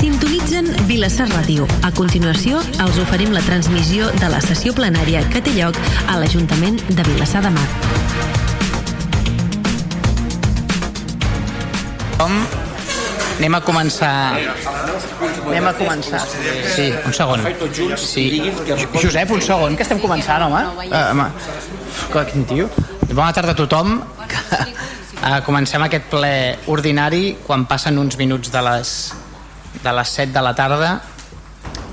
Sintonitzen Vilassar Ràdio. A continuació, els oferim la transmissió de la sessió plenària que té lloc a l'Ajuntament de Vilassar de Mar. Com? Anem a començar... Anem a començar. Sí, un segon. Sí. Josep, un segon, que estem començant, home. Uh, home. Quin tio. Bona tarda a tothom. Uh, comencem aquest ple ordinari quan passen uns minuts de les, de les 7 de la tarda.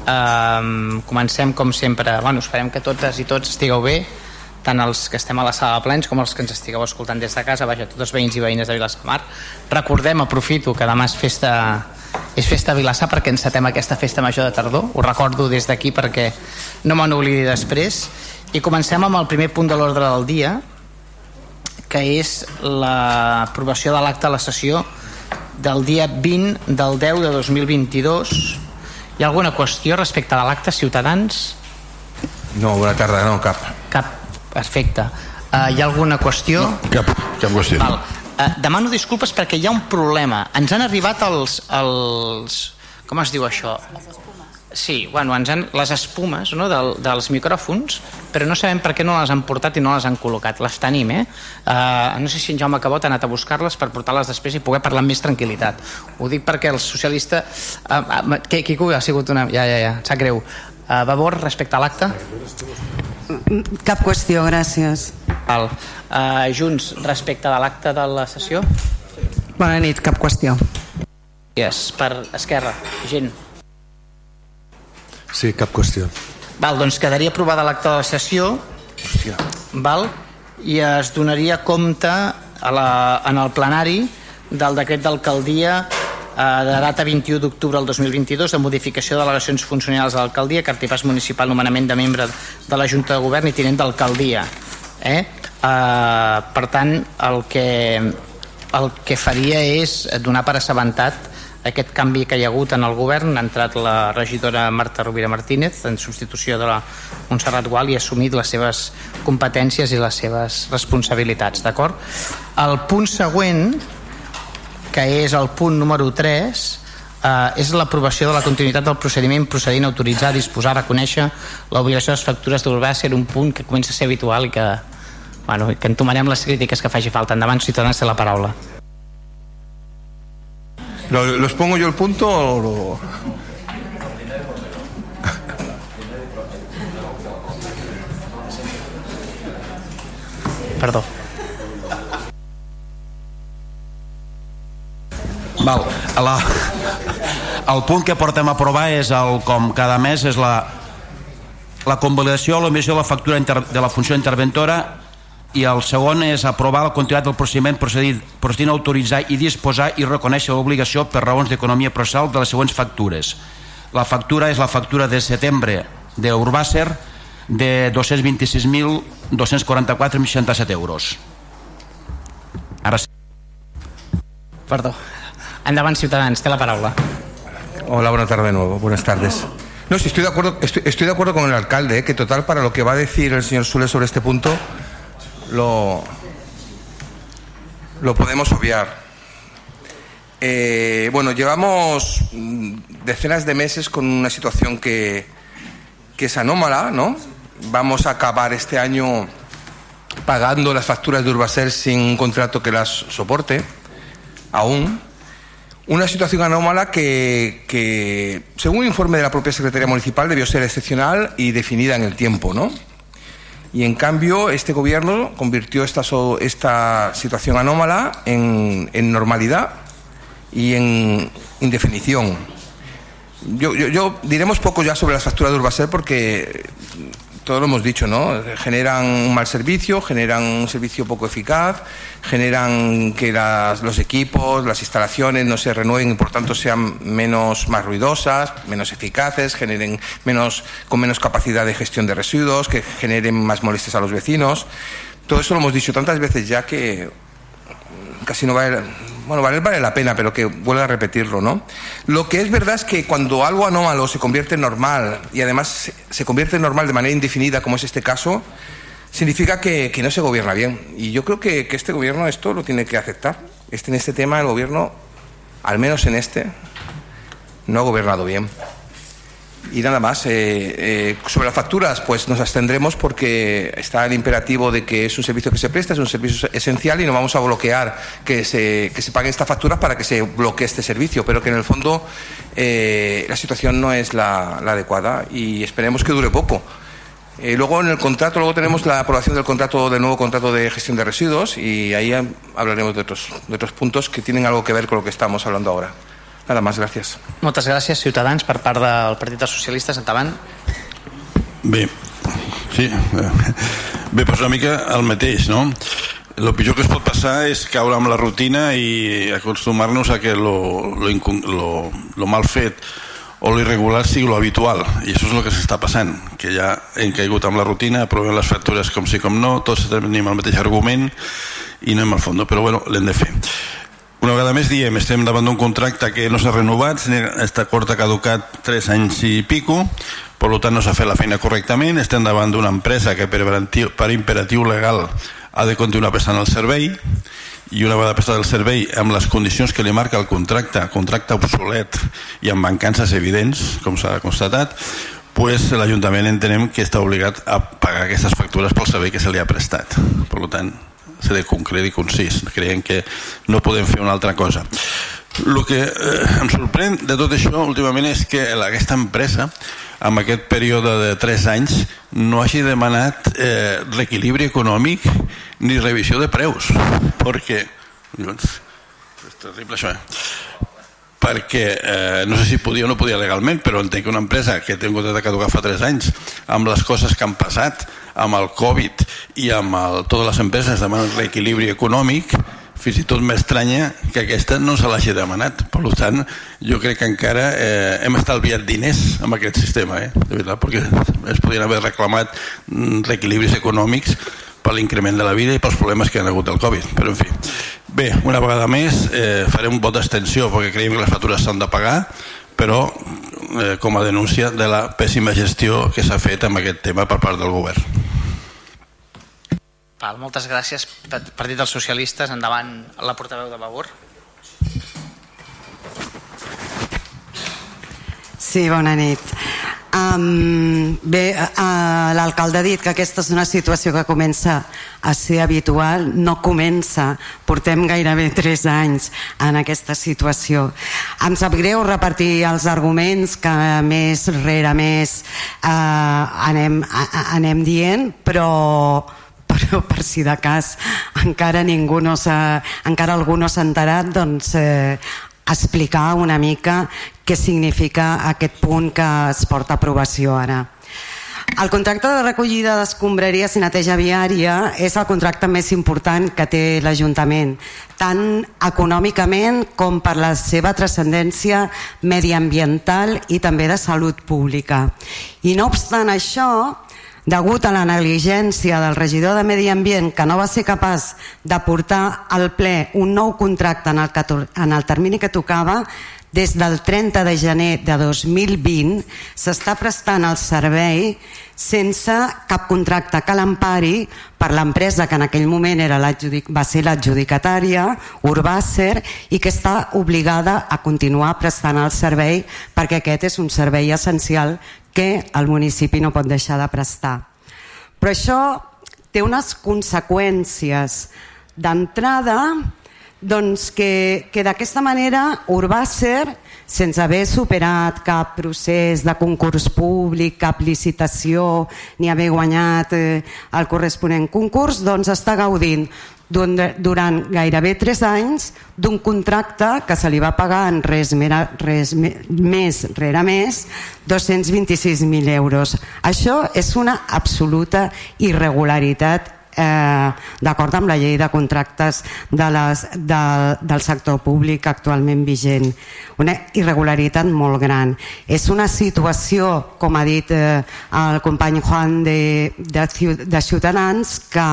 Uh, comencem, com sempre, bueno, esperem que totes i tots estigueu bé, tant els que estem a la sala de plens com els que ens estigueu escoltant des de casa, vaja, tots els veïns i veïnes de Vilassar de Mar. Recordem, aprofito, que demà és festa, és festa a Vilassar perquè encetem aquesta festa major de tardor. Ho recordo des d'aquí perquè no me n'oblidi després. I comencem amb el primer punt de l'ordre del dia, que és l'aprovació de l'acte de la sessió del dia 20 del 10 de 2022. Hi ha alguna qüestió respecte a l'acte, Ciutadans? No, bona tarda, no, cap. Cap. Perfecte. Uh, hi ha alguna qüestió? Cap, cap qüestió. Val. Uh, demano disculpes perquè hi ha un problema. Ens han arribat els... els com es diu això? Sí, bueno, ens han, les espumes no, del, dels micròfons, però no sabem per què no les han portat i no les han col·locat. Les tenim, eh? Uh, no sé si en Jaume Cabot ha anat a buscar-les per portar-les després i poder parlar amb més tranquil·litat. Ho dic perquè el socialista... Uh, uh, Quico, ha sigut una... Ja, ja, ja, em sap greu. Uh, Vavor, respecte a l'acte? Cap qüestió, gràcies. Val. Uh, Junts, respecte de l'acte de la sessió? Bona nit, cap qüestió. Yes. Per Esquerra, gent. Sí, cap qüestió. Val, doncs quedaria aprovada l'acte de la sessió Hòstia. val? i es donaria compte a la, en el plenari del decret d'alcaldia eh, de data 21 d'octubre del 2022 de modificació de delegacions funcionals de l'alcaldia, cartipàs municipal, nomenament de membre de la Junta de Govern i tinent d'alcaldia. Eh? Eh, per tant, el que, el que faria és donar per assabentat aquest canvi que hi ha hagut en el govern ha entrat la regidora Marta Rovira Martínez en substitució de la Montserrat Gual i ha assumit les seves competències i les seves responsabilitats d'acord? El punt següent que és el punt número 3 eh, és l'aprovació de la continuïtat del procediment procedint a autoritzar, disposar, reconèixer l'obligació de les factures d'Urbàcer un punt que comença a ser habitual i que, bueno, que entomarem les crítiques que faci falta endavant, Ciutadans té la paraula ¿Lo- ¿Los pongo yo el punto o lo- perdó Val. La, el punt que portem a aprovar és el, com cada mes és la, la convalidació o l'emissió de la factura inter, de la funció interventora i el segon és aprovar la continuïtat del procediment procedint, procedint a autoritzar i disposar i reconèixer l'obligació per raons d'economia processal de les següents factures. La factura és la factura de setembre d'Urbàcer de 226.244,67 euros. Ara sí. Perdó. Endavant, Ciutadans, té la paraula. Hola, buena tarde de nuevo. Buenas tardes. No, sí, estoy de acuerdo, estoy, estoy de acuerdo con el alcalde, ¿eh? que total para lo que va a decir el señor Sule sobre este punto, lo, lo podemos obviar. Eh, bueno, llevamos mm, decenas de meses con una situación que, que es anómala, ¿no? Vamos a acabar este año pagando las facturas de Urbaser sin un contrato que las soporte, aún. Una situación anómala que, que, según un informe de la propia Secretaría Municipal, debió ser excepcional y definida en el tiempo, ¿no? Y en cambio, este gobierno convirtió esta, situación anómala en, normalidad y en indefinición. Yo diremos poco ya sobre las facturas de Urbaser porque todo lo hemos dicho, ¿no? Generan un mal servicio, generan un servicio poco eficaz, generan que las- los equipos, las instalaciones no se renueven y por tanto sean menos más ruidosas, menos eficaces, generen menos con menos capacidad de gestión de residuos, que generen más molestias a los vecinos. Todo eso lo hemos dicho tantas veces ya que casi no vale, bueno, vale, la pena, pero que vuelva a repetirlo, ¿no? Lo que es verdad es que cuando algo anómalo se convierte en normal y además se, convierte en normal de manera indefinida, como es este caso, significa que, que no se gobierna bien. Y yo creo que, que este gobierno esto lo tiene que aceptar. Este, en este tema el gobierno, al menos en este, no ha gobernado bien. Y nada más, eh, eh, sobre las facturas, pues nos abstendremos porque está el imperativo de que es un servicio que se presta, es un servicio esencial y no vamos a bloquear que se, que se paguen estas facturas para que se bloquee este servicio, pero que en el fondo eh, la situación no es la, la adecuada y esperemos que dure poco. Eh, luego en el contrato, luego tenemos la aprobación del contrato, del nuevo contrato de gestión de residuos y ahí hablaremos de otros, de otros puntos que tienen algo que ver con lo que estamos hablando ahora. Nada más, gràcies. Moltes gràcies, Ciutadans, per part del Partit dels Socialistes. Endavant. Bé, sí. Bé, doncs una mica el mateix, no? El pitjor que es pot passar és caure amb la rutina i acostumar-nos a que lo, lo, lo, lo mal fet o l'irregular sigui lo habitual i això és el que s'està passant que ja hem caigut amb la rutina aprovem les factures com sí com no tots tenim el mateix argument i anem al fons però bueno, l'hem de fer una vegada més diem, estem davant d'un contracte que no s'ha renovat, està acord ha caducat 3 anys i pico, per tant no s'ha fet la feina correctament, estem davant d'una empresa que per, per imperatiu legal ha de continuar prestant el servei i una vegada prestat el servei amb les condicions que li marca el contracte, contracte obsolet i amb mancances evidents, com s'ha constatat, pues l'Ajuntament entenem que està obligat a pagar aquestes factures pel servei que se li ha prestat. Per tant, ser de concret i concís. Creiem que no podem fer una altra cosa. El que eh, em sorprèn de tot això últimament és que aquesta empresa en aquest període de 3 anys no hagi demanat eh, reequilibri econòmic ni revisió de preus perquè doncs, és terrible això eh? perquè eh, no sé si podia o no podia legalment però entenc que una empresa que té un contracte que fa 3 anys amb les coses que han passat amb el Covid i amb el, totes les empreses demanen reequilibri econòmic fins i tot m'estranya que aquesta no se l'hagi demanat per tant jo crec que encara eh, hem estalviat diners amb aquest sistema eh? de veritat, perquè es podien haver reclamat mm, reequilibris econòmics per l'increment de la vida i pels problemes que han hagut del Covid però en fi, bé, una vegada més eh, faré un vot d'extensió perquè creiem que les factures s'han de pagar però eh, com a denúncia de la pèssima gestió que s'ha fet amb aquest tema per part del govern Val, moltes gràcies. Partit dels Socialistes, endavant la portaveu de Vavor. Sí, bona nit. Um, bé, uh, l'alcalde ha dit que aquesta és una situació que comença a ser habitual, no comença, portem gairebé 3 anys en aquesta situació. Em sap greu repartir els arguments que més rere més uh, anem, uh, anem dient, però però per si de cas encara ningú no s'ha encara algú no s'ha enterat doncs eh, explicar una mica què significa aquest punt que es porta a aprovació ara. El contracte de recollida d'escombraries i neteja viària és el contracte més important que té l'Ajuntament, tant econòmicament com per la seva transcendència mediambiental i també de salut pública. I no obstant això, degut a la negligència del regidor de Medi Ambient que no va ser capaç de portar al ple un nou contracte en el, en el termini que tocava, des del 30 de gener de 2020 s'està prestant el servei sense cap contracte que l'empari per l'empresa que en aquell moment era va ser l'adjudicatària, Urbàcer, i que està obligada a continuar prestant el servei perquè aquest és un servei essencial que el municipi no pot deixar de prestar. Però això té unes conseqüències d'entrada doncs que, que d'aquesta manera Urbàcer, sense haver superat cap procés de concurs públic, cap licitació, ni haver guanyat eh, el corresponent concurs, doncs està gaudint durant gairebé 3 anys d'un contracte que se li va pagar en res, mera, res més rere més 226.000 euros. Això és una absoluta irregularitat eh, d'acord amb la llei de contractes de les, de, del sector públic actualment vigent. Una irregularitat molt gran. És una situació, com ha dit eh, el company Juan de, de, de Ciutadans, que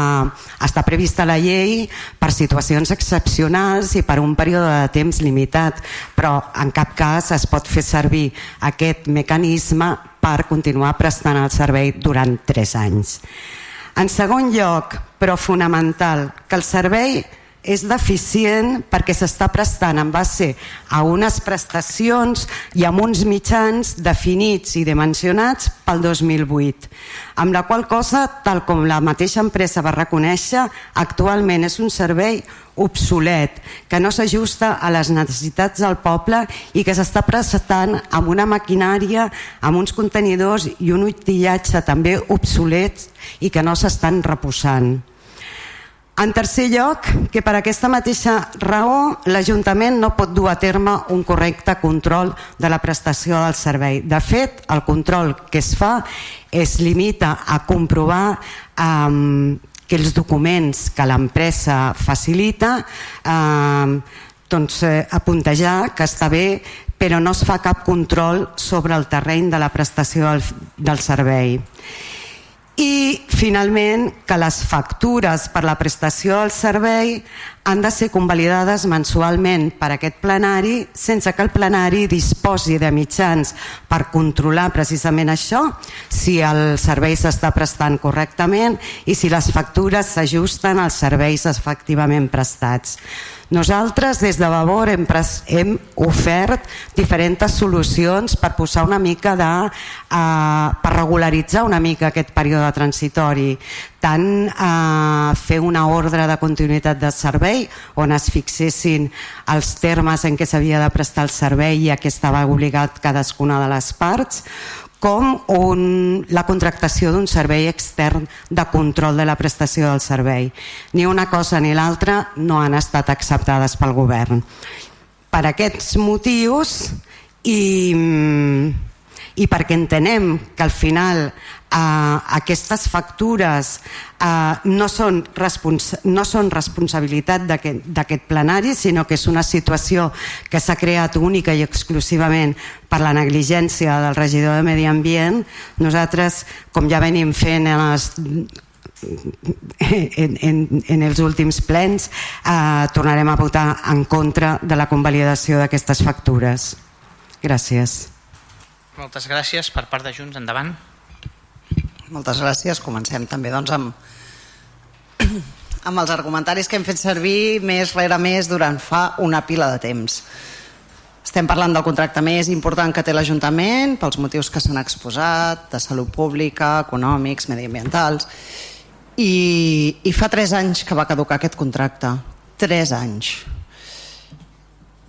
està prevista la llei per situacions excepcionals i per un període de temps limitat, però en cap cas es pot fer servir aquest mecanisme per continuar prestant el servei durant tres anys. En segon lloc, però fonamental, que el servei és deficient perquè s'està prestant en base a unes prestacions i amb uns mitjans definits i dimensionats pel 2008, amb la qual cosa, tal com la mateixa empresa va reconèixer, actualment és un servei obsolet, que no s'ajusta a les necessitats del poble i que s'està prestant amb una maquinària, amb uns contenidors i un utillatge també obsolets i que no s'estan reposant. En tercer lloc, que per aquesta mateixa raó l'Ajuntament no pot dur a terme un correcte control de la prestació del servei. De fet, el control que es fa es limita a comprovar eh, que els documents que l'empresa facilita eh, doncs, eh, apuntejar que està bé però no es fa cap control sobre el terreny de la prestació del, del servei i finalment que les factures per la prestació del servei han de ser convalidades mensualment per aquest plenari sense que el plenari disposi de mitjans per controlar precisament això, si el servei s'està prestant correctament i si les factures s'ajusten als serveis efectivament prestats. Nosaltres des de Vavor hem, hem ofert diferents solucions per posar una mica de... Eh, per regularitzar una mica aquest període transitori. Tant eh, fer una ordre de continuïtat de servei on es fixessin els termes en què s'havia de prestar el servei i a què estava obligat cadascuna de les parts com un, la contractació d'un servei extern de control de la prestació del servei. Ni una cosa ni l'altra no han estat acceptades pel govern. Per aquests motius i, i perquè entenem que al final eh, aquestes factures eh, no, són no són responsabilitat d'aquest plenari, sinó que és una situació que s'ha creat única i exclusivament per la negligència del regidor de Medi Ambient. Nosaltres, com ja venim fent en els en, en, en els últims plens eh, tornarem a votar en contra de la convalidació d'aquestes factures. Gràcies. Moltes gràcies. Per part de Junts, endavant. Moltes gràcies. Comencem també doncs, amb, amb els argumentaris que hem fet servir més rere més durant fa una pila de temps. Estem parlant del contracte més important que té l'Ajuntament pels motius que s'han exposat, de salut pública, econòmics, mediambientals, i, i fa tres anys que va caducar aquest contracte. Tres anys.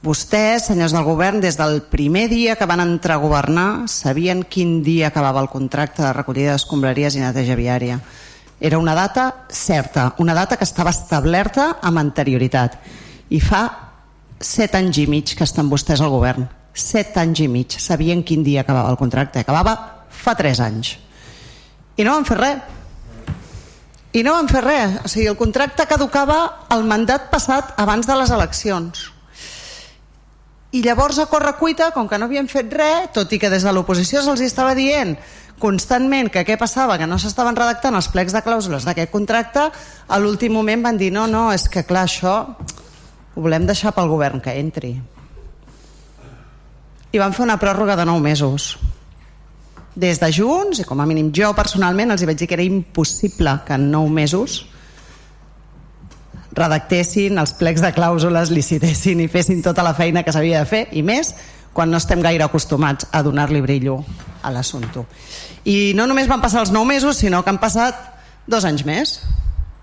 Vostès, senyors del govern, des del primer dia que van entrar a governar, sabien quin dia acabava el contracte de recollida d'escombraries i neteja viària. Era una data certa, una data que estava establerta amb anterioritat. I fa set anys i mig que estan vostès al govern. Set anys i mig. Sabien quin dia acabava el contracte. Acabava fa tres anys. I no van fer res. I no van fer res. O sigui, el contracte caducava el mandat passat abans de les eleccions i llavors a cuita, com que no havien fet res, tot i que des de l'oposició se'ls estava dient constantment que què passava, que no s'estaven redactant els plecs de clàusules d'aquest contracte, a l'últim moment van dir no, no, és que clar, això ho volem deixar pel govern que entri. I van fer una pròrroga de 9 mesos. Des de Junts, i com a mínim jo personalment els hi vaig dir que era impossible que en 9 mesos redactessin els plecs de clàusules, licitessin i fessin tota la feina que s'havia de fer i més quan no estem gaire acostumats a donar-li brillo a l'assumpte. I no només van passar els 9 mesos, sinó que han passat dos anys més.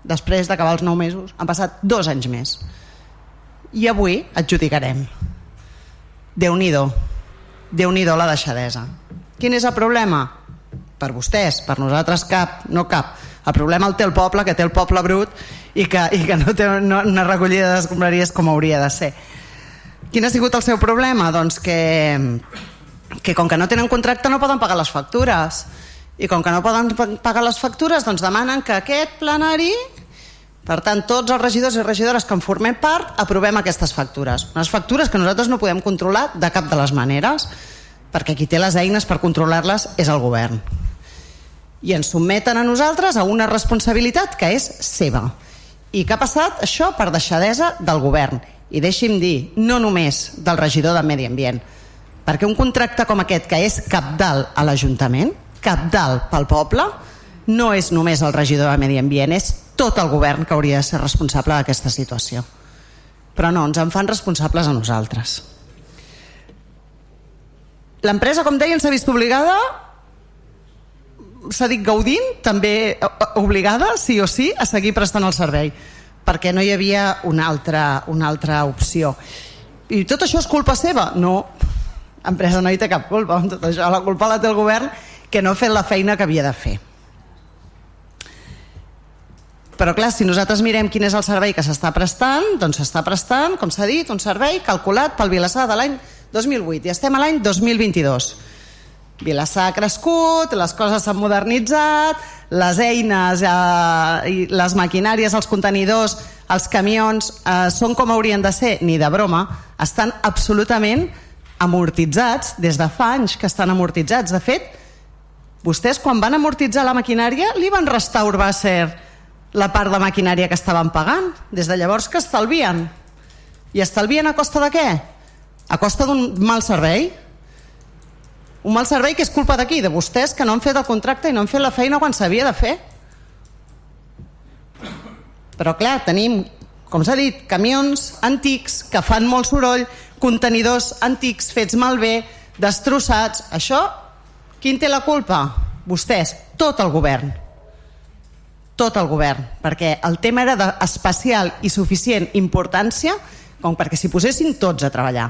Després d'acabar els 9 mesos, han passat dos anys més. I avui adjudicarem. Déu-n'hi-do. Déu-n'hi-do la deixadesa. Quin és el problema? Per vostès, per nosaltres cap, no cap. El problema el té el poble, que té el poble brut i que, i que no té una, una recollida d'escombraries com hauria de ser. Quin ha sigut el seu problema? Doncs que, que com que no tenen contracte no poden pagar les factures i com que no poden pagar les factures doncs demanen que aquest plenari per tant, tots els regidors i regidores que en formem part aprovem aquestes factures. Unes factures que nosaltres no podem controlar de cap de les maneres, perquè qui té les eines per controlar-les és el govern. I ens sotmeten a nosaltres a una responsabilitat que és seva. I què ha passat? Això per deixadesa del govern. I deixi'm dir, no només del regidor de Medi Ambient, perquè un contracte com aquest, que és capdalt a l'Ajuntament, capdalt pel poble, no és només el regidor de Medi Ambient, és tot el govern que hauria de ser responsable d'aquesta situació. però no, ens en fan responsables a nosaltres. L'empresa, com deien, s'ha vist obligada s'ha dit gaudint, també obligada, sí o sí, a seguir prestant el servei, perquè no hi havia una altra, una altra opció. I tot això és culpa seva? No, empresa no hi té cap culpa tot això, la culpa la té el govern que no ha fet la feina que havia de fer. Però clar, si nosaltres mirem quin és el servei que s'està prestant, doncs s'està prestant, com s'ha dit, un servei calculat pel Vilassar de l'any 2008 i estem a l'any 2022. Vilassar ha crescut, les coses s'han modernitzat, les eines eh, i les maquinàries, els contenidors, els camions eh, són com haurien de ser, ni de broma, estan absolutament amortitzats, des de fa anys que estan amortitzats. De fet, vostès quan van amortitzar la maquinària li van restar a Urbàcer la part de maquinària que estaven pagant. Des de llavors que estalvien. I estalvien a costa de què? A costa d'un mal servei? Un mal servei que és culpa d'aquí, de vostès que no han fet el contracte i no han fet la feina quan s'havia de fer. Però clar, tenim, com s'ha dit, camions antics que fan molt soroll, contenidors antics fets malbé, destrossats. Això, qui té la culpa? Vostès, tot el govern. Tot el govern, perquè el tema era d'especial i suficient importància com perquè s'hi posessin tots a treballar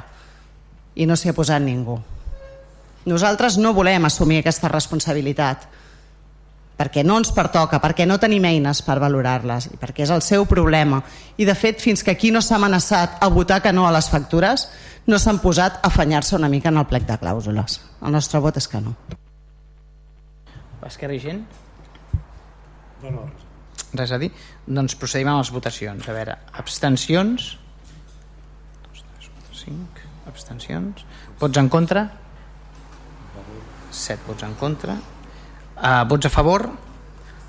i no s'hi ha posat ningú. Nosaltres no volem assumir aquesta responsabilitat perquè no ens pertoca, perquè no tenim eines per valorar-les i perquè és el seu problema. I de fet, fins que aquí no s'ha amenaçat a votar que no a les factures, no s'han posat a afanyar-se una mica en el plec de clàusules. El nostre vot és que no. Esquerra i gent? No, no, res. Res a dir? Doncs procedim amb les votacions. A veure, abstencions... 2, 3, 4, 5... Abstencions... Vots en contra? 7 vots en contra. Uh, vots a favor?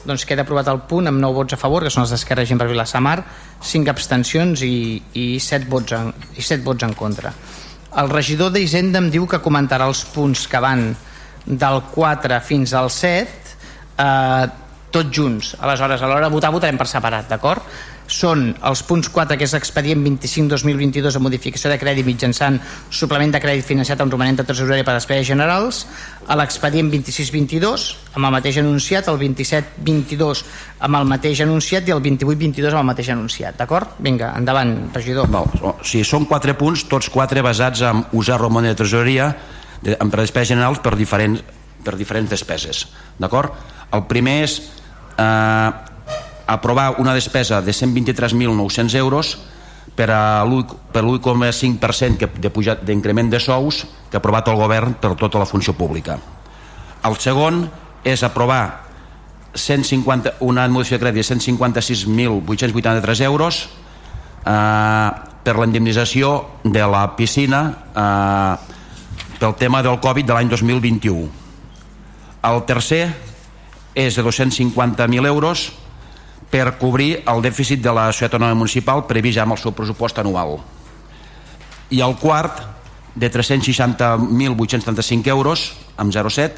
Doncs queda aprovat el punt amb 9 vots a favor, que són els d'Esquerra Gent per Vilassamar, 5 abstencions i, i, 7 vots en, i 7 vots en contra. El regidor d'Hisenda em diu que comentarà els punts que van del 4 fins al 7 eh, tots junts. Aleshores, a l'hora de votar votarem per separat, d'acord? Són els punts 4 que és expedient 25-2022 a modificació de crèdit mitjançant suplement de crèdit financiat amb romanent de tresoreria per despeses generals a l'expedient 26-22 amb el mateix anunciat, el 27-22 amb el mateix anunciat i el 28-22 amb el mateix anunciat, d'acord? Vinga, endavant, regidor. Val. Sigui, són quatre punts, tots quatre basats en usar romanent de tresoreria de, amb despeses generals per diferents, per diferents despeses, d'acord? El primer és eh, aprovar una despesa de 123.900 euros per a l'1,5% d'increment de sous que ha aprovat el govern per tota la funció pública. El segon és aprovar 150, una modificació de crèdit de 156.883 euros eh, per la indemnització de la piscina eh, pel tema del Covid de l'any 2021. El tercer és de 250.000 euros per cobrir el dèficit de la societat autonòmica municipal previst ja amb el seu pressupost anual. I el quart, de 360.835 euros, amb 0,7,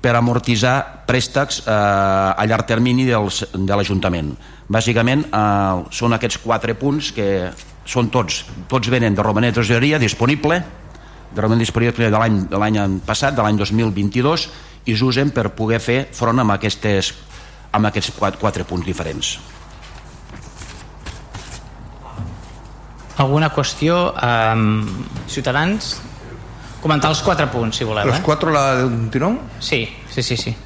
per amortitzar préstecs eh, a llarg termini dels, de l'Ajuntament. Bàsicament eh, són aquests quatre punts que són tots, tots venen de romanet de tresoreria disponible, de romanet disponible de l'any passat, de l'any 2022, i s'usen per poder fer front amb aquestes amb aquests quatre, quatre punts diferents. Alguna qüestió? Um, ciutadans? Comentar els quatre punts, si voleu. ¿Los eh? cuatro la de un tirón? Sí, sí, sí. sí.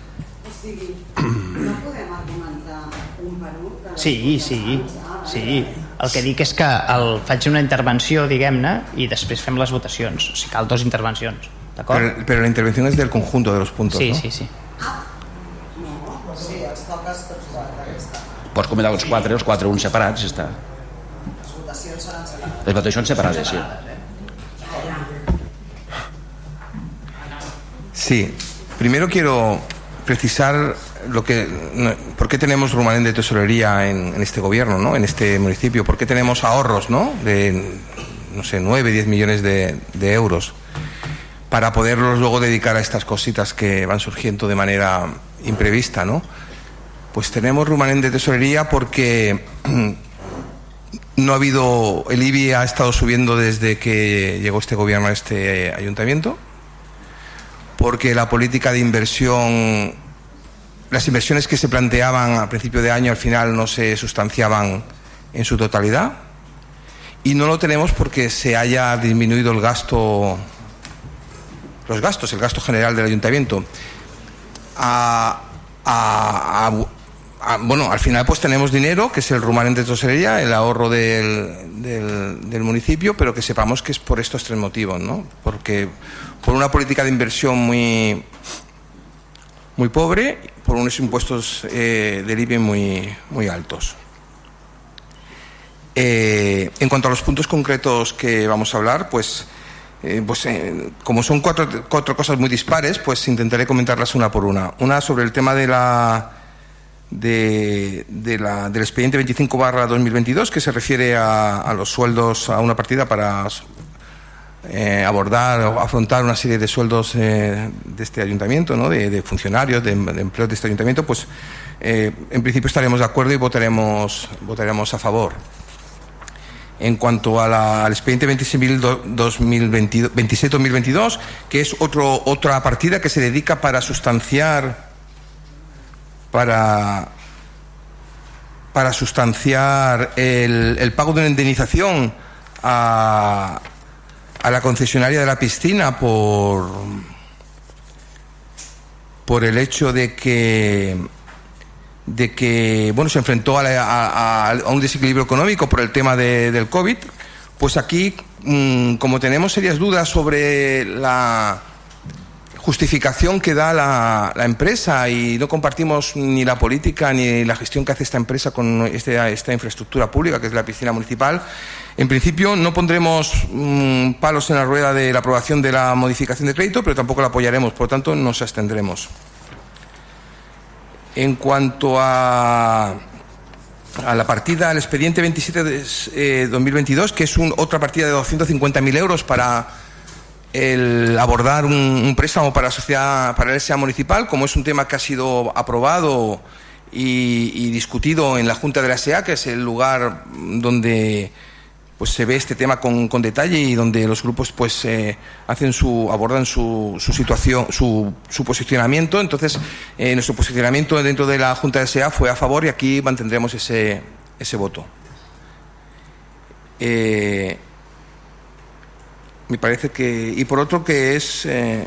no podem argumentar un per un? Sí, sí, sí. El que dic és que el, faig una intervenció, diguem-ne, i després fem les votacions. O sigui, cal dues intervencions. D'acord? Pero, pero la intervención es del conjunto de los puntos, Sí, ¿no? sí, sí. Pots comentar els quatre, els quatre uns separats, està. Les votacions separades, sí. Sí, primero quiero precisar lo que, por qué tenemos Rumanén de tesorería en, este gobierno, ¿no? en este municipio, por qué tenemos ahorros ¿no? de, no sé, 9, 10 millones de euros para poderlos luego dedicar a estas cositas que van surgiendo de manera imprevista, ¿no? Pues tenemos Rumanén de tesorería porque no ha habido, el IBI ha estado subiendo desde que llegó este gobierno a este ayuntamiento, porque la política de inversión, las inversiones que se planteaban a principio de año al final no se sustanciaban en su totalidad. Y no lo tenemos porque se haya disminuido el gasto, los gastos, el gasto general del ayuntamiento. A, a, bueno, al final pues tenemos dinero, que es el rumanente de tesorería, el ahorro del, del, municipio, pero que sepamos que es por estos tres motivos, ¿no? Porque por una política de inversión muy, muy pobre, por unos impuestos eh, del IBE muy, muy altos. Eh, en cuanto a los puntos concretos que vamos a hablar, pues, eh, pues como son cuatro, cuatro cosas muy dispares, pues intentaré comentarlas una por una. Una sobre el tema de la de, la, del expediente 25 barra 2022 que se refiere a, los sueldos, a una partida para eh, abordar o afrontar una serie de sueldos eh, de este ayuntamiento, ¿no? de, funcionarios, de, empleos de este ayuntamiento, pues eh, en principio estaremos de acuerdo y votaremos, votaremos a favor. En cuanto al expediente 27-2022, que es otro, otra partida que se dedica para sustanciar para, para sustanciar el, pago de una indemnización a, a la concesionaria de la piscina por, por el hecho de que de que bueno se enfrentó a, un desequilibrio económico por el tema del COVID, pues aquí, mm, como tenemos serias dudas sobre la justificación que da la, empresa y no compartimos ni la política ni la gestión que hace esta empresa con este, esta infraestructura pública que es la piscina municipal. En principio no pondremos mm, palos en la rueda de la aprobación de la modificación de crédito, pero tampoco la apoyaremos, por lo tanto nos abstendremos. En cuanto a, a la partida, al expediente 27 de 2022, eh, que es otra partida de 250.000 euros para el abordar un, préstamo para la sociedad, para la SA municipal, como es un tema que ha sido aprobado y, discutido en la Junta de la SEA, que es el lugar donde pues se ve este tema con, detalle y donde los grupos pues eh, hacen su abordan su, situación su, posicionamiento. Entonces eh, nuestro posicionamiento dentro de la Junta de SEA fue a favor y aquí mantendremos ese, ese voto. Eh, me parece que y por otro que es eh,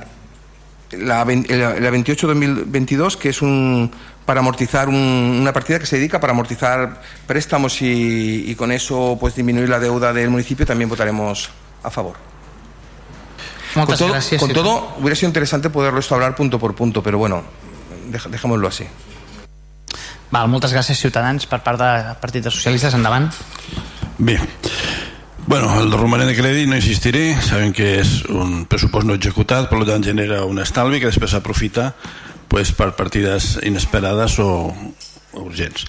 la, la 28-2022 que es un para amortizar una partida que se dedica para amortizar préstamos y, con eso pues disminuir la deuda del municipio también votaremos a favor. Con todo, con todo hubiera sido interesante poderlo esto hablar punto por punto però bueno dejémoslo así. Val, moltes gràcies Ciutadans per part de Partit de Socialistes. Endavant. Bé Bueno, el romanent de crèdit no insistiré, saben que és un pressupost no executat, per tant genera un estalvi que després s'aprofita pues, per partides inesperades o, o urgents.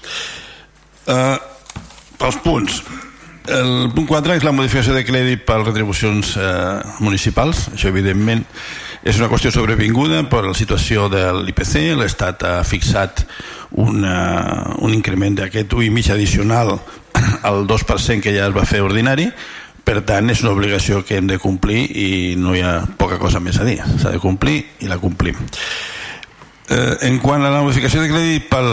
Uh, pels punts, el punt 4 és la modificació de crèdit per retribucions eh, municipals. Això, evidentment, és una qüestió sobrevinguda per la situació de l'IPC. L'Estat ha fixat una, un increment d'aquest 1,5 addicional el 2% que ja es va fer ordinari per tant és una obligació que hem de complir i no hi ha poca cosa més a dir. S'ha de complir i la complim. Eh, en quant a la modificació de crèdit pel,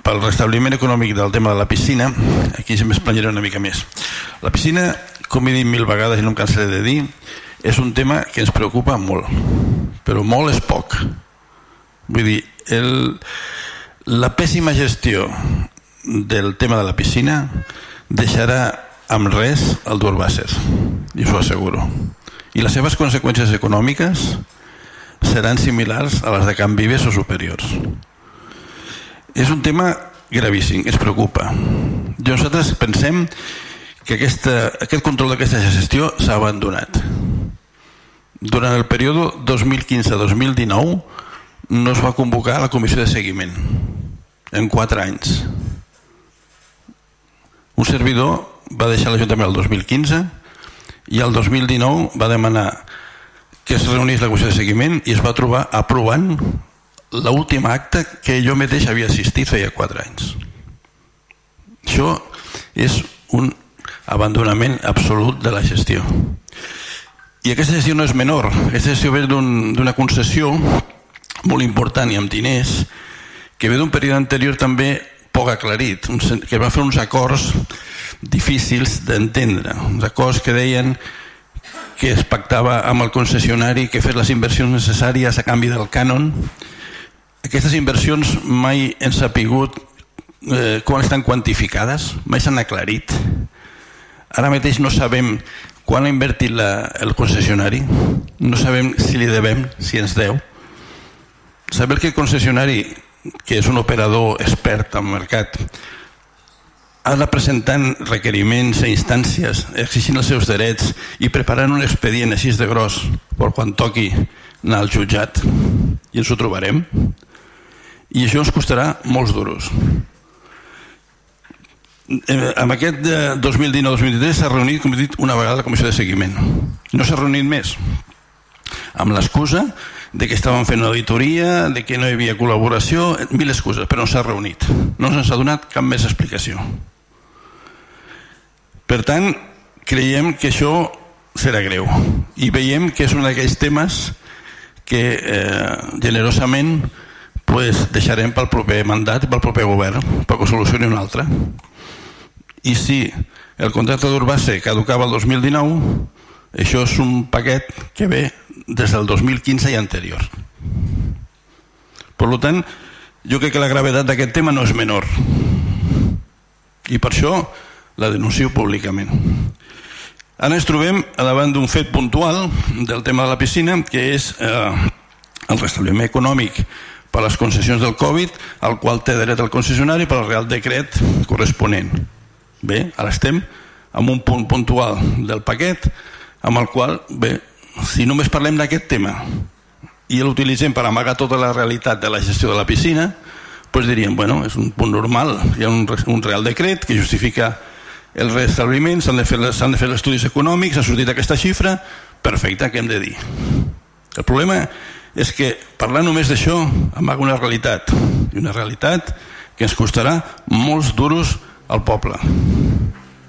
pel restabliment econòmic del tema de la piscina aquí se m'esplanyaré una mica més. La piscina, com he dit mil vegades i no em cansaré de dir és un tema que ens preocupa molt però molt és poc. Vull dir el, la pèssima gestió del tema de la piscina deixarà amb res el d'Urbàcer i us ho asseguro. I les seves conseqüències econòmiques seran similars a les de Can Vives o superiors. És un tema gravíssim, es preocupa. Nosaltres pensem que aquesta, aquest control d'aquesta gestió s'ha abandonat. Durant el període 2015-2019 no es va convocar la comissió de seguiment en 4 anys un servidor va deixar l'Ajuntament el 2015 i el 2019 va demanar que es reunís la comissió de seguiment i es va trobar aprovant l'últim acte que jo mateix havia assistit feia 4 anys. Això és un abandonament absolut de la gestió. I aquesta gestió no és menor, aquesta gestió ve d'una un, concessió molt important i amb diners, que ve d'un període anterior també poc aclarit, que va fer uns acords difícils d'entendre, uns acords que deien que es pactava amb el concessionari que fes les inversions necessàries a canvi del cànon. Aquestes inversions mai hem sapigut eh, quan estan quantificades, mai s'han aclarit. Ara mateix no sabem quan ha invertit la, el concessionari, no sabem si li devem, si ens deu. Saber que el concessionari, que és un operador expert al mercat, ha de presentar requeriments a instàncies exigint els seus drets i preparant un expedient així de gros per quan toqui anar al jutjat. I ens ho trobarem. I això ens costarà molts duros. Eh, amb aquest 2019-2023 s'ha reunit, com he dit, una vegada la comissió de seguiment. No s'ha reunit més. Amb l'excusa de que estaven fent una auditoria, de que no hi havia col·laboració, mil excuses, però no s'ha reunit. No se'ns ha donat cap més explicació. Per tant, creiem que això serà greu i veiem que és un d'aquells temes que eh, generosament pues, deixarem pel proper mandat, pel proper govern, perquè ho solucioni un altre. I si el contracte d'Urbase caducava el 2019, això és un paquet que ve des del 2015 i anterior. Per tant, jo crec que la gravetat d'aquest tema no és menor. I per això la denuncio públicament. Ara ens trobem davant d'un fet puntual del tema de la piscina, que és eh, el restabliment econòmic per les concessions del Covid, al qual té dret el concessionari per al Real Decret corresponent. Bé, ara estem en un punt puntual del paquet amb el qual, bé, si només parlem d'aquest tema i l'utilitzem per amagar tota la realitat de la gestió de la piscina, doncs diríem, bueno, és un punt normal, hi ha un, un Real Decret que justifica el restabliment, s'han de fer, de fer els estudis econòmics, ha sortit aquesta xifra, perfecte, què hem de dir? El problema és que parlar només d'això amaga una realitat, i una realitat que ens costarà molts duros al poble.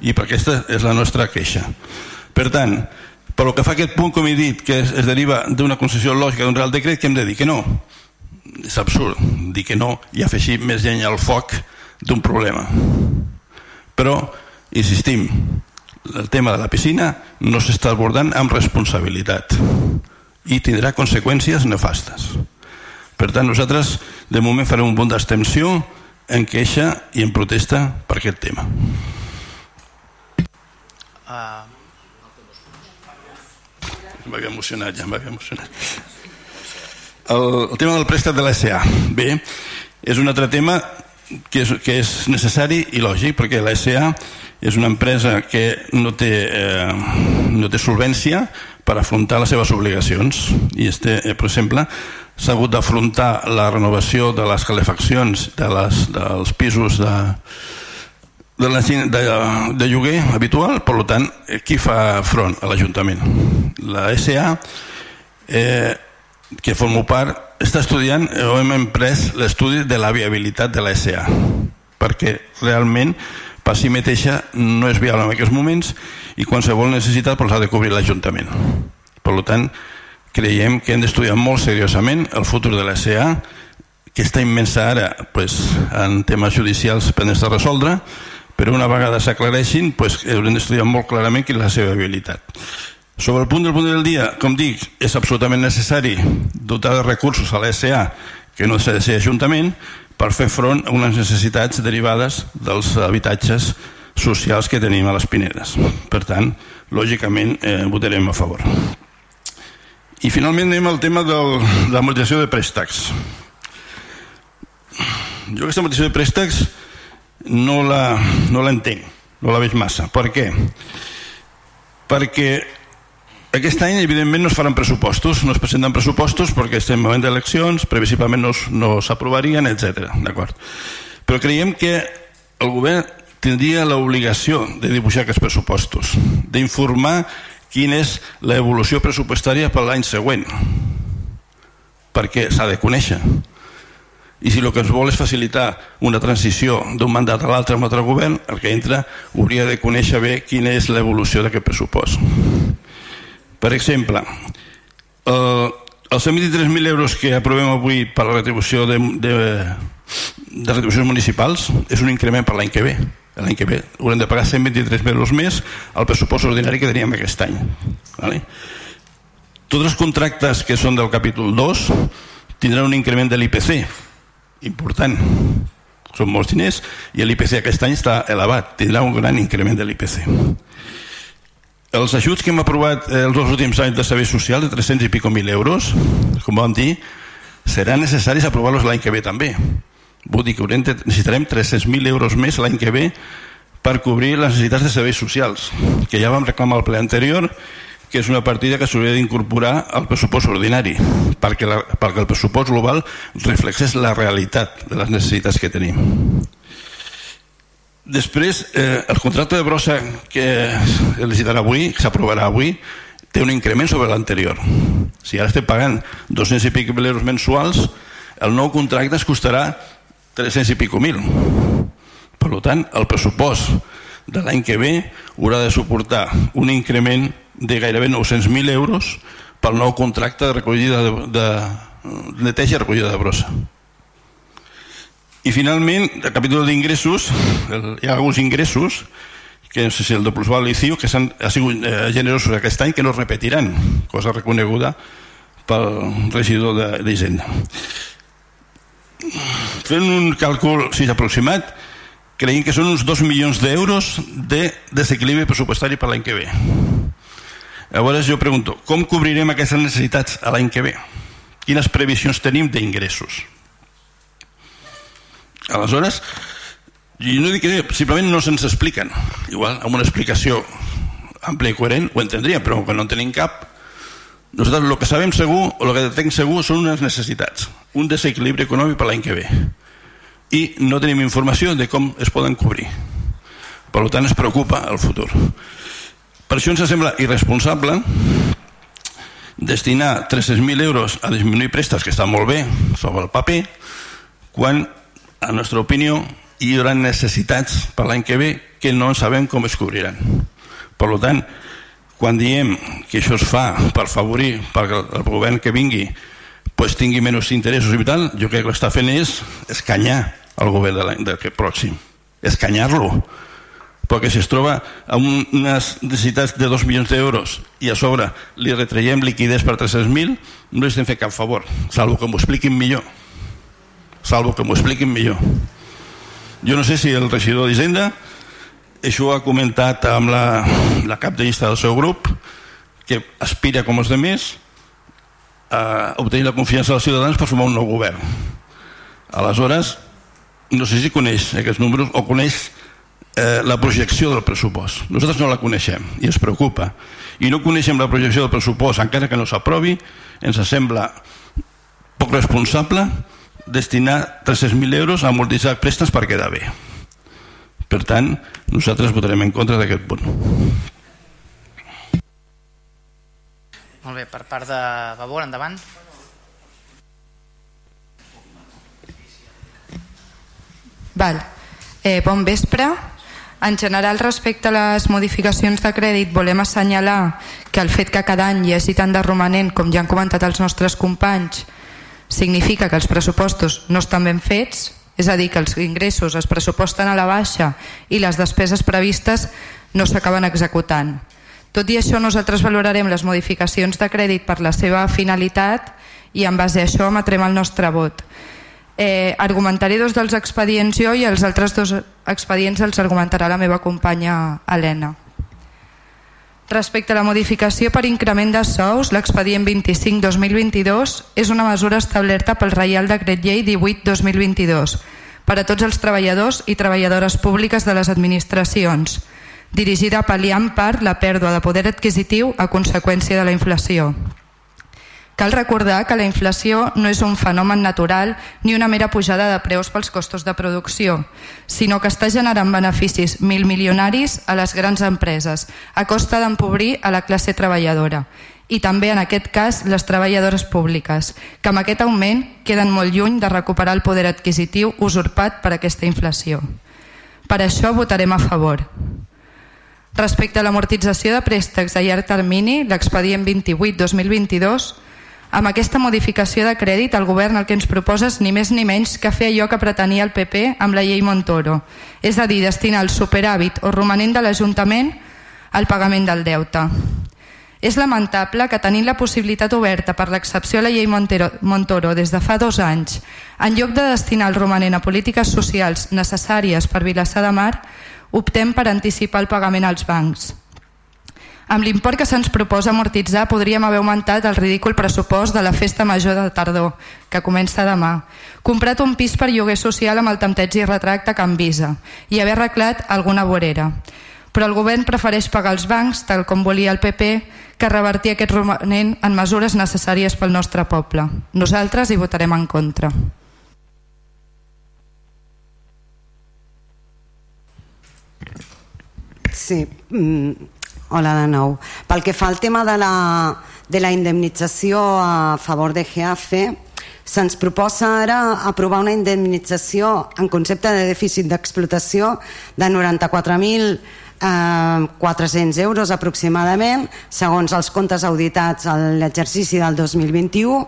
I per aquesta és la nostra queixa. Per tant, per que fa aquest punt, com he dit, que es, es deriva d'una concessió lògica d'un real decret, que hem de dir que no. És absurd dir que no i afegir més llenya al foc d'un problema. Però Insistim, el tema de la piscina no s'està abordant amb responsabilitat i tindrà conseqüències nefastes. Per tant, nosaltres de moment farem un punt d'extensió en queixa i en protesta per aquest tema. Uh... M'havia emocionat, ja m'havia emocionat. El, el tema del préstec de l'SA. Bé, és un altre tema que és, que és necessari i lògic, perquè l'SA és una empresa que no té, eh, no té solvència per afrontar les seves obligacions i este, eh, per exemple s'ha hagut d'afrontar la renovació de les calefaccions de les, dels pisos de, de, la, de, de lloguer habitual, per tant, eh, qui fa front a l'Ajuntament? La SA, eh, que formo part, està estudiant, o hem emprès l'estudi de la viabilitat de la SA, perquè realment per si mateixa no és viable en aquests moments i qualsevol necessitat però ha de cobrir l'Ajuntament. Per tant, creiem que hem d'estudiar molt seriosament el futur de la SEA, que està immensa ara pues, en temes judicials pendents de resoldre, però una vegada s'aclareixin pues, haurem d'estudiar molt clarament quina és la seva habilitat. Sobre el punt del punt del dia, com dic, és absolutament necessari dotar de recursos a la SEA, que no s'ha de ser Ajuntament, per fer front a unes necessitats derivades dels habitatges socials que tenim a les Pinedes. Per tant, lògicament, eh, votarem a favor. I finalment anem al tema de l'amortització de préstecs. Jo aquesta amortització de préstecs no la, no l'entenc, no la veig massa. Per què? Perquè aquest any, evidentment, no es faran pressupostos, no es presenten pressupostos perquè estem en moment d'eleccions, previsiblement no, no s'aprovarien, etc. D'acord. Però creiem que el govern tindria l'obligació de dibuixar aquests pressupostos, d'informar quina és l'evolució pressupostària per l'any següent, perquè s'ha de conèixer. I si el que es vol és facilitar una transició d'un mandat a l'altre amb altre govern, el que entra hauria de conèixer bé quina és l'evolució d'aquest pressupost. Per exemple, el, els 123.000 euros que aprovem avui per la retribució de, de, de retribucions municipals és un increment per l'any que ve. L'any que ve haurem de pagar 123 euros més al pressupost ordinari que teníem aquest any. Vale? Tots els contractes que són del capítol 2 tindran un increment de l'IPC important. Són molts diners i l'IPC aquest any està elevat, tindrà un gran increment de l'IPC. Els ajuts que hem aprovat eh, els dos últims anys de servei social de 300 i pico mil euros, com vam dir, seran necessaris aprovar-los l'any que ve també. Vull dir que necessitarem 300.000 euros més l'any que ve per cobrir les necessitats de serveis socials, que ja vam reclamar al ple anterior que és una partida que s'hauria d'incorporar al pressupost ordinari perquè, la, perquè el pressupost global reflexés la realitat de les necessitats que tenim. Després, eh, el contracte de brossa que es licitarà avui, que s'aprovarà avui, té un increment sobre l'anterior. Si ara estem pagant 200 i pic mil euros mensuals, el nou contracte es costarà 300 i pico mil. Per tant, el pressupost de l'any que ve haurà de suportar un increment de gairebé 900.000 euros pel nou contracte de recollida de, de, de neteja i recollida de brossa. I finalment, el capítol d'ingressos, hi ha alguns ingressos que no sé si el de plusval i CIO que han, ha sigut eh, generosos aquest any que no es repetiran, cosa reconeguda pel regidor d'Hisenda. Fent un càlcul si aproximat, creiem que són uns 2 milions d'euros de desequilibri pressupostari per l'any que ve. Llavors jo pregunto, com cobrirem aquestes necessitats a l'any que ve? Quines previsions tenim d'ingressos? Aleshores, jo no dic que simplement no se'ns expliquen. Igual, amb una explicació àmplia i coherent ho entendria, però que no en tenim cap, nosaltres el que sabem segur, o el que tenim segur, són unes necessitats, un desequilibri econòmic per l'any que ve. I no tenim informació de com es poden cobrir. Per tant, es preocupa el futur. Per això ens sembla irresponsable destinar 300.000 euros a disminuir préstecs, que està molt bé sobre el paper, quan, a nostra opinió, hi haurà necessitats per l'any que ve que no sabem com es cobriran. Per tant, quan diem que això es fa per favorir perquè el govern que vingui pues, tingui menys interessos i tal, jo crec que l'està fent és escanyar el govern de l'any pròxim. Escanyar-lo perquè si es troba amb unes necessitats de 2 milions d'euros i a sobre li retreiem liquidez per 300.000, no li estem fent cap favor, salvo que m'ho expliquin millor. Salvo que m'ho expliquin millor. Jo no sé si el regidor d'Hisenda això ho ha comentat amb la, la cap de llista del seu grup, que aspira com els demés a obtenir la confiança dels ciutadans per formar un nou govern. Aleshores, no sé si coneix aquests números o coneix eh, la projecció del pressupost. Nosaltres no la coneixem i ens preocupa. I no coneixem la projecció del pressupost, encara que no s'aprovi, ens sembla poc responsable destinar 300.000 euros a amortitzar préstecs per quedar bé. Per tant, nosaltres votarem en contra d'aquest punt. Molt bé, per part de Vavor, endavant. Val. Eh, bon vespre. En general, respecte a les modificacions de crèdit, volem assenyalar que el fet que cada any hi hagi tant de romanent, com ja han comentat els nostres companys, significa que els pressupostos no estan ben fets, és a dir, que els ingressos es pressuposten a la baixa i les despeses previstes no s'acaben executant. Tot i això, nosaltres valorarem les modificacions de crèdit per la seva finalitat i en base a això emetrem el nostre vot. Eh, argumentaré dos dels expedients jo i els altres dos expedients els argumentarà la meva companya Helena. Respecte a la modificació per increment de sous, l'expedient 25-2022 és una mesura establerta pel Reial Decret Llei 18-2022 per a tots els treballadors i treballadores públiques de les administracions, dirigida a pal·liar en part la pèrdua de poder adquisitiu a conseqüència de la inflació. Cal recordar que la inflació no és un fenomen natural ni una mera pujada de preus pels costos de producció, sinó que està generant beneficis mil milionaris a les grans empreses, a costa d'empobrir a la classe treballadora. i també en aquest cas les treballadores públiques, que amb aquest augment queden molt lluny de recuperar el poder adquisitiu usurpat per aquesta inflació. Per això votarem a favor. Respecte a l'amortització de préstecs a llarg termini, l'expedient 28-2022, amb aquesta modificació de crèdit, el govern el que ens proposa és ni més ni menys que fer allò que pretenia el PP amb la llei Montoro, és a dir, destinar el superàvit o romanent de l'Ajuntament al pagament del deute. És lamentable que tenint la possibilitat oberta per l'excepció a la llei Montero, Montoro des de fa dos anys, en lloc de destinar el romanent a polítiques socials necessàries per Vilassar de Mar, optem per anticipar el pagament als bancs. Amb l'import que se'ns proposa amortitzar podríem haver augmentat el ridícul pressupost de la festa major de tardor, que comença demà, comprat un pis per lloguer social amb el tempteig i retracte que Visa i haver arreglat alguna vorera. Però el govern prefereix pagar els bancs, tal com volia el PP, que revertir aquest romanent en mesures necessàries pel nostre poble. Nosaltres hi votarem en contra. Sí, mm, hola de nou. Pel que fa al tema de la, de la indemnització a favor de GAFE, se'ns proposa ara aprovar una indemnització en concepte de dèficit d'explotació de 94.000 eh, 400 euros aproximadament, segons els comptes auditats a l'exercici del 2021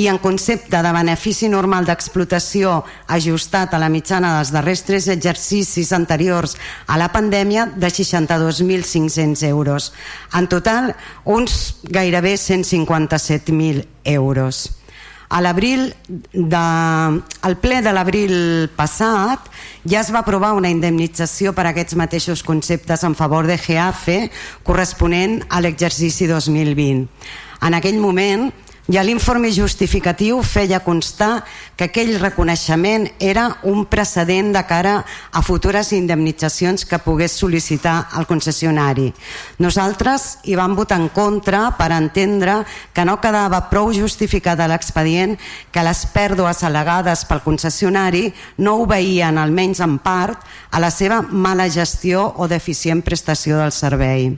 i en concepte de benefici normal d'explotació ajustat a la mitjana dels darrers tres exercicis anteriors a la pandèmia de 62.500 euros. En total, uns gairebé 157.000 euros. A l'abril de, al ple de l'abril passat ja es va aprovar una indemnització per a aquests mateixos conceptes en favor de GAFE corresponent a l'exercici 2020. En aquell moment ja l'informe justificatiu feia constar que aquell reconeixement era un precedent de cara a futures indemnitzacions que pogués sol·licitar el concessionari. Nosaltres hi vam votar en contra per entendre que no quedava prou justificada l'expedient que les pèrdues al·legades pel concessionari no obeïen, almenys en part, a la seva mala gestió o deficient prestació del servei.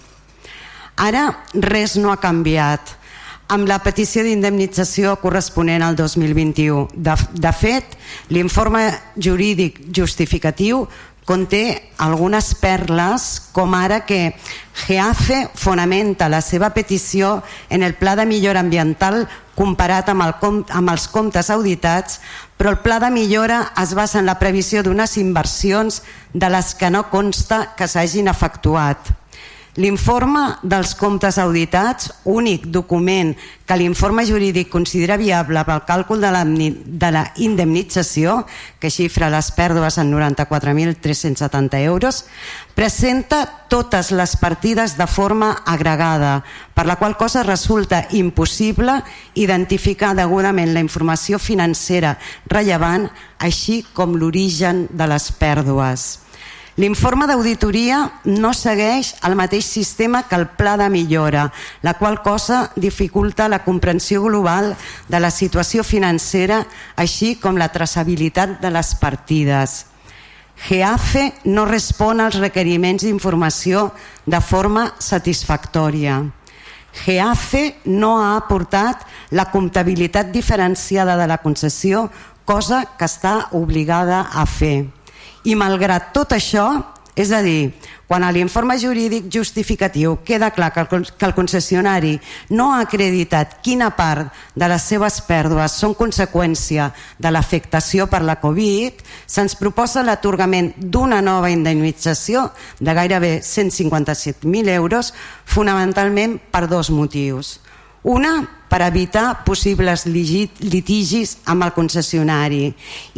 Ara res no ha canviat amb la petició d'indemnització corresponent al 2021. De, de fet, l'informe jurídic justificatiu conté algunes perles, com ara que GEAFE fonamenta la seva petició en el pla de millora ambiental comparat amb, el, amb els comptes auditats, però el pla de millora es basa en la previsió d'unes inversions de les que no consta que s'hagin efectuat. L'informe dels comptes auditats, únic document que l'informe jurídic considera viable pel càlcul de la, de la indemnització, que xifra les pèrdues en 94.370 euros, presenta totes les partides de forma agregada, per la qual cosa resulta impossible identificar degudament la informació financera rellevant, així com l'origen de les pèrdues. L'informe d'auditoria no segueix el mateix sistema que el pla de millora, la qual cosa dificulta la comprensió global de la situació financera, així com la traçabilitat de les partides. GEAFE no respon als requeriments d'informació de forma satisfactòria. GEAFE no ha aportat la comptabilitat diferenciada de la concessió, cosa que està obligada a fer. I malgrat tot això, és a dir, quan a l'informe jurídic justificatiu queda clar que el, que el concessionari no ha acreditat quina part de les seves pèrdues són conseqüència de l'afectació per la Covid, se'ns proposa l'atorgament d'una nova indemnització de gairebé 157.000 euros, fonamentalment per dos motius. Una, per evitar possibles litigis amb el concessionari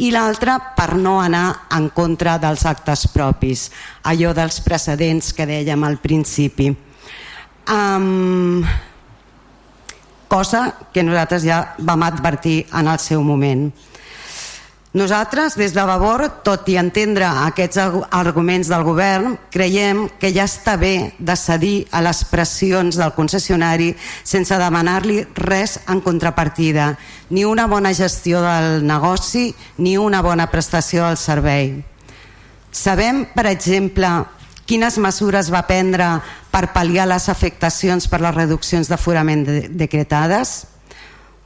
i l'altra per no anar en contra dels actes propis, allò dels precedents que dèiem al principi. Um, cosa que nosaltres ja vam advertir en el seu moment. Nosaltres, des de Vavor, tot i entendre aquests arguments del govern, creiem que ja està bé de cedir a les pressions del concessionari sense demanar-li res en contrapartida, ni una bona gestió del negoci ni una bona prestació del servei. Sabem, per exemple, quines mesures va prendre per pal·liar les afectacions per les reduccions d'aforament de decretades?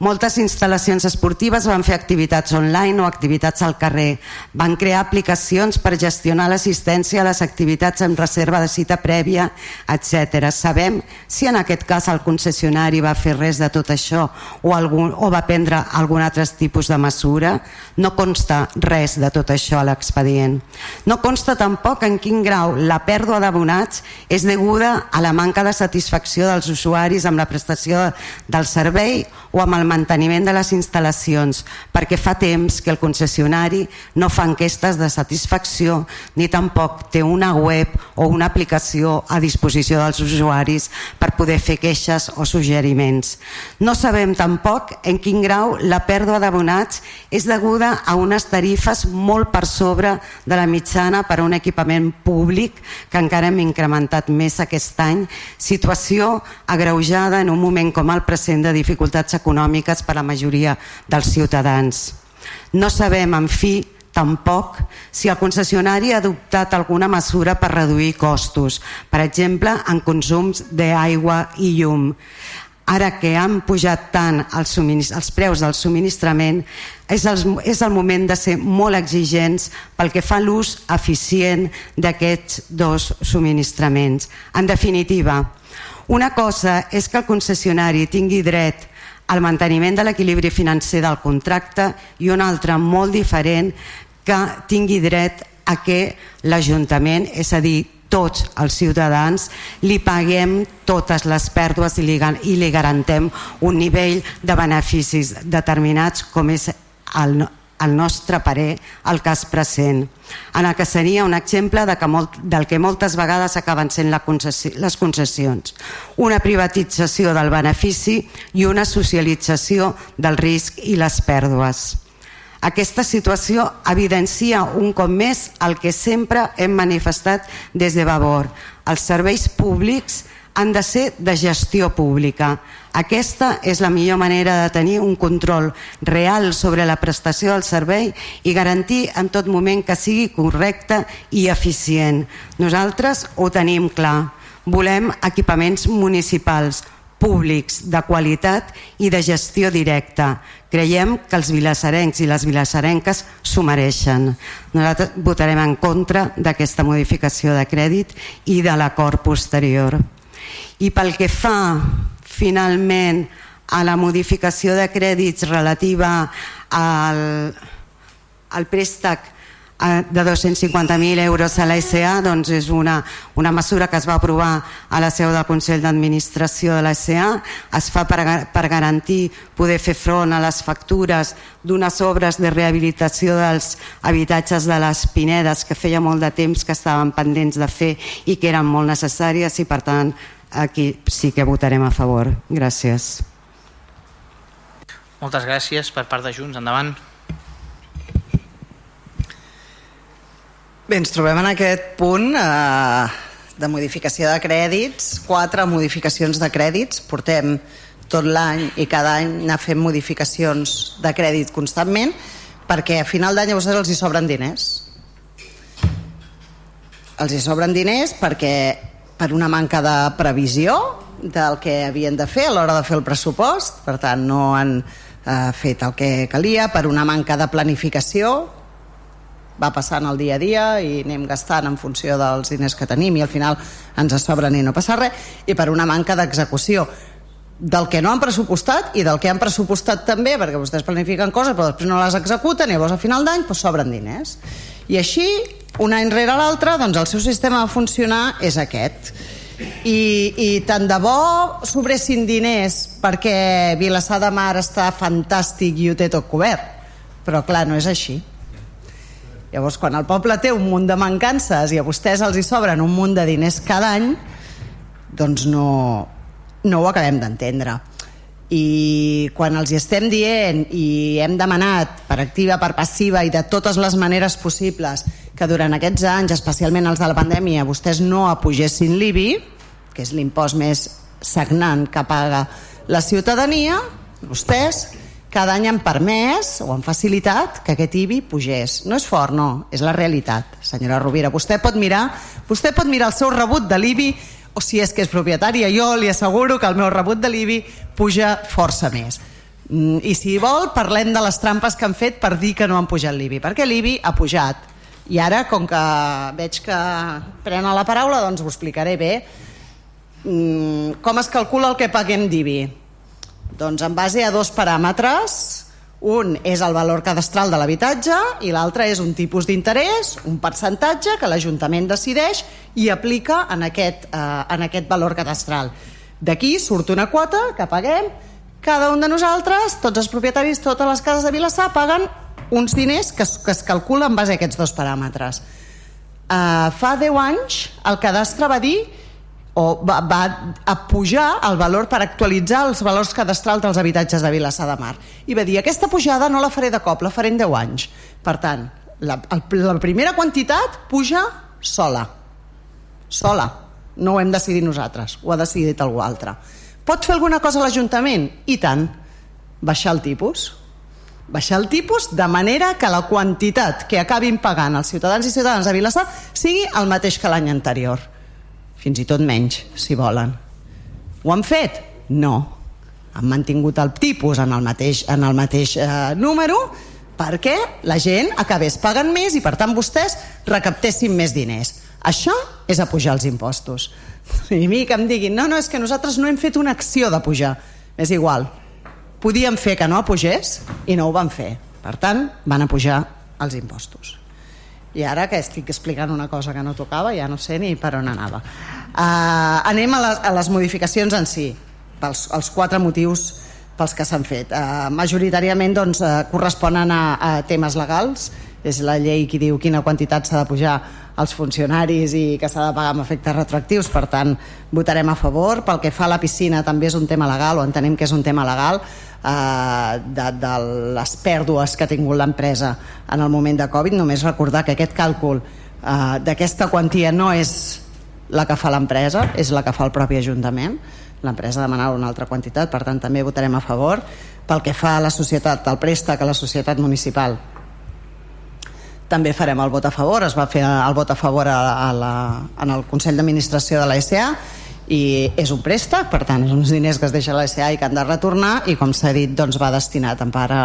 Moltes instal·lacions esportives van fer activitats online o activitats al carrer. Van crear aplicacions per gestionar l'assistència a les activitats amb reserva de cita prèvia, etc. Sabem si en aquest cas el concessionari va fer res de tot això o, algun, o va prendre algun altre tipus de mesura? No consta res de tot això a l'expedient. No consta tampoc en quin grau la pèrdua d'abonats és deguda a la manca de satisfacció dels usuaris amb la prestació del servei o amb el el manteniment de les instal·lacions perquè fa temps que el concessionari no fa enquestes de satisfacció ni tampoc té una web o una aplicació a disposició dels usuaris per poder fer queixes o suggeriments. No sabem tampoc en quin grau la pèrdua d'abonats és deguda a unes tarifes molt per sobre de la mitjana per a un equipament públic que encara hem incrementat més aquest any, situació agreujada en un moment com el present de dificultats econòmiques econòmiques per a la majoria dels ciutadans. No sabem, en fi, tampoc si el concessionari ha adoptat alguna mesura per reduir costos, per exemple, en consums d'aigua i llum. Ara que han pujat tant els, els preus del subministrament, és el, és el moment de ser molt exigents pel que fa l'ús eficient d'aquests dos subministraments. En definitiva, una cosa és que el concessionari tingui dret el manteniment de l'equilibri financer del contracte i un altre molt diferent que tingui dret a que l'Ajuntament, és a dir, tots els ciutadans li paguem totes les pèrdues i li, garantem un nivell de beneficis determinats com és el, al nostre parer, el cas present, en el que seria un exemple de que molt, del que moltes vegades acaben sent la concessi les concessions. Una privatització del benefici i una socialització del risc i les pèrdues. Aquesta situació evidencia un cop més el que sempre hem manifestat des de Vavor. Els serveis públics han de ser de gestió pública. Aquesta és la millor manera de tenir un control real sobre la prestació del servei i garantir en tot moment que sigui correcte i eficient. Nosaltres ho tenim clar. Volem equipaments municipals, públics, de qualitat i de gestió directa. Creiem que els vilassarencs i les vilassarenques s'ho mereixen. Nosaltres votarem en contra d'aquesta modificació de crèdit i de l'acord posterior. I pel que fa finalment a la modificació de crèdits relativa al, al préstec eh, de 250.000 euros a la SA doncs és una, una mesura que es va aprovar a la seu del Consell d'Administració de la SA es fa per, per garantir poder fer front a les factures d'unes obres de rehabilitació dels habitatges de les Pinedes que feia molt de temps que estaven pendents de fer i que eren molt necessàries i per tant aquí sí que votarem a favor. Gràcies. Moltes gràcies per part de Junts. Endavant. Bé, ens trobem en aquest punt eh, de modificació de crèdits, quatre modificacions de crèdits, portem tot l'any i cada any anar fent modificacions de crèdit constantment perquè a final d'any a vostès els hi sobren diners. Els hi sobren diners perquè per una manca de previsió del que havien de fer a l'hora de fer el pressupost, per tant no han eh, fet el que calia, per una manca de planificació, va passant el dia a dia i anem gastant en funció dels diners que tenim i al final ens sobren i no passa res, i per una manca d'execució del que no han pressupostat i del que han pressupostat també, perquè vostès planifiquen coses però després no les executen i llavors a final d'any doncs sobren diners. I així un any rere l'altre doncs el seu sistema de funcionar és aquest. I, i tant de bo sobressin diners perquè Vilassar de Mar està fantàstic i ho té tot cobert. Però clar, no és així. Llavors quan el poble té un munt de mancances i a vostès els hi sobren un munt de diners cada any doncs no, no ho acabem d'entendre i quan els hi estem dient i hem demanat per activa, per passiva i de totes les maneres possibles que durant aquests anys, especialment els de la pandèmia, vostès no apugessin l'IBI, que és l'impost més sagnant que paga la ciutadania, vostès cada any han permès o han facilitat que aquest IBI pugés. No és fort, no, és la realitat, senyora Rovira. Vostè pot mirar, vostè pot mirar el seu rebut de l'IBI o si és que és propietària, jo li asseguro que el meu rebut de l'IBI puja força més. Mm, I si vol, parlem de les trampes que han fet per dir que no han pujat l'IBI, perquè l'IBI ha pujat. I ara, com que veig que prenen la paraula, doncs ho explicaré bé. Mm, com es calcula el que paguem d'IBI? Doncs en base a dos paràmetres, un és el valor cadastral de l'habitatge i l'altre és un tipus d'interès, un percentatge que l'Ajuntament decideix i aplica en aquest, eh, en aquest valor cadastral. D'aquí surt una quota que paguem, cada un de nosaltres, tots els propietaris, totes les cases de Vilassar, paguen uns diners que, que es calculen en base a aquests dos paràmetres. Uh, fa 10 anys el cadastre va dir o va, va a pujar el valor per actualitzar els valors cadastrals dels habitatges de Vilassar de Mar. I va dir aquesta pujada no la faré de cop, la faré en 10 anys. Per tant, la, la primera quantitat puja sola. Sola. No ho hem decidit nosaltres, ho ha decidit algú altre. Pot fer alguna cosa l'Ajuntament? i tant, baixar el tipus. Baixar el tipus de manera que la quantitat que acabin pagant els ciutadans i ciutadanes de Vilassar sigui el mateix que l'any anterior fins i tot menys, si volen. Ho han fet? No. Han mantingut el tipus en el mateix, en el mateix eh, número perquè la gent acabés pagant més i per tant vostès recaptessin més diners. Això és apujar els impostos. I a mi que em diguin, no, no, és que nosaltres no hem fet una acció de pujar. És igual. Podíem fer que no apugés i no ho van fer. Per tant, van apujar els impostos i ara que estic explicant una cosa que no tocava ja no sé ni per on anava. Uh, anem a les, a les modificacions en si pels els quatre motius pels que s'han fet. Uh, majoritàriament doncs, uh, corresponen a, a temes legals és la llei qui diu quina quantitat s'ha de pujar als funcionaris i que s'ha de pagar amb efectes retroactius, per tant votarem a favor. Pel que fa a la piscina també és un tema legal, o entenem que és un tema legal de, de les pèrdues que ha tingut l'empresa en el moment de Covid. Només recordar que aquest càlcul eh, d'aquesta quantia no és la que fa l'empresa, és la que fa el propi Ajuntament. L'empresa demanava una altra quantitat, per tant també votarem a favor. Pel que fa a la societat, el préstec a la societat municipal, també farem el vot a favor, es va fer el vot a favor a, a la, en el Consell d'Administració de la SA i és un préstec, per tant, són uns diners que es deixa la SA i que han de retornar i com s'ha dit, doncs va destinat en part a,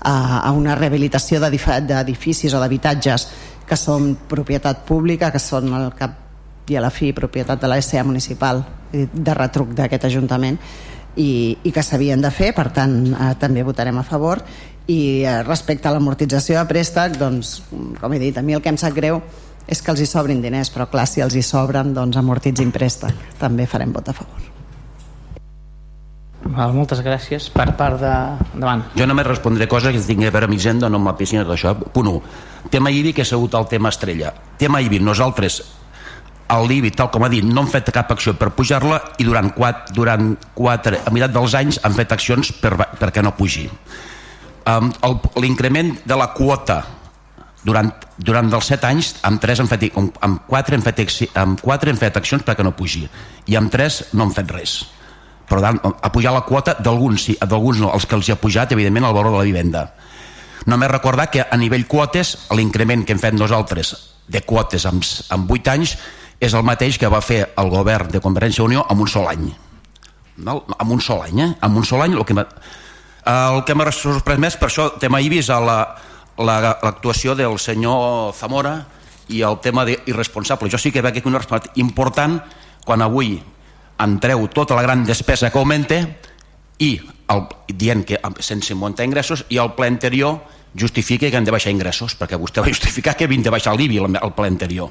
a, a una rehabilitació d'edificis o d'habitatges que són propietat pública, que són al cap i a la fi propietat de la SA municipal de retruc d'aquest Ajuntament i, i que s'havien de fer, per tant eh, també votarem a favor. I eh, respecte a l'amortització de préstec doncs, com he dit, a mi el que em sap greu és que els hi sobrin diners, però clar, si els hi sobren, doncs amortitzin préstec. També farem vot a favor. Val, moltes gràcies. Per part de... Endavant. Jo només respondré coses que tingui a veure amb Hisenda, no amb la piscina, tot això. Punt 1. Tema IBI, que ha sigut el tema estrella. Tema IBI, nosaltres el l'IBI, tal com ha dit, no han fet cap acció per pujar-la i durant quatre, durant quatre, a meitat dels anys han fet accions per, perquè no pugi. Um, L'increment de la quota durant, durant els 7 anys amb 3 hem fet, amb 4 hem fet, amb 4 hem fet accions perquè no pugi i amb 3 no hem fet res per tant, ha pujat la quota d'alguns sí, d'alguns no, els que els ha pujat evidentment el valor de la vivenda només recordar que a nivell quotes l'increment que hem fet nosaltres de quotes amb, amb 8 anys és el mateix que va fer el govern de Convergència i Unió amb un sol any no? amb un sol any eh? amb un sol any el que m'ha sorprès més per això tema IBIS a la, l'actuació la, del senyor Zamora i el tema d'irresponsable. Jo sí que veig aquí una responsabilitat important quan avui entreu tota la gran despesa que augmente i el, dient que sense muntar ingressos i el ple anterior justifica que han de baixar ingressos perquè vostè va justificar que havien de baixar l'IBI el ple anterior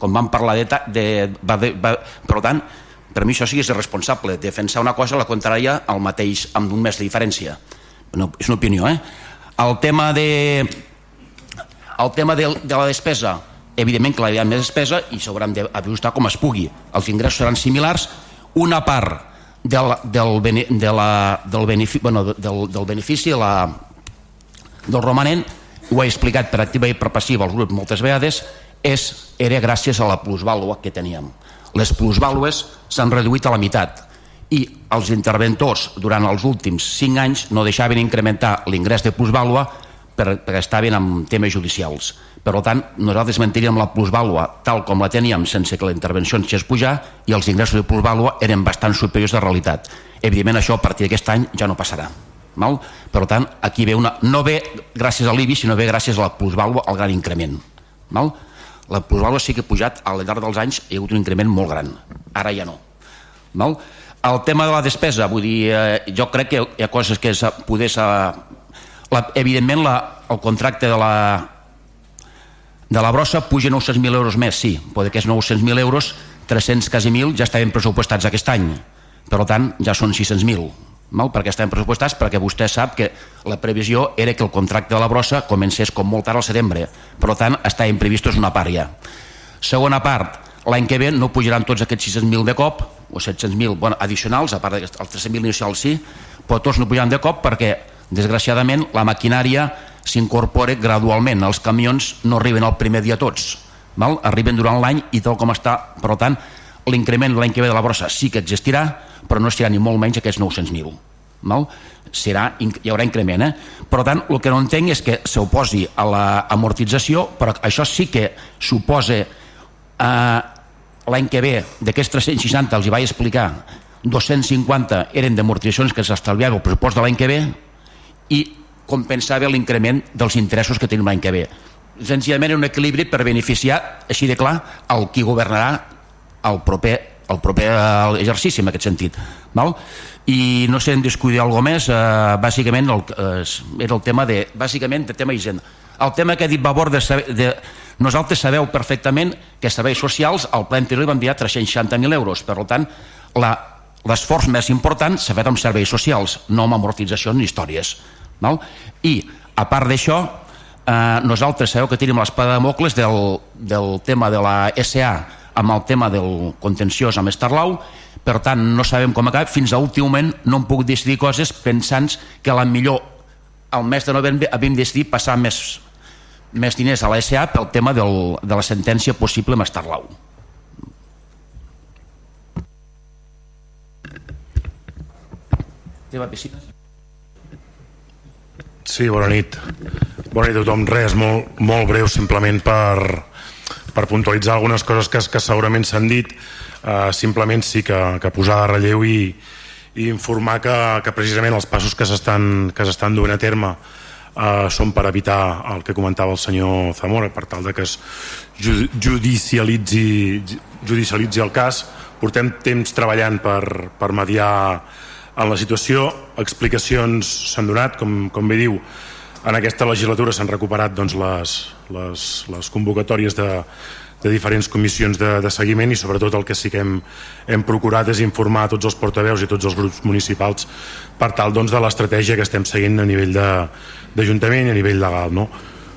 quan vam parlar de, de, va, va, per tant per mi això sí que és responsable defensar una cosa la contrària al mateix amb un mes de diferència no, és una opinió eh? el tema de el tema de, de la despesa evidentment que hi ha més despesa i s'hauran d'ajustar com es pugui. Els ingressos seran similars. Una part del, del, de la, del, benefici, bueno, del, del benefici la, del romanent ho he explicat per activa i per passiva als grups moltes vegades és, era gràcies a la plusvàlua que teníem. Les plusvàlues s'han reduït a la meitat i els interventors durant els últims 5 anys no deixaven incrementar l'ingrés de plusvàlua per, perquè estaven amb temes judicials. Per tant, nosaltres mantindríem la plusvàlua tal com la teníem sense que la intervenció ens fes pujar i els ingressos de plusvàlua eren bastant superiors a realitat. Evidentment això a partir d'aquest any ja no passarà. Val? Per tant, aquí ve una... no ve gràcies a l'IBI, sinó ve gràcies a la plusvàlua al gran increment. Val? La plusvàlua sí que ha pujat al llarg dels anys, hi ha hagut un increment molt gran. Ara ja no. Val? El tema de la despesa, vull dir, eh, jo crec que hi ha coses que poder... La, evidentment, la, el contracte de la, de la brossa puja 900.000 euros més, sí, però d'aquests 900.000 euros, 300 quasi 1.000 ja estaven pressupostats aquest any. Per tant, ja són 600.000 mal? perquè estem pressupostats perquè vostè sap que la previsió era que el contracte de la brossa comencés com molt tard al setembre per tant estaven previstos una part ja segona part, l'any que ve no pujaran tots aquests 600.000 de cop o 700.000 bueno, addicionals, a part dels 300.000 inicials sí, però tots no pujaran de cop perquè desgraciadament la maquinària s'incorpora gradualment. Els camions no arriben el primer dia tots, val? arriben durant l'any i tal com està. Per tant, l'increment l'any que ve de la brossa sí que existirà, però no estirà ni molt menys aquests 900.000. Val? Serà, hi haurà increment. Eh? Per tant, el que no entenc és que s'oposi a l'amortització, però això sí que suposa eh, l'any que ve d'aquests 360 els hi vaig explicar 250 eren d'amortitzacions que s'estalviava el pressupost de l'any que ve i compensava l'increment dels interessos que tenim l'any que ve. Senzillament un equilibri per beneficiar, així de clar, el qui governarà el proper, el proper exercici en aquest sentit. Val? I no sé, en descuidar alguna més, eh, bàsicament el, eh, era el tema de, bàsicament de tema hisenda. El tema que ha dit Vavor de, saber, de nosaltres sabeu perfectament que serveis socials al ple anterior van enviar 360.000 euros, per tant l'esforç més important s'ha fet amb serveis socials, no amb amortitzacions ni històries. Val? I, a part d'això, eh, nosaltres sabeu que tenim l'espada de Mocles del, del tema de la SA amb el tema del contenciós amb Estarlau, per tant no sabem com acaba, fins a últim moment no hem pogut decidir coses pensant que la millor al mes de novembre havíem decidit passar més, més diners a la SA pel tema del, de la sentència possible amb Estarlau. Teva piscina? Sí, bona nit. Bona nit a tothom. Res, molt, molt breu, simplement per, per puntualitzar algunes coses que, que segurament s'han dit. Uh, simplement sí que, que posar de relleu i, i informar que, que precisament els passos que s'estan duent a terme uh, són per evitar el que comentava el senyor Zamora, per tal de que es judicialitzi, judicialitzi el cas. Portem temps treballant per, per mediar en la situació, explicacions s'han donat, com, com bé diu, en aquesta legislatura s'han recuperat doncs, les, les, les convocatòries de, de diferents comissions de, de seguiment i sobretot el que sí que hem, hem procurat és informar tots els portaveus i tots els grups municipals per tal doncs, de l'estratègia que estem seguint a nivell d'Ajuntament i a nivell legal. No?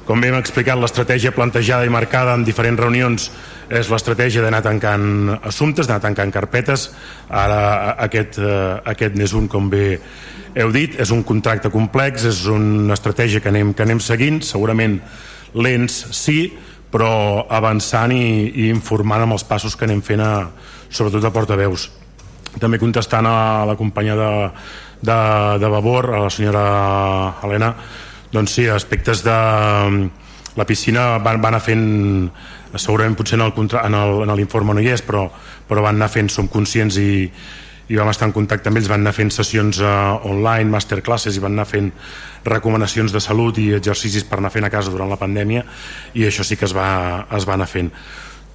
Com bé hem explicat, l'estratègia plantejada i marcada en diferents reunions és l'estratègia d'anar tancant assumptes, d'anar tancant carpetes. Ara aquest, eh, aquest n'és un, com bé heu dit, és un contracte complex, és una estratègia que anem, que anem seguint, segurament lents sí, però avançant i, i informant amb els passos que anem fent a, sobretot a portaveus. També contestant a la companya de, de, de Vavor, a la senyora Helena, doncs sí, aspectes de mm, la piscina van, van anar fent segurament potser en l'informe no hi és però, però van anar fent, som conscients i, i vam estar en contacte amb ells, van anar fent sessions uh, online, masterclasses i van anar fent recomanacions de salut i exercicis per anar fent a casa durant la pandèmia i això sí que es va, es va anar fent.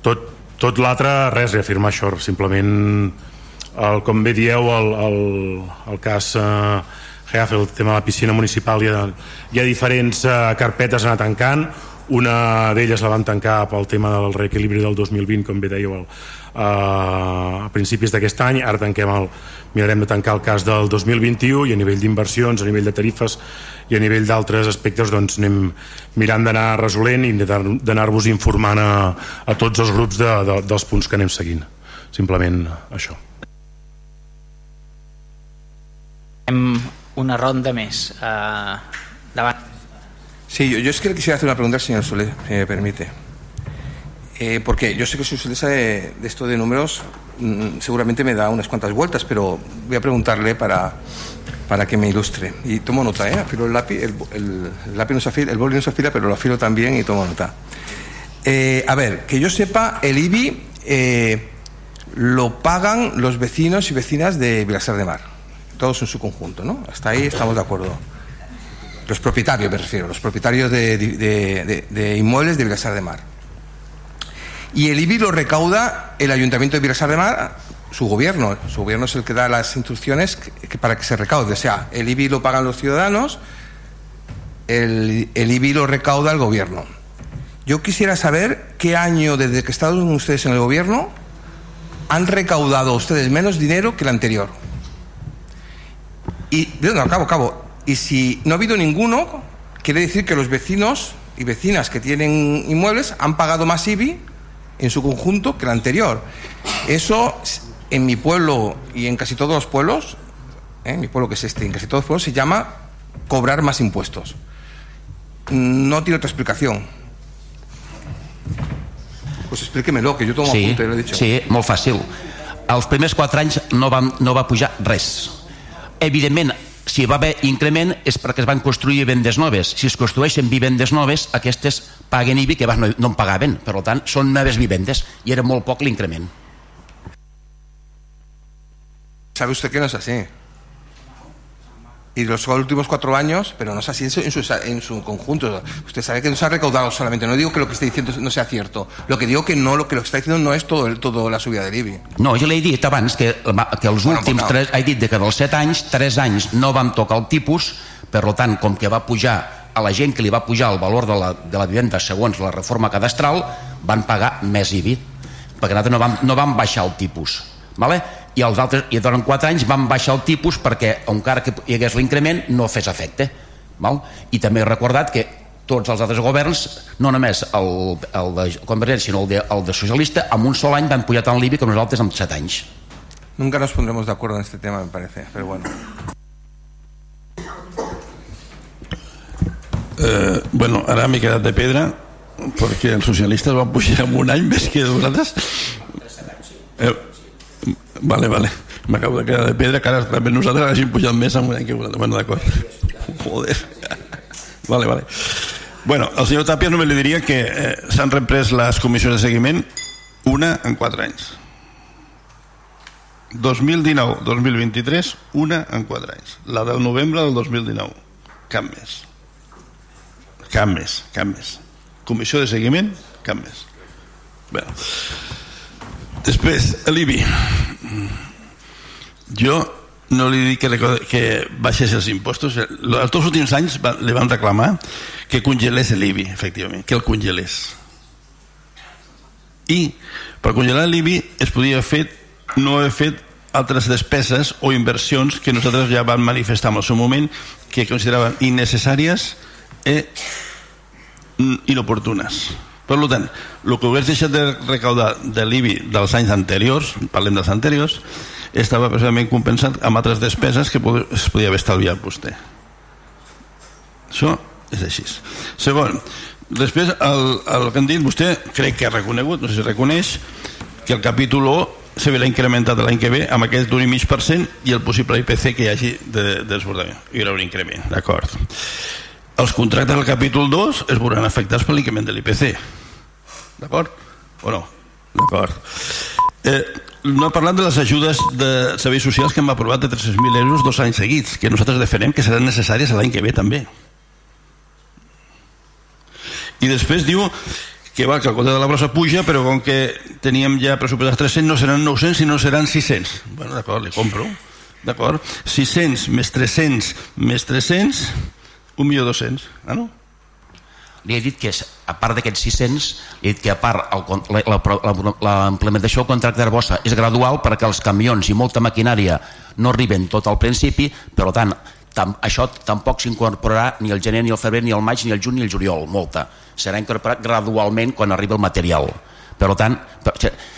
Tot, tot l'altre, res, reafirmar això simplement el, com bé dieu el, el, el cas uh, agafa el tema de la piscina municipal hi ha, hi ha diferents uh, carpetes anar tancant. Una d'elles la vam tancar pel tema del reequilibri del 2020 com bé dèieu el, uh, a principis d'aquest any. Ara tanquem el, mirarem de tancar el cas del 2021 i a nivell d'inversions, a nivell de tarifes i a nivell d'altres aspectes doncs anem mirant d'anar resolent i d'anar-vos informant a, a tots els grups de, de, dels punts que anem seguint. Simplement això una ronda més. Uh, davant. Sí, yo, es que le quisiera hacer una pregunta al señor Soler, si me permite. Eh, porque yo sé que soy socialista de, de esto de números, mm, seguramente me da unas cuantas vueltas, pero voy a preguntarle para, para que me ilustre. Y tomo nota, ¿eh? Afilo el lápiz, el, el- el lápiz no se afila, el boli no se afila, pero lo afilo también y tomo nota. Eh, a ver, que yo sepa, el IBI eh, lo pagan los vecinos y vecinas de Vilasar de Mar, todos en su conjunto, ¿no? Hasta ahí estamos de acuerdo. Los propietarios, me refiero, los propietarios de, inmuebles de Vilasar de Mar. Y el IBI lo recauda el Ayuntamiento de Vilasar de Mar, su gobierno. Su gobierno es el que da las instrucciones que- que- para que se recaude. O sea, el IBI lo pagan los ciudadanos, el, el IBI lo recauda el gobierno. Yo quisiera saber qué año, desde que están ustedes en el gobierno, han recaudado ustedes menos dinero que el anterior. Y, no, acabo, acabo. Y si no ha habido ninguno, quiere decir que los vecinos y vecinas que tienen inmuebles han pagado más IBI en su conjunto que el anterior. Eso, en mi pueblo y en casi todos los pueblos, ¿eh? en mi pueblo que es este, en casi todos los pueblos, se llama cobrar más impuestos. No tiene otra explicación. Pues explíquemelo, que yo tomo Sí, apunte, lo he dicho. sí, molt fàcil. Els primers 4 anys no, van, no va pujar res. Evidentment, si va haver increment és perquè es van construir vivendes noves. Si es construeixen vivendes noves, aquestes paguen IBI que abans no, no en pagaven. Per tant, són noves vivendes i era molt poc l'increment. Sabe usted que no es así. Y los últimos cuatro años, pero no es así en su, en su, en su conjunto. Usted sabe que no se ha recaudado solamente. No digo que lo que está diciendo no sea cierto. Lo que digo que no, lo que lo que está diciendo no es todo, el, todo la subida del IBI. No, jo l'he dit abans que, que els Bueno, últims no. tres, he dit que dels 7 anys, 3 anys no van tocar el tipus, per tant, com que va pujar a la gent que li va pujar el valor de la, de la vivenda segons la reforma cadastral, van pagar més IBI, perquè nosaltres no vam, no vam baixar el tipus. Vale? I els altres, i durant 4 anys van baixar el tipus perquè, encara que hi hagués l'increment, no fes efecte. Val? I també he recordat que tots els altres governs, no només el, el de Convergència, sinó el de, el de Socialista, en un sol any van pujar tant l'IBI com nosaltres en 7 anys. Nunca nos pondremos de acuerdo en este tema, me parece. Pero bueno. Eh, bueno, ara m'he quedat de pedra perquè els socialistes van pujar en un any més que nosaltres. Eh, vale, vale. M'acabo de quedar de pedra que ara també nosaltres hagin pujat més en un any que vosaltres. Bueno, d'acord. Joder. Vale, vale. Bueno, al senyor Tapia només li diria que eh, s'han reprès les comissions de seguiment una en quatre anys. 2019-2023, una en quatre anys. La del novembre del 2019. Cap més. Cap més, cap més. Comissió de seguiment, cap més. Bé. Després, l'IBI. Jo no li dic que, que baixés els impostos. Els dos últims anys va, li van reclamar que congelés l'IBI, efectivament, que el congelés. I per congelar l'IBI es podia fer, no haver fet altres despeses o inversions que nosaltres ja vam manifestar en el seu moment que consideraven innecessàries i mm, inoportunes. Per tant, el que hagués deixat de recaudar de l'IBI dels anys anteriors, parlem dels anteriors, estava precisament compensat amb altres despeses que es podia haver estalviat vostè. Això és així. Segon, després el, el que han dit vostè crec que ha reconegut, no sé si reconeix que el capítol 1 se verà incrementat l'any que ve amb aquest 1,5% i el possible IPC que hi hagi de, de desbordament. Hi haurà un increment, d'acord. Els contractes del capítol 2 es veuran afectats per l'increment de l'IPC. D'acord? O no? D'acord. Eh, no ha parlat de les ajudes de serveis socials que hem aprovat de 300.000 euros dos anys seguits, que nosaltres defenem que seran necessàries l'any que ve també. I després diu que va, que el compte de la brossa puja, però com que teníem ja pressupostats 300, no seran 900, sinó seran 600. Bueno, d'acord, li compro. D'acord? 600 més 300 més 300, 1.200.000. Ah, no? Li he dit que, és- a part d'aquests 600, li he dit que a part el con- la, la, la, la implementació del contracte de bossa és gradual perquè els camions i molta maquinària no arriben tot al principi, per tant, tam, això tampoc s'incorporarà ni el gener, ni el febrer, ni el maig, ni el juny, ni el juliol, molta. Serà incorporat gradualment quan arribi el material. Per tant,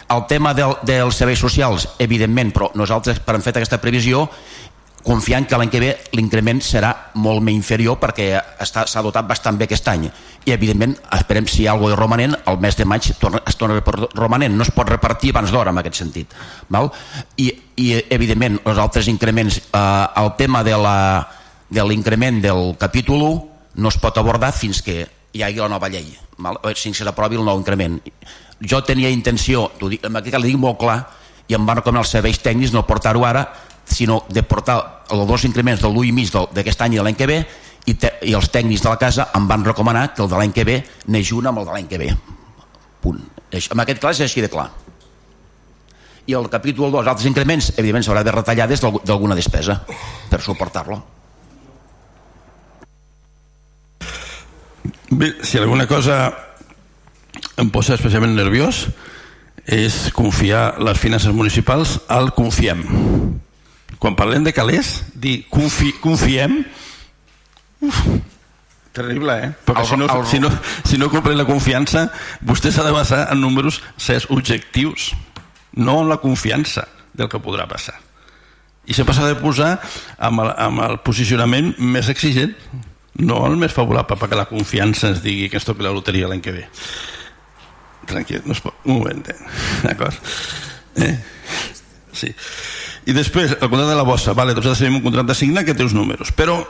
el tema del, dels serveis socials, evidentment, però nosaltres, per hem fet aquesta previsió, confiant que l'any que ve l'increment serà molt més inferior perquè s'ha dotat bastant bé aquest any i evidentment esperem si hi ha alguna de romanent el mes de maig torna, es torna romanent no es pot repartir abans d'hora en aquest sentit val? I, i evidentment els altres increments eh, el tema de la de l'increment del capítol 1 no es pot abordar fins que hi hagi la nova llei val? fins que s'aprovi el nou increment jo tenia intenció, dic, en aquest cas li dic molt clar i em van recomanar els serveis tècnics no portar-ho ara sinó de portar els dos increments de l'1 i mig d'aquest any i de l'any que ve i, te, i els tècnics de la casa em van recomanar que el de l'any que ve neix un amb el de l'any que ve. Punt. en aquest cas és així de clar. I el capítol 2, altres increments evidentment s'haurà de retallar des d'alguna despesa per suportar-lo. Bé, si alguna cosa em posa especialment nerviós és confiar les finances municipals al confiem quan parlem de calés, dir confi, confiem, uf, terrible, eh? Perquè si no, si, no, si no compren la confiança, vostè s'ha de basar en números certs objectius, no en la confiança del que podrà passar. I sempre s'ha de posar amb el, amb el posicionament més exigent, no el més favorable, perquè la confiança ens digui que es toqui la loteria l'any que ve. Tranquil, no es pot... Un moment, eh? d'acord? Eh? Sí. I després, el contracte de la bossa, vale, doncs tenim un contracte signat que té uns números, però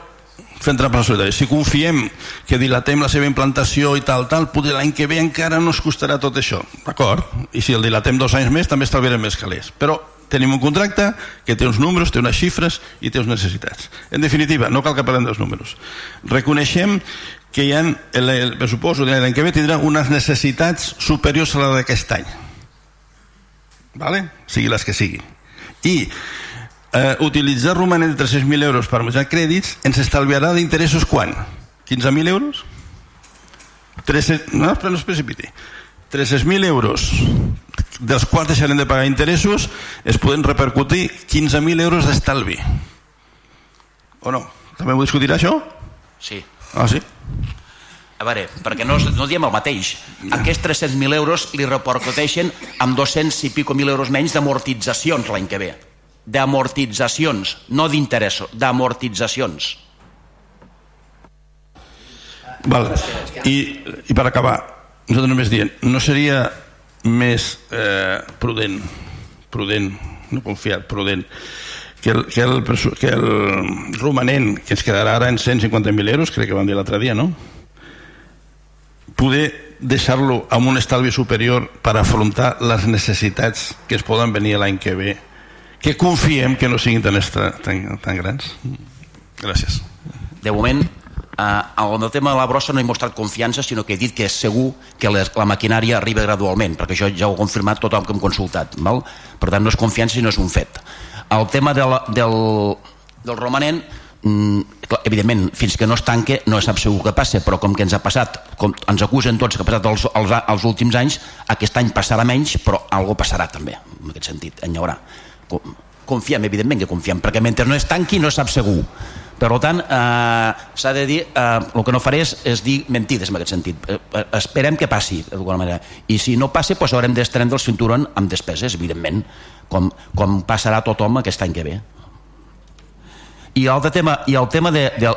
fent trampa solidari. Si confiem que dilatem la seva implantació i tal, tal, potser l'any que ve encara no es costarà tot això, d'acord? I si el dilatem dos anys més, també estalviarem més calés. Però tenim un contracte que té uns números, té unes xifres i té unes necessitats. En definitiva, no cal que parlem dels números. Reconeixem que hi ha, el, el pressupost de l'any que ve tindrà unes necessitats superiors a la d'aquest any. Vale? Sigui les que siguin i eh, utilitzar romanent de 300.000 euros per menjar crèdits ens estalviarà d'interessos quan? 15.000 euros? 300, no, no es precipiti 300.000 euros dels quals deixarem de pagar interessos es poden repercutir 15.000 euros d'estalvi o no? també ho discutirà això? sí ah, sí? A veure, perquè no, no diem el mateix aquests 300.000 euros li repercuteixen amb 200 i pico mil euros menys d'amortitzacions l'any que ve d'amortitzacions, no d'interessos d'amortitzacions Val. I, i per acabar nosaltres només dient no seria més eh, prudent prudent, no confiat, prudent que el, que, el, que el romanent que ens quedarà ara en 150.000 euros crec que vam dir l'altre dia, no? Poder deixar-lo amb un estalvi superior per afrontar les necessitats que es poden venir l'any que ve que confiem que no siguin tan, estra, tan, tan grans. Gràcies. De moment eh, en el tema de la brossa no he mostrat confiança sinó que he dit que és segur que les, la maquinària arriba gradualment perquè això ja ho ha confirmat tothom que hem consultat val? per tant no és confiança sinó és un fet. El tema de la, del, del romanent mm, evidentment, fins que no es tanque no sap segur que passa, però com que ens ha passat com ens acusen tots que ha passat els, els, els últims anys, aquest any passarà menys però algo passarà també, en aquest sentit en hi haurà. Confiem, evidentment que confiem, perquè mentre no es tanqui no sap segur. Per tant, eh, s'ha de dir eh, el que no faré és, és dir mentides en aquest sentit. Eh, eh esperem que passi d'alguna manera. I si no passi doncs haurem d'estrendre el cinturón amb despeses, evidentment com, com passarà tothom aquest any que ve i el tema, i el tema de, de,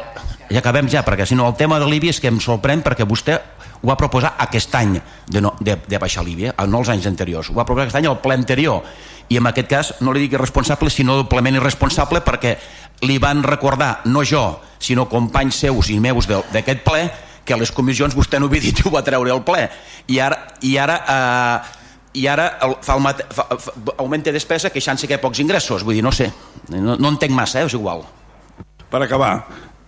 ja acabem ja, perquè si no el tema de l'IBI és que em sorprèn perquè vostè ho va proposar aquest any de, no, de, de baixar l'IBI, eh? no els anys anteriors ho va proposar aquest any al ple anterior i en aquest cas no li dic irresponsable sinó doblement irresponsable perquè li van recordar, no jo sinó companys seus i meus d'aquest ple que a les comissions vostè no havia dit ho va treure al ple i ara, i ara eh, i ara el, fa el mate, fa, fa, augmenta despesa queixant-se que hi ha pocs ingressos vull dir, no sé, no, no entenc massa eh? és igual per acabar,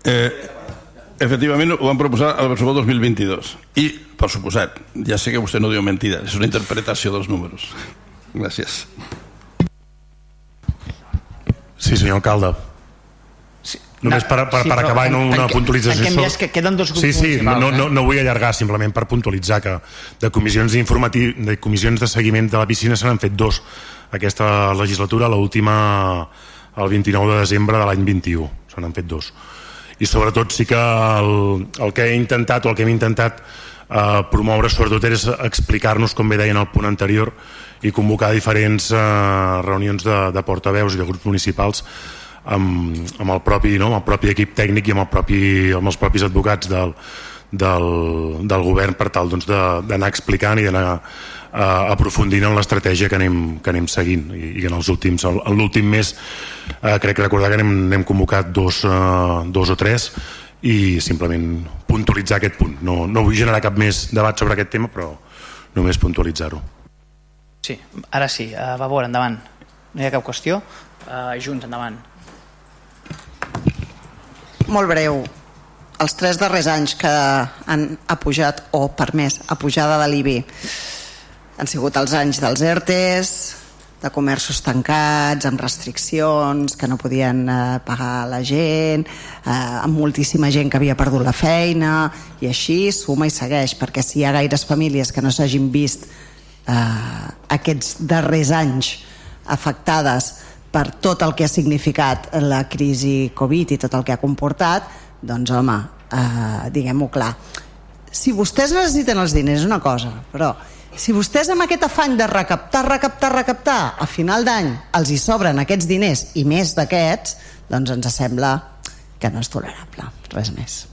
eh, efectivament ho van proposar al pressupost 2022 i, per suposat, ja sé que vostè no diu mentida, és una interpretació dels números. Gràcies. Sí, senyor alcalde. Sí. Només per, per, sí, per acabar en, una en, puntualització. En que queden dos Sí, sí, no, no, no, no vull allargar, simplement per puntualitzar que de comissions, de comissions de seguiment de la piscina se n'han fet dos aquesta legislatura, l'última el 29 de desembre de l'any 21 se n'han fet dos i sobretot sí que el, el que he intentat o el que hem intentat eh, promoure sobretot és explicar-nos com bé deia en el punt anterior i convocar diferents eh, reunions de, de portaveus i de grups municipals amb, amb, el propi, no? amb el propi equip tècnic i amb, el propi, amb els propis advocats del, del, del govern per tal doncs, d'anar explicant i d'anar uh, aprofundint en l'estratègia que, anem, que anem seguint. I, i en els últims, en l'últim mes uh, crec que recordar que n'hem hem convocat dos, uh, dos o tres i simplement puntualitzar aquest punt. No, no vull generar cap més debat sobre aquest tema però només puntualitzar-ho. Sí, ara sí, uh, va veure, endavant. No hi ha cap qüestió? Uh, Junts, endavant. Molt breu. Els tres darrers anys que han apujat o permès apujada de l'IBI han sigut els anys dels ERTES de comerços tancats, amb restriccions, que no podien eh, pagar la gent, eh, amb moltíssima gent que havia perdut la feina, i així suma i segueix, perquè si hi ha gaires famílies que no s'hagin vist eh, aquests darrers anys afectades per tot el que ha significat la crisi Covid i tot el que ha comportat, doncs home, eh, diguem-ho clar. Si vostès necessiten els diners és una cosa, però si vostès amb aquest afany de recaptar, recaptar, recaptar, a final d'any els hi sobren aquests diners i més d'aquests, doncs ens sembla que no és tolerable. Res més.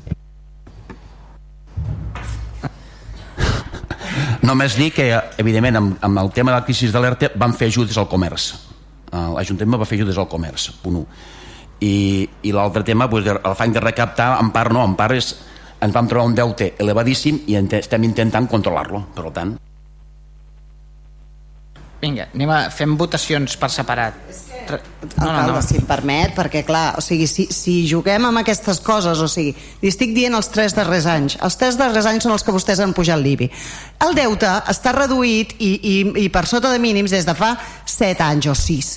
Només dir que, evidentment, amb, amb el tema de la crisi de l'ERTE van fer ajudes al comerç Eh, l'Ajuntament va fer ajudes al comerç, punt 1. I, i l'altre tema, doncs, el de recaptar, en part no, en part és, ens vam trobar un deute elevadíssim i estem intentant controlar-lo, per tant. Vinga, anem a, fem votacions per separat. No, no, no. si em permet, perquè clar, o sigui, si, si juguem amb aquestes coses, o sigui, li estic dient els tres darrers anys, els tres darrers anys són els que vostès han pujat l'IBI. El deute està reduït i, i, i per sota de mínims des de fa set anys o sis.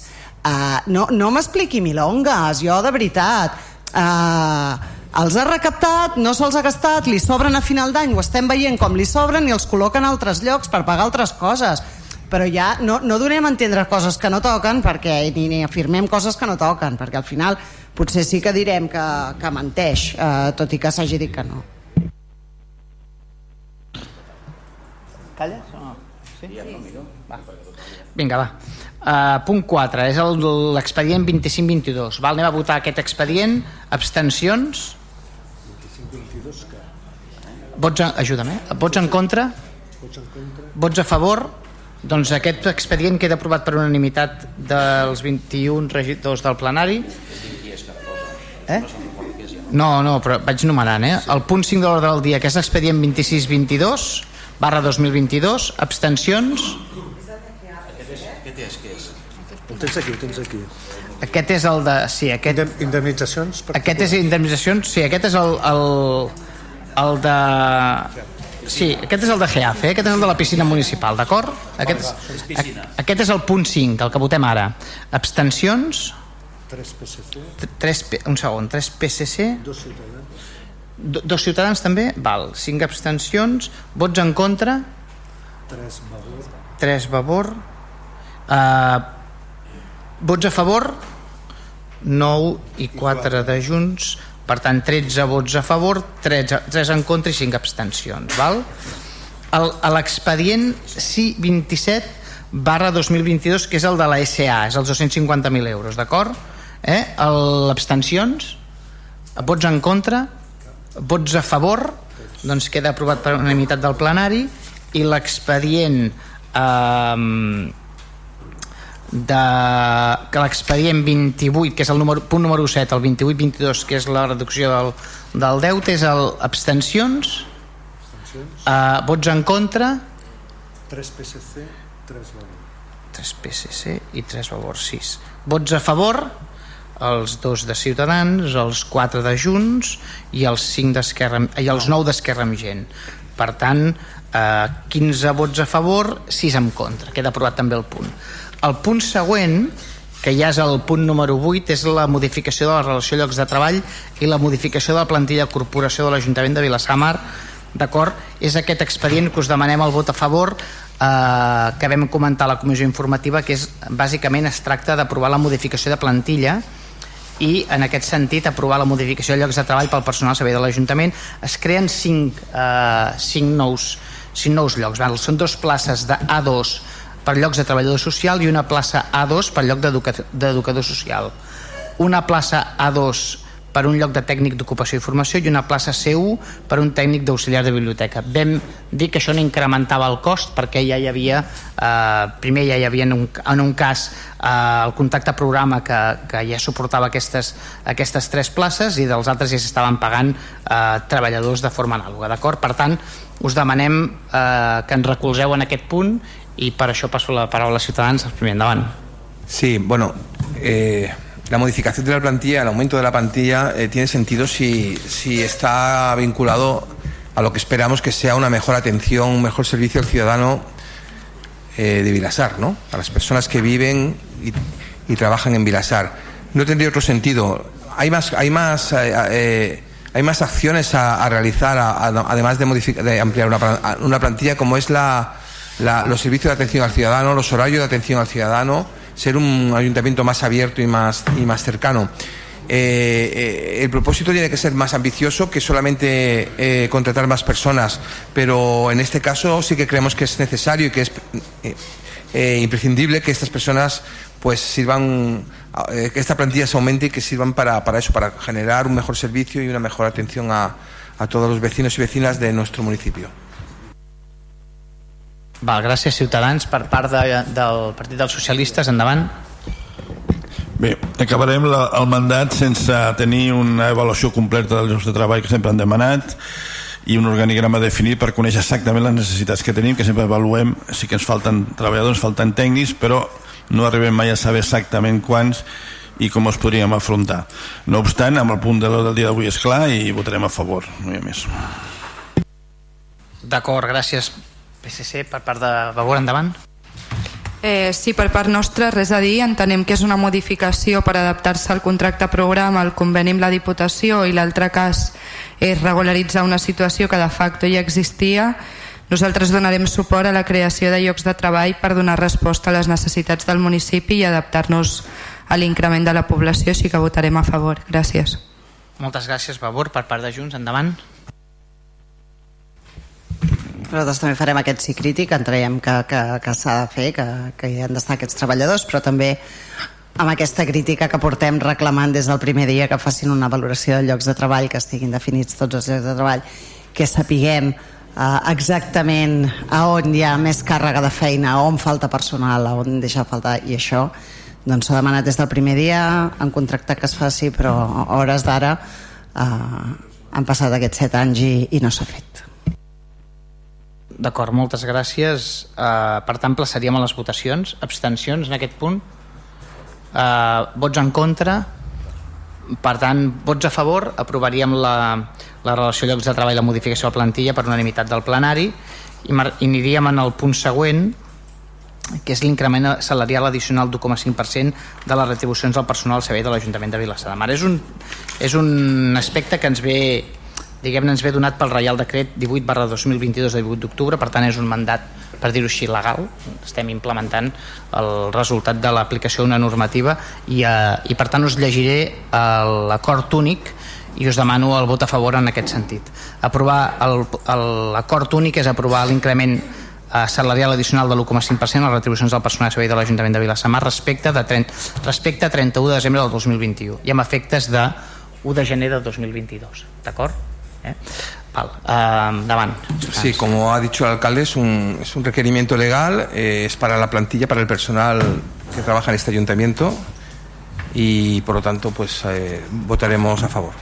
Uh, no no m'expliqui milongas, jo de veritat. Uh, els ha recaptat, no se'ls ha gastat, li sobren a final d'any, ho estem veient com li sobren i els col·loquen a altres llocs per pagar altres coses però ja no, no donem a entendre coses que no toquen perquè ni, ni afirmem coses que no toquen perquè al final potser sí que direm que, que menteix eh, tot i que s'hagi dit que no Calles o no? Sí? sí. Va. Vinga, va. Uh, punt 4, és l'expedient 2522. Val, anem a votar aquest expedient. Abstencions? 2522 que... Vots, ajuda'm, eh? Vots en contra? Vots en contra? Vots a favor? Doncs aquest expedient queda aprovat per unanimitat dels 21 regidors del plenari. Eh? No, no, però vaig numerant, eh? El punt 5 de l'ordre del dia, que és l'expedient 2622 barra 2022, abstencions? El tens aquí, el tens aquí. Aquest és el de... Sí, aquest... Indemnitzacions? Aquest és indemnitzacions, sí, aquest és el, el, el de... Sí, aquest és el de GEAF, eh? aquest és el de la piscina municipal, d'acord? Aquest, aquest és el punt 5, el que votem ara. Abstencions? 3 PSC. 3, un segon, 3 PSC. Dos ciutadans. Do, dos ciutadans també? Val. 5 abstencions. Vots en contra? 3 Vavor. 3 Vavor. Uh, Vots a favor? 9 i 4 de Junts. Per tant, 13 vots a favor, 3, 3 en contra i 5 abstencions. Val? A l'expedient C27 barra 2022, que és el de la SA, és els 250.000 euros, d'acord? Eh? L'abstencions? Vots en contra? Vots a favor? Doncs queda aprovat per unanimitat del plenari i l'expedient eh, de, que l'expedient 28, que és el número, punt número 7, el 28-22, que és la reducció del, del deute, és el abstencions, abstencions. Uh, vots en contra, 3 PSC, 3 valor. 3 PSC i 3 valor, 6. Vots a favor, els dos de Ciutadans, els 4 de Junts i els 5 d'Esquerra i els 9 d'Esquerra amb gent. Per tant, eh, 15 vots a favor, 6 en contra. Queda aprovat també el punt. El punt següent, que ja és el punt número 8, és la modificació de la relació de llocs de treball i la modificació de la plantilla de corporació de l'Ajuntament de Vilassamar. D'acord? És aquest expedient que us demanem el vot a favor eh, que vam comentar a la comissió informativa que és bàsicament es tracta d'aprovar la modificació de plantilla i en aquest sentit aprovar la modificació de llocs de treball pel personal servei de l'Ajuntament es creen 5, eh, 5, nous, 5 nous llocs val? són dos places de A2 per llocs de treballador social i una plaça A2 per lloc d'educador social. una plaça A2 per un lloc de tècnic d'ocupació i formació i una plaça C1 per un tècnic d'auxiliar de biblioteca. Vam dir que això no incrementava el cost perquè ja hi havia, eh, primer ja hi havia en un, en un cas eh, el contacte programa que, que ja suportava aquestes, aquestes tres places i dels altres ja s'estaven pagant eh, treballadors de forma anàloga. Per tant, us demanem eh, que ens recolzeu en aquest punt i per això passo la paraula als ciutadans, primer. Sí, bueno, eh, la modificación de la plantilla, el aumento de la plantilla, eh, tiene sentido si, si está vinculado a lo que esperamos que sea una mejor atención, un mejor servicio al ciudadano eh, de Vilasar, ¿no? A las personas que viven y, trabajan en Vilasar. No tendría otro sentido. Hay más, hay más, hay más acciones a, realizar, además de, de ampliar una, una plantilla, como es la, la- los servicios de atención al ciudadano, los horarios de atención al ciudadano, ser un ayuntamiento más abierto y más, y más cercano. Eh, eh, el propósito tiene que ser más ambicioso que solamente eh, contratar más personas, pero en este caso sí que creemos que es necesario y que es eh, imprescindible que estas personas pues sirvan, que esta plantilla se aumente y que sirvan para, para eso, para generar un mejor servicio y una mejor atención a, a todos los vecinos y vecinas de nuestro municipio. Val, gràcies Ciutadans per part de, del Partit dels Socialistes, endavant. Bé, acabarem la, el mandat sense tenir una avaluació completa dels llocs de treball que sempre han demanat i un organigrama definit per conèixer exactament les necessitats que tenim, que sempre avaluem, sí que ens falten treballadors, falten tècnics, però no arribem mai a saber exactament quants i com els podríem afrontar. No obstant, amb el punt de l'ordre del dia d'avui és clar i votarem a favor, no hi ha més. D'acord, gràcies PSC per part de Vavor, endavant. Eh, sí, per part nostra, res a dir. Entenem que és una modificació per adaptar-se al contracte programa, al conveni amb la Diputació i l'altre cas és regularitzar una situació que de facto ja existia. Nosaltres donarem suport a la creació de llocs de treball per donar resposta a les necessitats del municipi i adaptar-nos a l'increment de la població, així que votarem a favor. Gràcies. Moltes gràcies, Vavor, per part de Junts, endavant. Nosaltres també farem aquest sí crític, en creiem que, que, que s'ha de fer, que, que hi han d'estar aquests treballadors, però també amb aquesta crítica que portem reclamant des del primer dia que facin una valoració de llocs de treball, que estiguin definits tots els llocs de treball, que sapiguem eh, exactament a on hi ha més càrrega de feina, on falta personal, on deixa de faltar, i això doncs s'ha demanat des del primer dia, han contractat que es faci, però a hores d'ara eh, han passat aquests set anys i, i no s'ha fet. D'acord, moltes gràcies. Uh, per tant, plaçaríem a les votacions. Abstencions en aquest punt? Uh, vots en contra? Per tant, vots a favor? Aprovaríem la, la relació de llocs de treball i la modificació de la plantilla per unanimitat del plenari i, i aniríem en el punt següent que és l'increment salarial addicional d'1,5% de les retribucions del personal al servei de l'Ajuntament de Vilassar de Mar. És un, és un aspecte que ens ve diguem-ne ens ve donat pel Reial Decret 18 barra 2022 de 18 d'octubre, per tant és un mandat, per dir-ho així, legal. Estem implementant el resultat de l'aplicació d'una normativa i, eh, i per tant us llegiré eh, l'acord únic i us demano el vot a favor en aquest sentit. Aprovar l'acord únic és aprovar l'increment eh, salarial addicional de l'1,5% a les retribucions del personal de servei de l'Ajuntament de Vilassamar respecte, de 30, respecte a 31 de desembre del 2021 i amb efectes de 1 de gener del 2022. D'acord? Eh? Val. Uh, davant. Sí, como ha dicho el alcalde, es un, es un requerimiento legal, eh, es para la plantilla, para el personal que trabaja en este ayuntamiento y por lo tanto pues eh, votaremos a favor.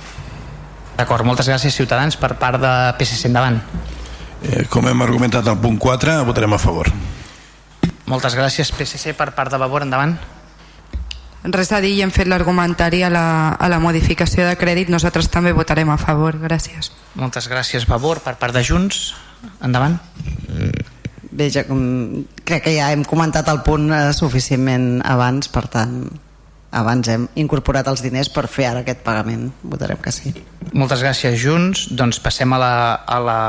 D'acord, moltes gràcies Ciutadans per part de PSC endavant. Eh, com hem argumentat al punt 4, votarem a favor. Moltes gràcies PSC per part de Vavor endavant. Res a dir i hem fet l'argumentari a, la, a la modificació de crèdit. Nosaltres també votarem a favor. Gràcies. Moltes gràcies Vavor per part de Junts. Endavant. Bé, ja, com, crec que ja hem comentat el punt eh, suficientment abans, per tant, abans hem incorporat els diners per fer ara aquest pagament. Votarem que sí. Moltes gràcies Junts. Doncs passem a la, a la,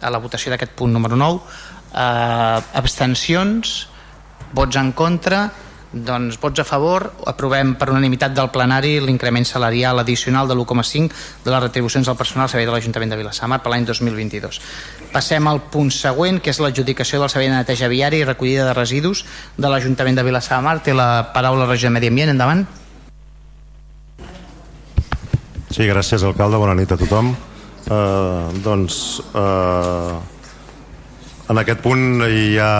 a la votació d'aquest punt número 9. Uh, abstencions, vots en contra, doncs vots a favor, aprovem per unanimitat del plenari l'increment salarial addicional de l'1,5 de les retribucions del personal al servei de l'Ajuntament de Vilassamar per l'any 2022. Passem al punt següent, que és l'adjudicació del servei de neteja viària i recollida de residus de l'Ajuntament de Vilassamar. Té la paraula la regió de Medi Ambient, endavant. Sí, gràcies, alcalde. Bona nit a tothom. Uh, doncs, uh, en aquest punt ja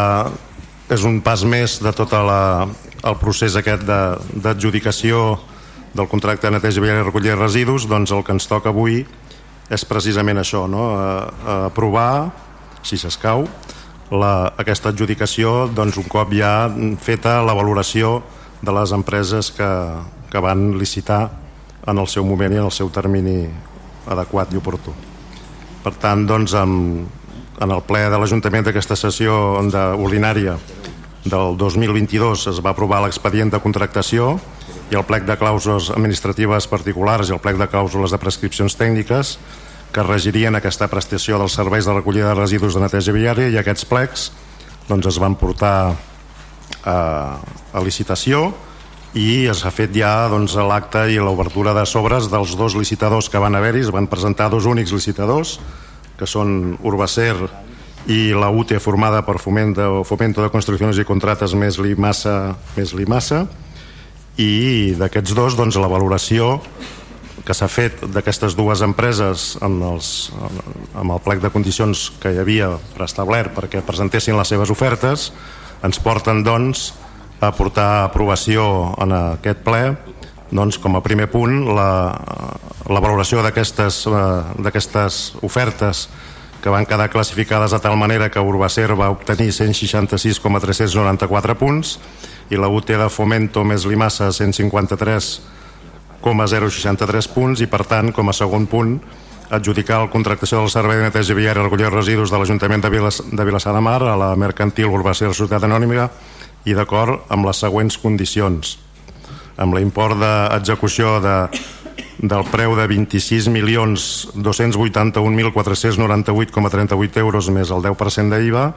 és un pas més de tot la, el procés aquest d'adjudicació de, del contracte de neteja viària i recollir residus, doncs el que ens toca avui és precisament això, no? Uh, aprovar, si s'escau, la, aquesta adjudicació doncs, un cop ja feta la valoració de les empreses que, que van licitar en el seu moment i en el seu termini adequat i oportú. Per tant, doncs, en, en el ple de l'Ajuntament d'aquesta sessió de, ordinària del 2022 es va aprovar l'expedient de contractació i el plec de clàusules administratives particulars i el plec de clàusules de prescripcions tècniques que regirien aquesta prestació dels serveis de recollida de residus de neteja viària i aquests plecs doncs, es van portar a, a licitació i es ha fet ja doncs, l'acte i l'obertura de sobres dels dos licitadors que van haver-hi, es van presentar dos únics licitadors que són Urbacer i la UTE formada per Fomento, Fomento de Construccions i Contrates més Limassa, més Limassa. I d'aquests dos doncs, la valoració que s'ha fet d'aquestes dues empreses en els, amb el plec de condicions que hi havia preestablert perquè presentessin les seves ofertes ens porten doncs a portar aprovació en aquest ple doncs, com a primer punt la, la valoració d'aquestes uh, ofertes que van quedar classificades de tal manera que Urbacer va obtenir 166,394 punts i la UT de Fomento més Limassa 153 063 punts i per tant com a segon punt adjudicar la contractació del servei de neteja viària i recollir residus de l'Ajuntament de, Vilas, de Vilassar de Mar a la mercantil Urbacer Societat Anònima i d'acord amb les següents condicions. Amb l'import d'execució de, del preu de 26.281.498,38 euros més el 10% d'IVA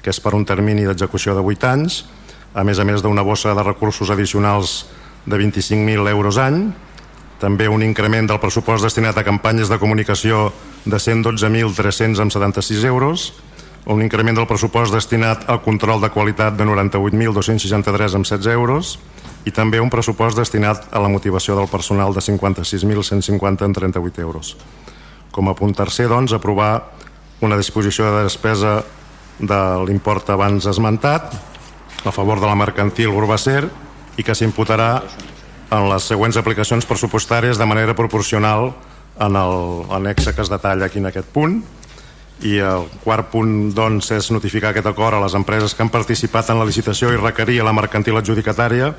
que és per un termini d'execució de 8 anys a més a més d'una bossa de recursos addicionals de 25.000 euros any també un increment del pressupost destinat a campanyes de comunicació de 112.376 euros, un increment del pressupost destinat al control de qualitat de 98.263 amb 16 euros i també un pressupost destinat a la motivació del personal de 56.150 amb 38 euros. Com a punt tercer, doncs, aprovar una disposició de despesa de l'import abans esmentat a favor de la mercantil Urbacer i que s'imputarà en les següents aplicacions pressupostàries de manera proporcional en l'annexe que es detalla aquí en aquest punt i el quart punt doncs, és notificar aquest acord a les empreses que han participat en la licitació i requerir a la mercantil adjudicatària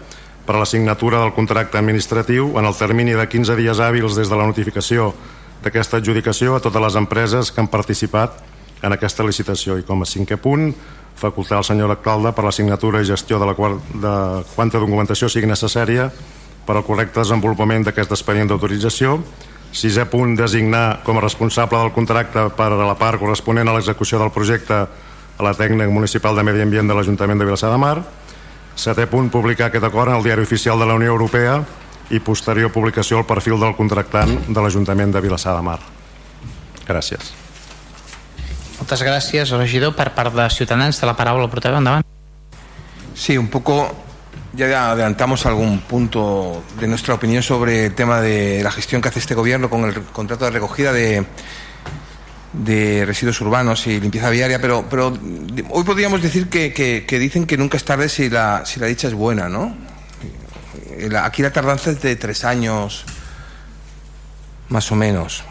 per a la signatura del contracte administratiu en el termini de 15 dies hàbils des de la notificació d'aquesta adjudicació a totes les empreses que han participat en aquesta licitació i com a cinquè punt facultar al senyor alcalde per la signatura i gestió de la qual, de quanta documentació sigui necessària per al correcte desenvolupament d'aquest expedient d'autorització. Sisè punt, designar com a responsable del contracte per a la part corresponent a l'execució del projecte a la tècnica municipal de Medi Ambient de l'Ajuntament de Vilassar de Mar. Setè punt, publicar aquest acord en el diari oficial de la Unió Europea i posterior publicació al perfil del contractant de l'Ajuntament de Vilassar de Mar. Gràcies. Moltes gràcies, regidor. Per part de Ciutadans, de la paraula portaveu, endavant. Sí, un poco ya adelantamos algún punto de nuestra opinión sobre el tema de la gestión que hace este gobierno con el contrato de recogida de, de residuos urbanos y limpieza viaria, pero, pero hoy podríamos decir que, que, dicen que nunca es tarde si la, si la dicha es buena, ¿no? Aquí la tardanza es de tres años, más o menos.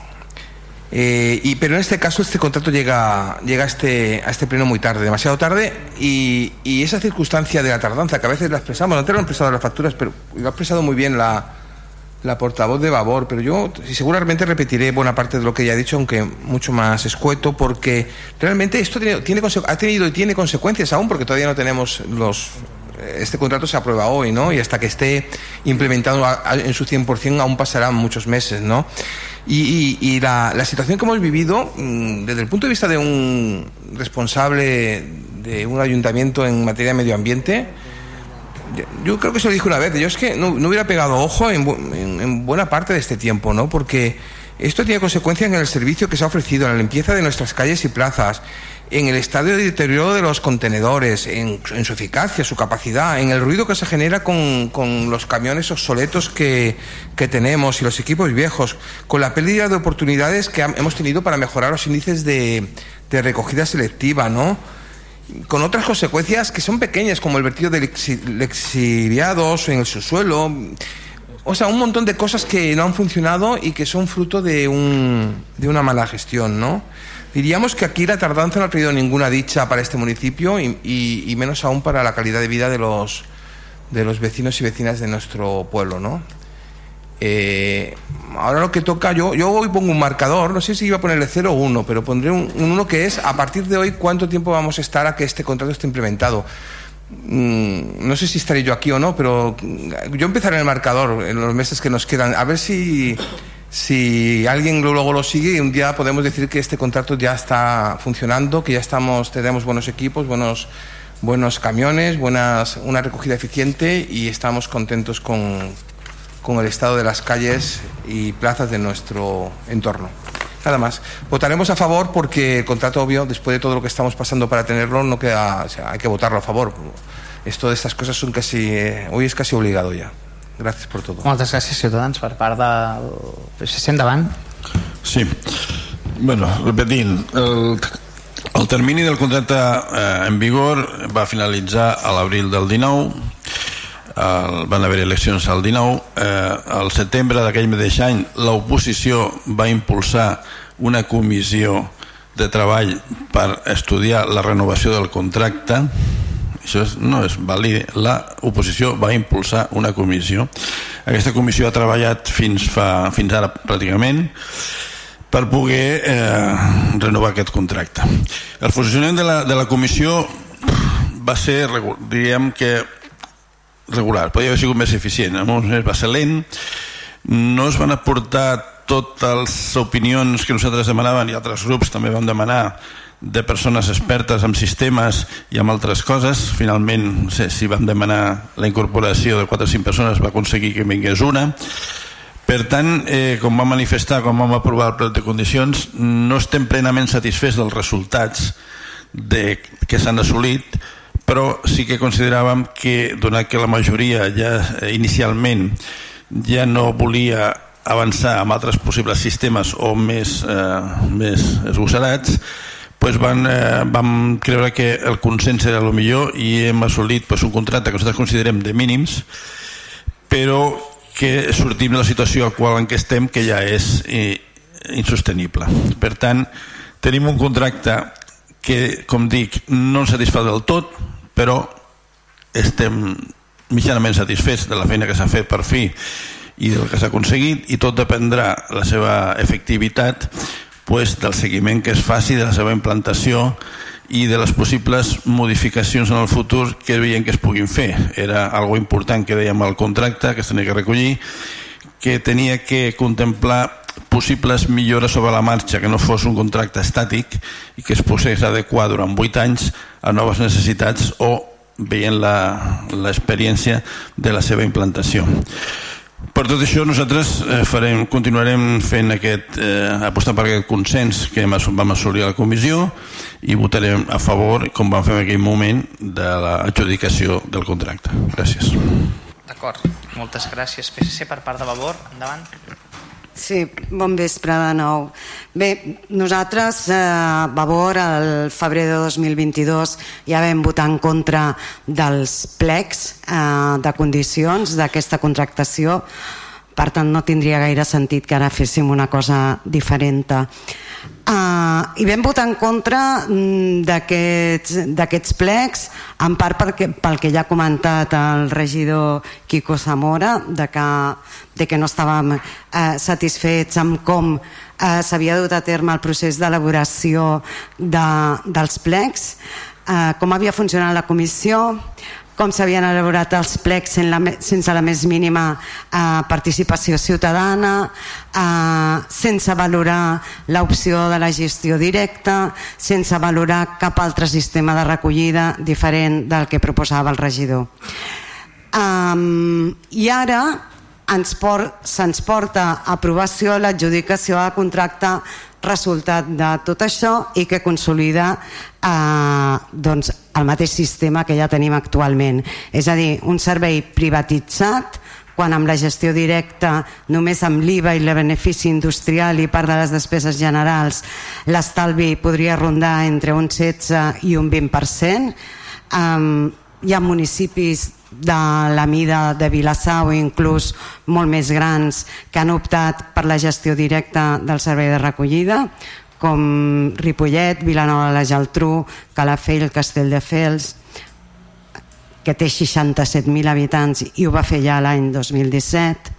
Eh, y, pero en este caso este contrato llega, llega a, este, a este pleno muy tarde, demasiado tarde, y, y, esa circunstancia de la tardanza, que a veces la expresamos, te lo han expresado las facturas, pero lo ha expresado muy bien la, la portavoz de Babor, pero yo seguramente repetiré buena parte de lo que ella ha dicho, aunque mucho más escueto, porque realmente esto tiene, tiene, ha tenido y tiene consecuencias aún, porque todavía no tenemos los... Este contrato se aprueba hoy, ¿no? Y hasta que esté implementado en su 100% aún pasarán muchos meses, ¿no? Y, y, y la, la, situación que hemos vivido, mmm, desde el punto de vista de un responsable de un ayuntamiento en materia de medio ambiente, yo creo que se lo dije una vez, yo es que no, hubiera pegado ojo en, en, en, buena parte de este tiempo, ¿no? Porque Esto tiene consecuencias en el servicio que se ha ofrecido, en la limpieza de nuestras calles y plazas, en el estado de deterioro de los contenedores, en, su eficacia, su capacidad, en el ruido que se genera con, con los camiones obsoletos que, que, tenemos y los equipos viejos, con la pérdida de oportunidades que hemos tenido para mejorar los índices de, de recogida selectiva, ¿no? Con otras consecuencias que son pequeñas, como el vertido de lexiviados en el subsuelo. O sea, un montón de cosas que no han funcionado y que son fruto de, un, de una mala gestión, ¿no? Diríamos que aquí la tardanza no ha traído ninguna dicha para este municipio y, y, y, menos aún para la calidad de vida de los, de los vecinos y vecinas de nuestro pueblo, ¿no? Eh, ahora lo que toca, yo, yo hoy pongo un marcador, no sé si iba a ponerle 0 o 1, pero pondré un 1 que es a partir de hoy cuánto tiempo vamos a estar a que este contrato esté implementado. Mm, no sé si estaré yo aquí o no, pero yo empezaré en el marcador en los meses que nos quedan, a ver si si alguien luego lo sigue y un día podemos decir que este contrato ya está funcionando, que ya estamos, tenemos buenos equipos, buenos, buenos camiones, buenas, una recogida eficiente y estamos contentos con, con el estado de las calles y plazas de nuestro entorno. Nada más. Votaremos a favor porque el contrato obvio, después de todo lo que estamos pasando para tenerlo, no queda, o sea, hay que votarlo a favor. Esto de estas cosas son casi, eh, hoy es casi obligado ya. Gràcies per tot. Moltes gràcies, Ciutadans, per part del PSC. Endavant. Sí. Bueno, repetint, el, el termini del contracte eh, en vigor va finalitzar a l'abril del 19, el, van haver eleccions al 19, eh, al setembre d'aquell mateix any l'oposició va impulsar una comissió de treball per estudiar la renovació del contracte. Això no és vàlid l'oposició va impulsar una comissió. Aquesta comissió ha treballat fins, fa, fins ara pràcticament per poder eh, renovar aquest contracte. El funcionament de la, de la comissió va ser diríem que regular, podria haver sigut més eficient més va ser lent no es van aportar totes les opinions que nosaltres demanàvem i altres grups també vam demanar de persones expertes en sistemes i en altres coses. Finalment, no sé, si vam demanar la incorporació de 4 o 5 persones, va aconseguir que vingués una. Per tant, eh, com vam manifestar, com vam aprovar el pla de condicions, no estem plenament satisfets dels resultats de, que s'han assolit, però sí que consideràvem que, donat que la majoria ja eh, inicialment ja no volia avançar amb altres possibles sistemes o més, eh, més esgossarats, pues van, eh, vam creure que el consens era el millor i hem assolit pues, un contracte que nosaltres considerem de mínims però que sortim de la situació actual en què estem que ja és eh, insostenible. Per tant tenim un contracte que com dic no ens satisfà del tot però estem mitjanament satisfets de la feina que s'ha fet per fi i del que s'ha aconseguit i tot dependrà la seva efectivitat pues, del seguiment que es faci de la seva implantació i de les possibles modificacions en el futur que veiem que es puguin fer. Era algo important que dèiem al contracte, que es tenia que recollir, que tenia que contemplar possibles millores sobre la marxa, que no fos un contracte estàtic i que es pogués adequar durant 8 anys a noves necessitats o veient l'experiència de la seva implantació. Per tot això nosaltres eh, farem, continuarem fent aquest, eh, apostant per aquest consens que vam assolir a la comissió i votarem a favor, com vam fer en aquell moment, de l'adjudicació del contracte. Gràcies. D'acord, moltes gràcies. PSC per part de Vavor, endavant. Sí, bon vespre de nou. Bé, nosaltres, eh, Vavor, el febrer de 2022 ja vam votar en contra dels plecs eh, de condicions d'aquesta contractació, per tant no tindria gaire sentit que ara féssim una cosa diferent. Uh, I vam votar en contra mm, d'aquests plecs, en part perquè, pel que ja ha comentat el regidor Quico Zamora, de que, de que no estàvem uh, satisfets amb com uh, s'havia dut a terme el procés d'elaboració de, dels plecs, uh, com havia funcionat la comissió, com s'havien elaborat els plecs sense la, sense la més mínima eh, participació ciutadana, eh, sense valorar l'opció de la gestió directa, sense valorar cap altre sistema de recollida diferent del que proposava el regidor. Um, I ara ens por, se'ns porta a aprovació l'adjudicació a contracte resultat de tot això i que consolida eh, doncs, el mateix sistema que ja tenim actualment. És a dir, un servei privatitzat quan amb la gestió directa, només amb l'IVA i el benefici industrial i part de les despeses generals, l'estalvi podria rondar entre un 16 i un 20%. Um, hi ha municipis de la mida de Vilassau, inclús molt més grans, que han optat per la gestió directa del servei de recollida, com Ripollet, Vilanova de la Geltrú, Calafell, Castelldefels, que té 67.000 habitants i ho va fer ja l'any 2017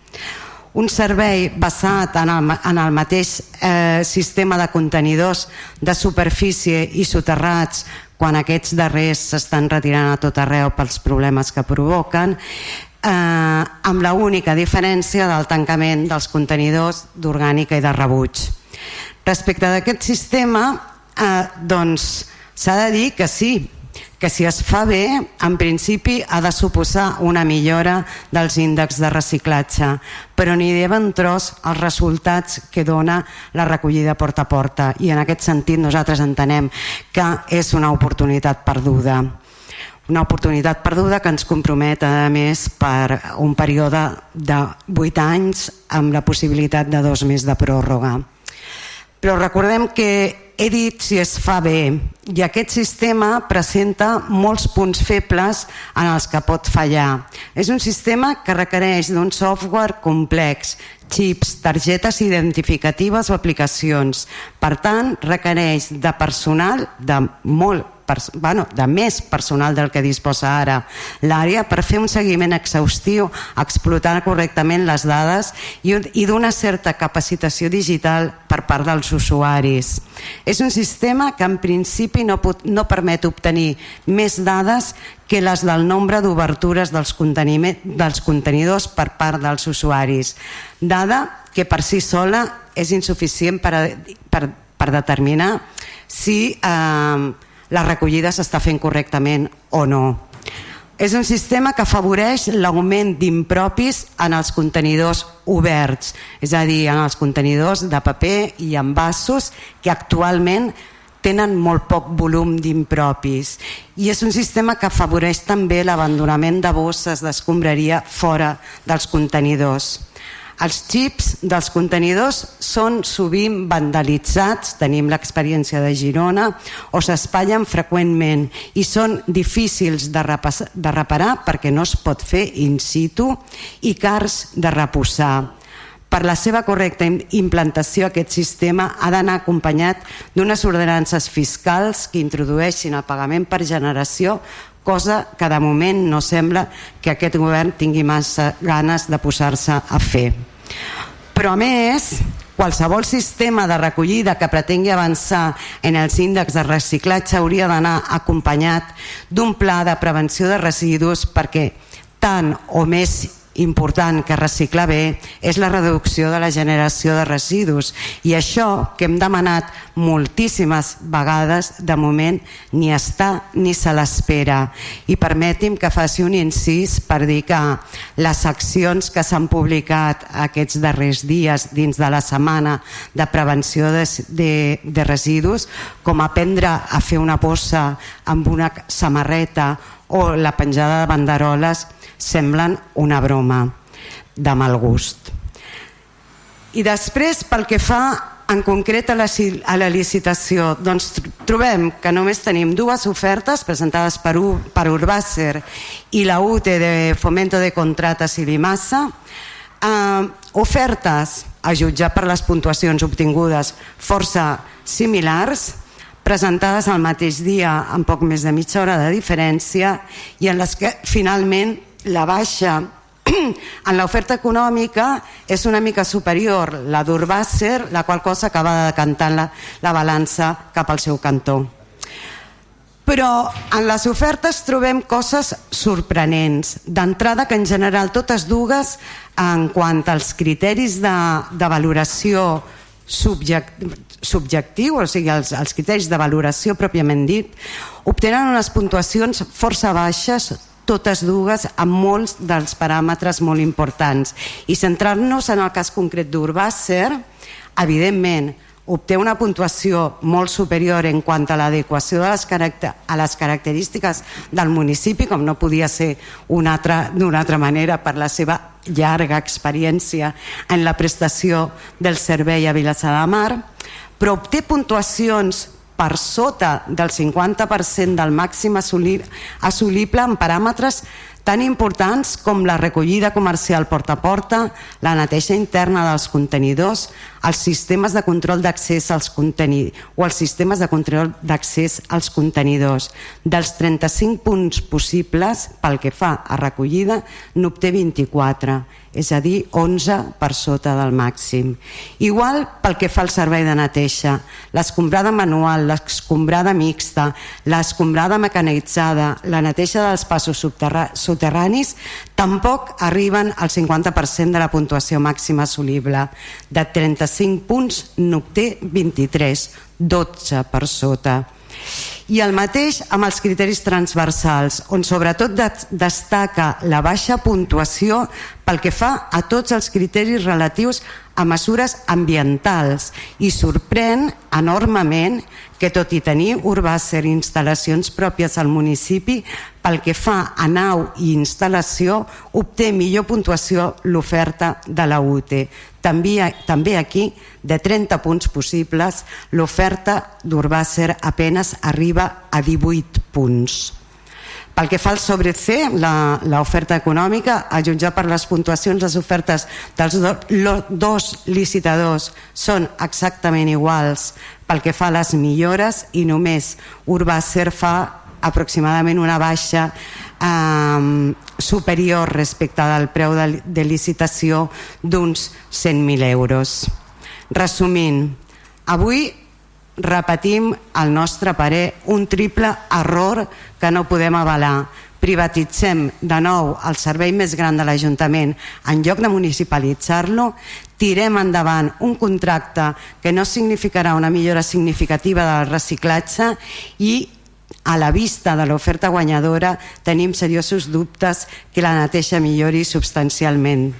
un servei basat en el, en el mateix eh, sistema de contenidors de superfície i soterrats quan aquests darrers s'estan retirant a tot arreu pels problemes que provoquen eh, amb la única diferència del tancament dels contenidors d'orgànica i de rebuig. Respecte d'aquest sistema eh, doncs s'ha de dir que sí que si es fa bé, en principi ha de suposar una millora dels índexs de reciclatge, però ni de ben tros els resultats que dona la recollida porta a porta i en aquest sentit nosaltres entenem que és una oportunitat perduda una oportunitat perduda que ens compromet a més per un període de 8 anys amb la possibilitat de dos més de pròrroga. Però recordem que he dit si es fa bé i aquest sistema presenta molts punts febles en els que pot fallar. És un sistema que requereix d'un software complex, xips, targetes identificatives o aplicacions. Per tant, requereix de personal de molt bueno, de més personal del que disposa ara l'àrea per fer un seguiment exhaustiu, explotar correctament les dades i, i d'una certa capacitació digital per part dels usuaris. És un sistema que en principi no, pot, no permet obtenir més dades que les del nombre d'obertures dels, dels contenidors per part dels usuaris. Dada que per si sola és insuficient per, a, per, per determinar si eh, la recollida s'està fent correctament o no. És un sistema que afavoreix l'augment d'impropis en els contenidors oberts, és a dir, en els contenidors de paper i envasos que actualment tenen molt poc volum d'impropis i és un sistema que afavoreix també l'abandonament de bosses d'escombraria fora dels contenidors. Els xips dels contenidors són sovint vandalitzats, tenim l'experiència de Girona, o s'espatllen freqüentment i són difícils de, de reparar perquè no es pot fer in situ i cars de reposar. Per la seva correcta implantació aquest sistema ha d'anar acompanyat d'unes ordenances fiscals que introdueixin el pagament per generació cosa que de moment no sembla que aquest govern tingui massa ganes de posar-se a fer. Però a més, qualsevol sistema de recollida que pretengui avançar en els índexs de reciclatge hauria d'anar acompanyat d'un pla de prevenció de residus perquè tant o més important que reciclar bé és la reducció de la generació de residus. I això que hem demanat moltíssimes vegades de moment ni està ni se l'espera. I permeti'm que faci un incís per dir que les accions que s'han publicat aquests darrers dies dins de la setmana de prevenció de, de, de residus com aprendre a fer una bossa amb una samarreta o la penjada de banderoles semblen una broma de mal gust. I després, pel que fa en concret a la, a la licitació, doncs trobem que només tenim dues ofertes presentades per, U, per Urbàcer i la UTE de Fomento de Contrates i Limassa, eh, ofertes, a jutjar per les puntuacions obtingudes, força similars, presentades al mateix dia amb poc més de mitja hora de diferència i en les que finalment la baixa en l'oferta econòmica és una mica superior la d'Urbàcer, la qual cosa acaba de decantar la, la balança cap al seu cantó. Però en les ofertes trobem coses sorprenents. D'entrada que en general totes dues en quant als criteris de, de valoració subjectiu, o sigui, els, els criteris de valoració pròpiament dit, obtenen unes puntuacions força baixes totes dues amb molts dels paràmetres molt importants. I centrar-nos en el cas concret d'Urbàcer, evidentment, obté una puntuació molt superior en quant a l'adequació a les característiques del municipi, com no podia ser d'una altra, altra manera per la seva llarga experiència en la prestació del servei a Vilassar de Mar, però obté puntuacions per sota del 50% del màxim assolible en paràmetres tan importants com la recollida comercial porta a porta, la neteja interna dels contenidors, els sistemes de control d'accés als contenidors o els sistemes de control d'accés als contenidors. Dels 35 punts possibles, pel que fa a recollida, n'obté 24 és a dir, 11 per sota del màxim. Igual pel que fa al servei de neteja, l'escombrada manual, l'escombrada mixta, l'escombrada mecanitzada, la neteja dels passos soterranis, tampoc arriben al 50% de la puntuació màxima assolible. De 35 punts n'obté 23, 12 per sota. I el mateix amb els criteris transversals, on sobretot destaca la baixa puntuació pel que fa a tots els criteris relatius a mesures ambientals i sorprèn enormement que tot i tenir Urbàcer instal·lacions pròpies al municipi, pel que fa a nau i instal·lació, obté millor puntuació l'oferta de la UTE. També, també aquí, de 30 punts possibles, l'oferta d'Urbàcer apenes arriba a 18 punts. Pel que fa al sobre C, l'oferta econòmica, a jutjar per les puntuacions, les ofertes dels do, lo, dos licitadors són exactament iguals pel que fa a les millores i només Urbàcer fa aproximadament una baixa eh, superior respecte del preu de, de licitació d'uns 100.000 euros. Resumint, avui repetim el nostre parer un triple error que no podem avalar privatitzem de nou el servei més gran de l'Ajuntament en lloc de municipalitzar-lo, tirem endavant un contracte que no significarà una millora significativa del reciclatge i a la vista de l'oferta guanyadora tenim seriosos dubtes que la neteja millori substancialment.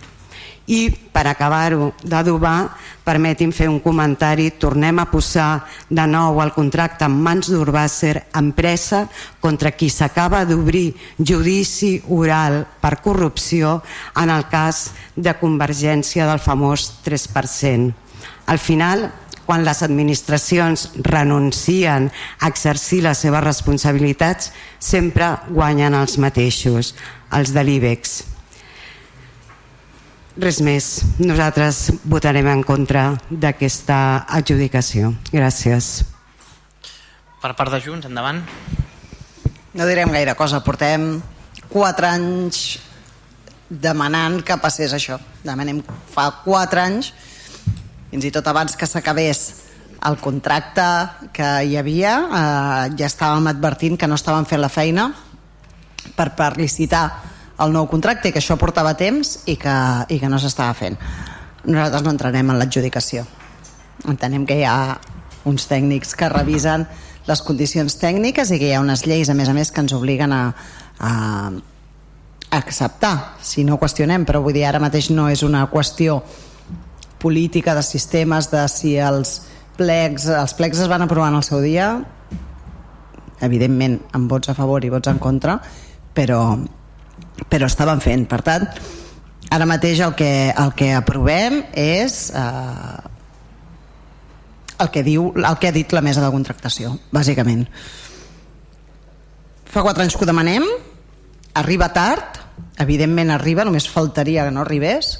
I per acabar-ho d'adobar, permetin fer un comentari, tornem a posar de nou el contracte en mans d'Urbàcer, empresa contra qui s'acaba d'obrir judici oral per corrupció en el cas de convergència del famós 3%. Al final, quan les administracions renuncien a exercir les seves responsabilitats, sempre guanyen els mateixos, els de l'IBEX. Res més. Nosaltres votarem en contra d'aquesta adjudicació. Gràcies. Per part de Junts, endavant. No direm gaire cosa. Portem quatre anys demanant que passés això. Demanem fa quatre anys, fins i tot abans que s'acabés el contracte que hi havia, eh, ja estàvem advertint que no estàvem fent la feina per, per licitar el nou contracte i que això portava temps i que, i que no s'estava fent. Nosaltres no entrarem en l'adjudicació. Entenem que hi ha uns tècnics que revisen les condicions tècniques i que hi ha unes lleis, a més a més, que ens obliguen a, a, acceptar, si no qüestionem, però vull dir, ara mateix no és una qüestió política de sistemes, de si els plecs, els plecs es van aprovar en el seu dia, evidentment amb vots a favor i vots en contra, però però estaven fent. Per tant, ara mateix el que, el que aprovem és eh, el que diu el que ha dit la mesa de contractació, bàsicament. Fa quatre anys que ho demanem, arriba tard, evidentment arriba, només faltaria que no arribés.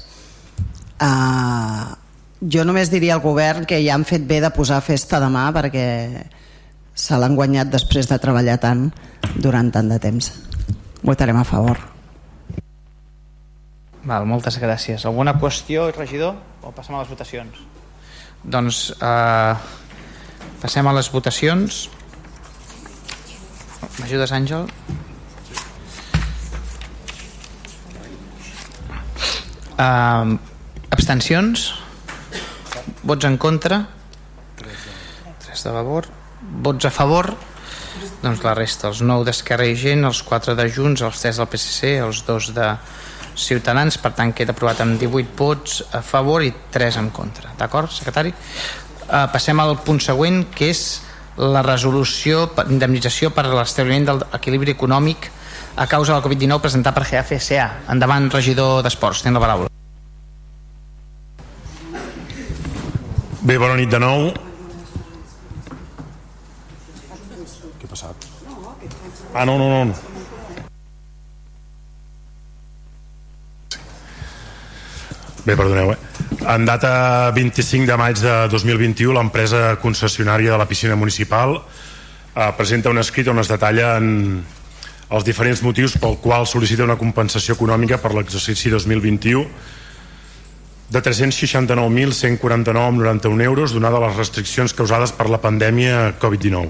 Eh, jo només diria al govern que ja han fet bé de posar festa demà perquè se l'han guanyat després de treballar tant durant tant de temps. Votarem a favor. Val, moltes gràcies. Alguna qüestió, regidor? O passem a les votacions? Doncs eh, passem a les votacions. M'ajudes, Àngel? Uh, abstencions? Vots en contra? 3 de favor. vots a favor doncs la resta, els 9 d'Esquerra i Gent, els 4 de Junts, els 3 del PSC, els 2 de Ciutadans, per tant queda aprovat amb 18 vots a favor i 3 en contra. D'acord, secretari? Uh, passem al punt següent, que és la resolució d'indemnització per a l'establiment de l'equilibri econòmic a causa de la Covid-19 presentat per GFSA. Endavant, regidor d'Esports, tens la paraula. Bé, bona nit de nou. Què ha passat? Ah, no, no, no. Bé, perdoneu, eh? En data 25 de maig de 2021, l'empresa concessionària de la piscina municipal eh, presenta un escrit on es detallen els diferents motius pel qual sol·licita una compensació econòmica per l'exercici 2021 de 369.149,91 euros donada les restriccions causades per la pandèmia Covid-19.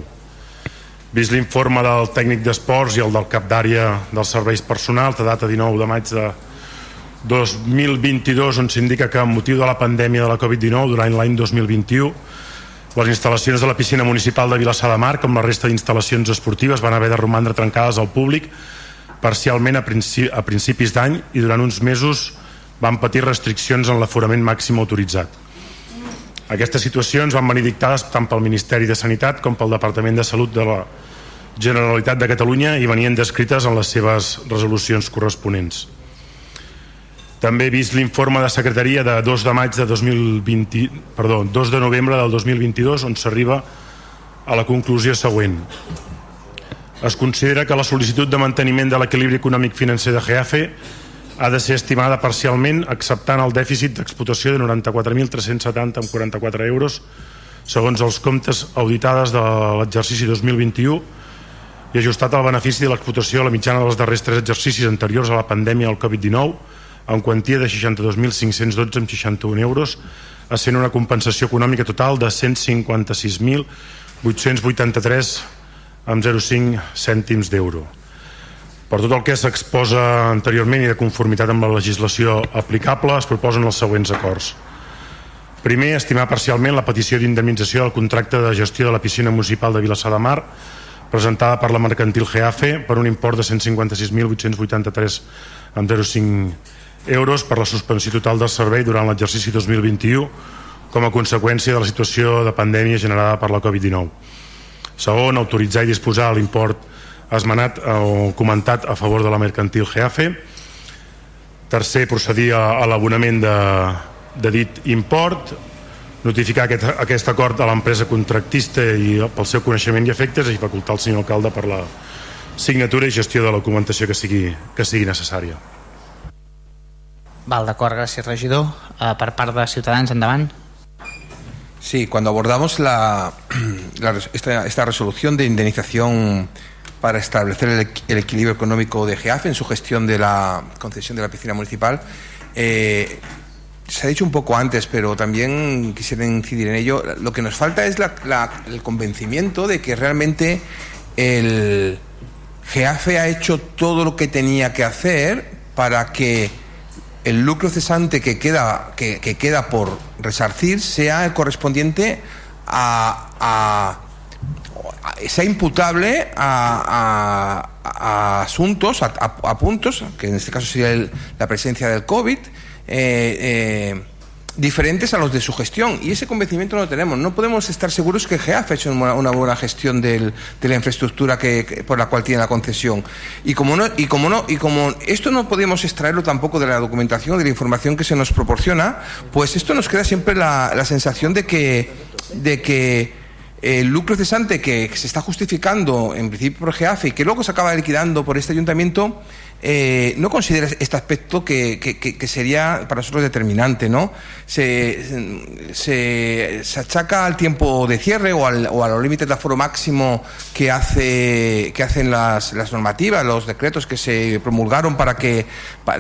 Vist l'informe del tècnic d'esports i el del cap d'àrea dels serveis personals de data 19 de maig de 2022 on s'indica que amb motiu de la pandèmia de la Covid-19 durant l'any 2021 les instal·lacions de la piscina municipal de Vilassar de Mar com la resta d'instal·lacions esportives van haver de romandre trencades al públic parcialment a, a principis d'any i durant uns mesos van patir restriccions en l'aforament màxim autoritzat. Aquestes situacions van venir dictades tant pel Ministeri de Sanitat com pel Departament de Salut de la Generalitat de Catalunya i venien descrites en les seves resolucions corresponents. També he vist l'informe de secretaria de 2 de maig de 2020, perdó, 2 de novembre del 2022 on s'arriba a la conclusió següent. Es considera que la sol·licitud de manteniment de l'equilibri econòmic financer de GAFE ha de ser estimada parcialment acceptant el dèficit d'explotació de 94.370,44 euros segons els comptes auditades de l'exercici 2021 i ajustat al benefici de l'explotació a la mitjana dels darrers tres exercicis anteriors a la pandèmia del Covid-19 amb quantia de 62.512,61 euros, sent una compensació econòmica total de 156.883,05 cèntims d'euro. Per tot el que s'exposa anteriorment i de conformitat amb la legislació aplicable, es proposen els següents acords. Primer, estimar parcialment la petició d'indemnització del contracte de gestió de la piscina municipal de Vilassar de Mar presentada per la mercantil GAFE per un import de 156.883,05 euros per la suspensió total del servei durant l'exercici 2021 com a conseqüència de la situació de pandèmia generada per la Covid-19. Segon, autoritzar i disposar l'import esmenat o comentat a favor de la mercantil GAFE. Tercer, procedir a, l'abonament de, de dit import, notificar aquest, aquest acord a l'empresa contractista i pel seu coneixement i efectes i facultar el senyor alcalde per la signatura i gestió de la documentació que sigui, que sigui necessària. Val, d'acord, gràcies regidor. Uh, per part de Ciutadans, endavant. Sí, cuando abordamos la, la esta, esta, resolución de indemnización para establecer el, equilibrio económico de GEAF en su gestión de la concesión de la piscina municipal, eh, se ha dicho un poco antes, pero también quisiera incidir en ello. Lo que nos falta es la, el convencimiento de que realmente el GEAFE ha hecho todo lo que tenía que hacer para que el lucro cesante que queda, que, que queda por resarcir sea el correspondiente a, a sea imputable a, a asuntos, a, puntos, que en este caso sería la presencia del COVID, eh, eh, diferentes a los de su gestión y ese convencimiento no lo tenemos. No podemos estar seguros que GEAF ha hecho una, una buena gestión del, de la infraestructura que, que, por la cual tiene la concesión. Y como, no, y, como no, y como esto no podemos extraerlo tampoco de la documentación, de la información que se nos proporciona, pues esto nos queda siempre la, la sensación de que, de que el lucro cesante que se está justificando en principio por GEAF y que luego se acaba liquidando por este ayuntamiento eh, no considera este aspecto que, que, sería para nosotros determinante, ¿no? Se, se, achaca al tiempo de cierre o, al, o a los límites de aforo máximo que, hace, que hacen las, las, normativas, los decretos que se promulgaron para que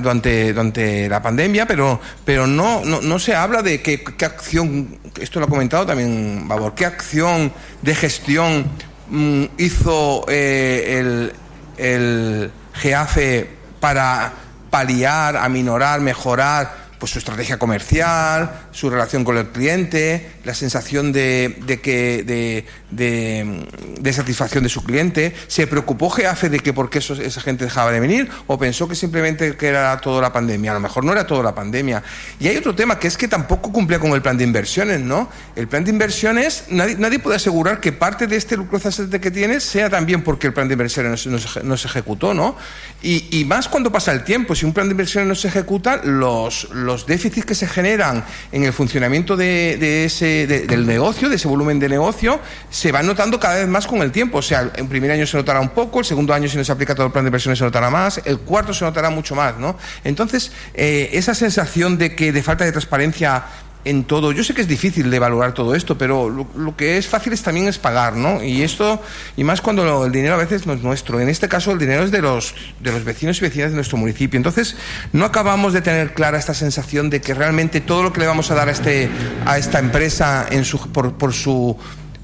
durante, durante la pandemia, pero, pero no, no, no se habla de qué, acción, esto lo ha comentado también Babor, qué acción de gestión mmm, hizo eh, el GAFE para paliar, aminorar, mejorar pues su estrategia comercial, su relación con el cliente, la sensación de, de que, de, de, satisfacción de su cliente. ¿Se preocupó GEAFE de que por qué eso- esa gente dejaba de venir o pensó que simplemente que era toda la pandemia? A lo mejor no era toda la pandemia. Y hay otro tema que es que tampoco cumplía con el plan de inversiones, ¿no? El plan de inversiones, nadie, nadie puede asegurar que parte de este lucro cesante que tienes sea también porque el plan de inversiones no se- no se ejecutó, ¿no? Y, y más cuando pasa el tiempo, si un plan de inversiones no se ejecuta, los, los déficits que se generan en el funcionamiento de, ese, de- del negocio, de ese volumen de negocio, se van notando cada vez más con el tiempo. O sea, en primer año se notará un poco, el segundo año si no se aplica todo el plan de inversiones se notará más, el cuarto se notará mucho más, ¿no? Entonces, eh, esa sensación de que de falta de transparencia en todo. Yo sé que es difícil de valorar todo esto, pero lo, que es fácil es también es pagar, ¿no? Y esto, y más cuando lo- el dinero a veces no es nuestro. En este caso, el dinero es de los, de los vecinos y vecinas de nuestro municipio. Entonces, no acabamos de tener clara esta sensación de que realmente todo lo que le vamos a dar a, este, a esta empresa en su, por su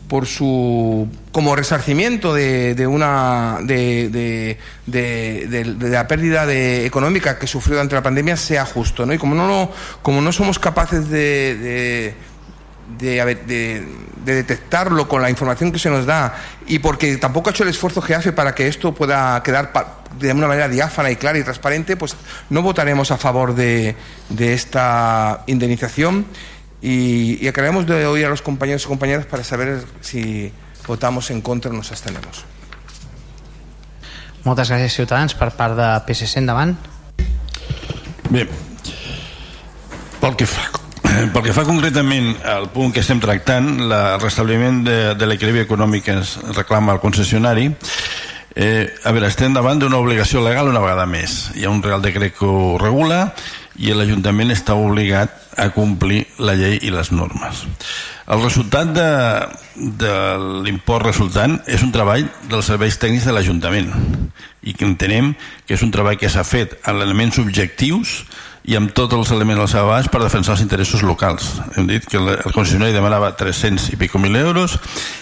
por su como resarcimiento de, de una de, de, la pérdida económica que sufrió durante la pandemia sea justo ¿no? y como no lo- como no somos capaces de, detectarlo con la información que se nos da y porque tampoco ha hecho el esfuerzo que hace para que esto pueda quedar de una manera diáfana y clara y transparente, pues no votaremos a favor de esta indemnización y, y acabaremos de oír a los compañeros y compañeras para saber si votamos en contra o nos abstenemos. Moltes gràcies, Ciutadans. Per part de PSC, endavant. Bé, pel que fa, pel que fa concretament al punt que estem tractant, el restabliment de, de l'equilibri econòmic que es reclama al concessionari, eh, a veure, estem davant d'una obligació legal una vegada més. Hi ha un Real Decret que ho regula i l'Ajuntament està obligat a complir la llei i les normes. El resultat de, de l'import resultant és un treball dels serveis tècnics de l'Ajuntament i que entenem que és un treball que s'ha fet amb elements objectius i amb tots els elements al abast per defensar els interessos locals. Hem dit que el el concessionari demanava 300 i pico mil euros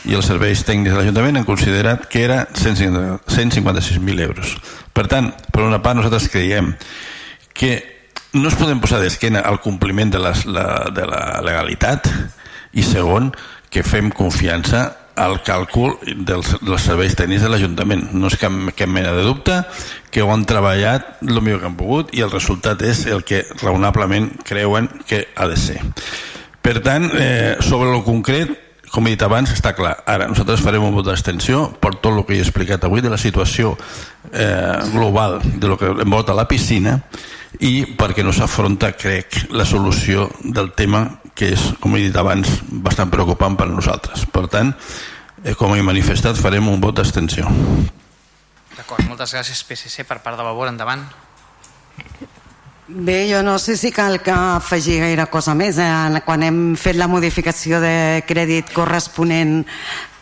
i els serveis tècnics de l'Ajuntament han considerat que era 156.000 euros. Per tant, per una part nosaltres creiem que no es podem posar d'esquena al compliment de, les, la, de la legalitat i segon, que fem confiança al càlcul dels, dels serveis tècnics de l'Ajuntament. No és cap, cap mena de dubte que ho han treballat el millor que han pogut i el resultat és el que raonablement creuen que ha de ser. Per tant, eh, sobre el concret, com he dit abans, està clar. Ara, nosaltres farem un vot d'extensió per tot el que he explicat avui de la situació eh, global de lo que envolta la piscina i perquè no s'afronta, crec, la solució del tema que és, com he dit abans, bastant preocupant per a nosaltres. Per tant, eh, com he manifestat, farem un vot d'extensió. D'acord, moltes gràcies, PSC. Per part de Vavor, endavant. Bé, jo no sé si cal que afegir gaire cosa més. Eh? Quan hem fet la modificació de crèdit corresponent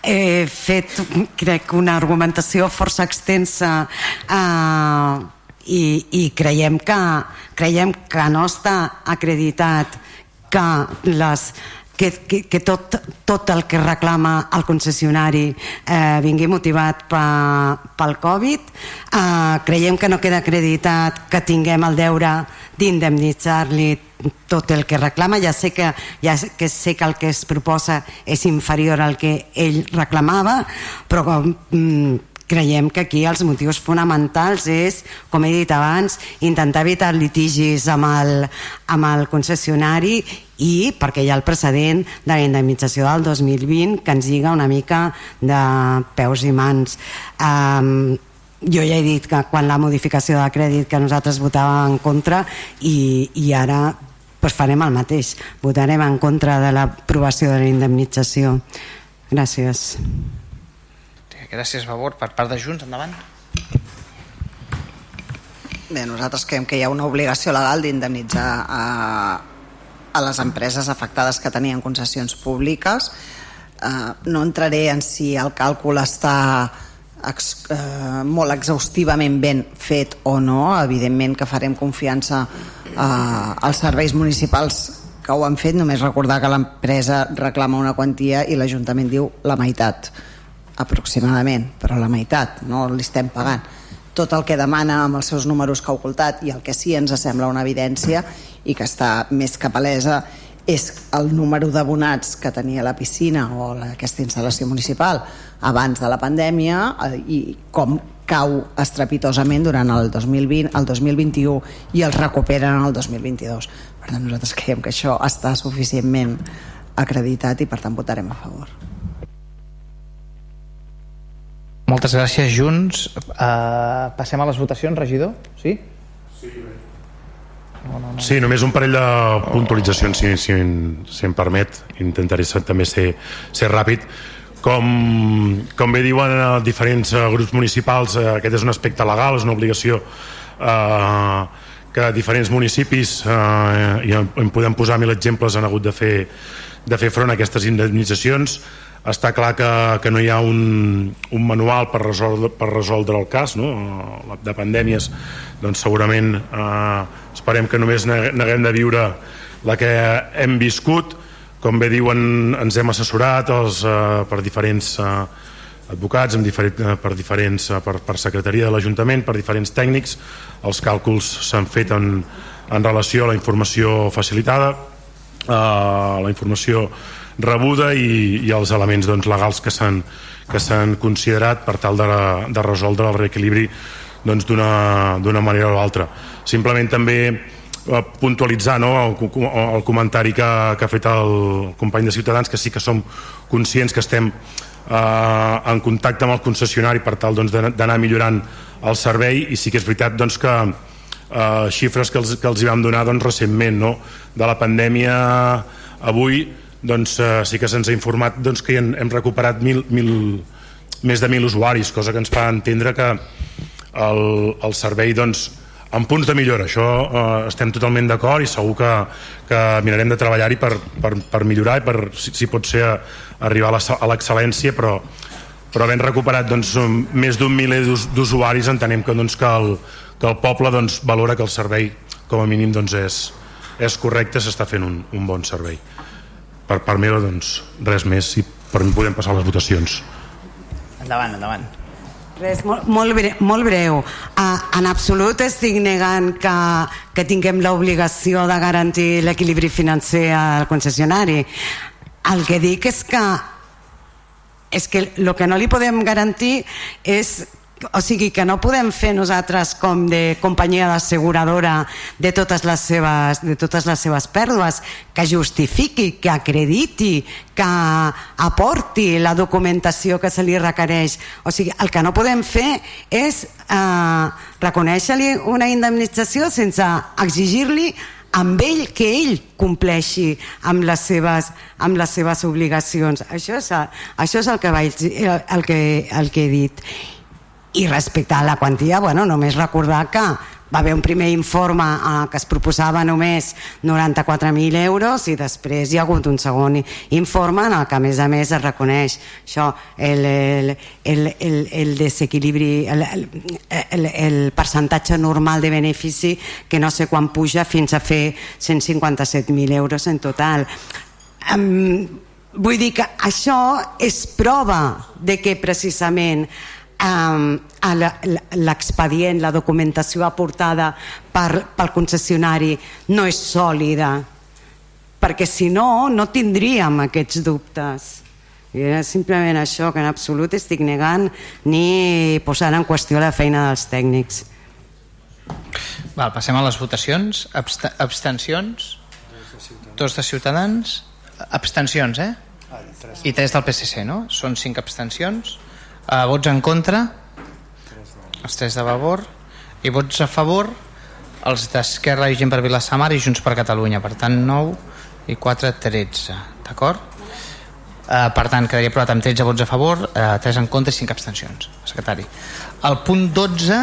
he fet, crec, una argumentació força extensa eh, i, i creiem, que, creiem que no està acreditat que les que, que, que tot, tot el que reclama el concessionari eh, vingui motivat pe, pel Covid. Eh, creiem que no queda acreditat que tinguem el deure d'indemnitzar-li tot el que reclama. Ja sé que, ja que sé que el que es proposa és inferior al que ell reclamava, però mm, creiem que aquí els motius fonamentals és, com he dit abans, intentar evitar litigis amb el, amb el concessionari i perquè hi ha el precedent de la indemnització del 2020 que ens lliga una mica de peus i mans. Um, jo ja he dit que quan la modificació de crèdit que nosaltres votàvem en contra i, i ara pues farem el mateix. Votarem en contra de l'aprovació de la indemnització. Gràcies. Gràcies, Vavor. Per part de Junts, endavant. Bé, nosaltres creiem que hi ha una obligació legal d'indemnitzar a, a les empreses afectades que tenien concessions públiques. Eh, no entraré en si el càlcul està ex, eh, molt exhaustivament ben fet o no. Evidentment que farem confiança eh, als serveis municipals que ho han fet. Només recordar que l'empresa reclama una quantia i l'Ajuntament diu la meitat aproximadament, però la meitat, no li estem pagant tot el que demana amb els seus números que ha ocultat i el que sí ens sembla una evidència i que està més que palesa és el número d'abonats que tenia la piscina o aquesta instal·lació municipal abans de la pandèmia eh, i com cau estrepitosament durant el 2020, el 2021 i el recuperen el 2022. Per tant, nosaltres creiem que això està suficientment acreditat i per tant votarem a favor. Moltes gràcies, Junts. Uh, passem a les votacions, regidor? Sí? Sí, no, no, no. Sí, només un parell de puntualitzacions, si, si, si em permet. Intentaré ser, també ser, ser ràpid. Com, com bé diuen uh, diferents uh, grups municipals, uh, aquest és un aspecte legal, és una obligació uh, que diferents municipis, uh, i en podem posar mil exemples, han hagut de fer, de fer front a aquestes indemnitzacions està clar que, que no hi ha un, un manual per resoldre, per resoldre el cas no? de pandèmies doncs segurament eh, esperem que només neguem de viure la que hem viscut com bé diuen ens hem assessorat els, eh, per diferents eh, advocats amb diferent, eh, per diferents eh, per, per secretaria de l'Ajuntament per diferents tècnics els càlculs s'han fet en, en relació a la informació facilitada eh, la informació rebuda i, i els elements doncs, legals que s'han que s'han considerat per tal de, de resoldre el reequilibri doncs, d'una doncs, manera o altra. Simplement també puntualitzar no, el, el comentari que, que ha fet el company de Ciutadans que sí que som conscients que estem eh, en contacte amb el concessionari per tal doncs, d'anar millorant el servei i sí que és veritat doncs, que eh, xifres que els, que els hi vam donar doncs, recentment no? de la pandèmia avui doncs eh, sí que se'ns ha informat doncs, que hem, hem recuperat mil, mil, més de mil usuaris, cosa que ens fa entendre que el, el servei doncs, en punts de millora, això eh, estem totalment d'acord i segur que, que mirarem de treballar-hi per, per, per millorar i per, si, si pot ser, arribar a l'excel·lència, però, però havent recuperat doncs, més d'un miler d'usuaris entenem que, doncs, que, el, que el poble doncs, valora que el servei com a mínim doncs, és, és correcte, s'està fent un, un bon servei. Per part meva doncs res més i per mi podem passar les votacions. Endavant, endavant Res, molt, molt, breu, molt breu. Uh, en absolut estic negant que, que tinguem l'obligació de garantir l'equilibri financer al concessionari. El que dic és que és que el que no li podem garantir és o sigui que no podem fer nosaltres com de companyia d'asseguradora de totes les seves de totes les seves pèrdues que justifiqui, que acrediti que aporti la documentació que se li requereix. O sigui, el que no podem fer és eh, reconèixer-li una indemnització sense exigir-li amb ell que ell compleixi amb les seves, amb les seves obligacions. Això és, això és el, que vaig, el, que, el que he dit i respecte a la quantia, bueno, només recordar que va haver un primer informe eh, que es proposava només 94.000 euros i després hi ha hagut un segon informe en el que a més a més es reconeix això, el, el, el, el, el desequilibri el, el, el percentatge normal de benefici que no sé quan puja fins a fer 157.000 euros en total. Um, vull dir que això és prova de que precisament l'expedient, la documentació aportada per, pel concessionari no és sòlida perquè si no, no tindríem aquests dubtes. I era simplement això que en absolut estic negant ni posant en qüestió la feina dels tècnics. Val, passem a les votacions. Abst abstencions? Dos de Ciutadans. Abstencions, eh? i tres. Del PSC, no? Són cinc abstencions Uh, vots en contra? Els tres de favor. I vots a favor? Els d'Esquerra i Gent per Vilassamar i Junts per Catalunya. Per tant, 9 i 4, 13. D'acord? Uh, per tant, quedaria aprovat amb 13 vots a favor, uh, 3 en contra i 5 abstencions. Secretari. El punt 12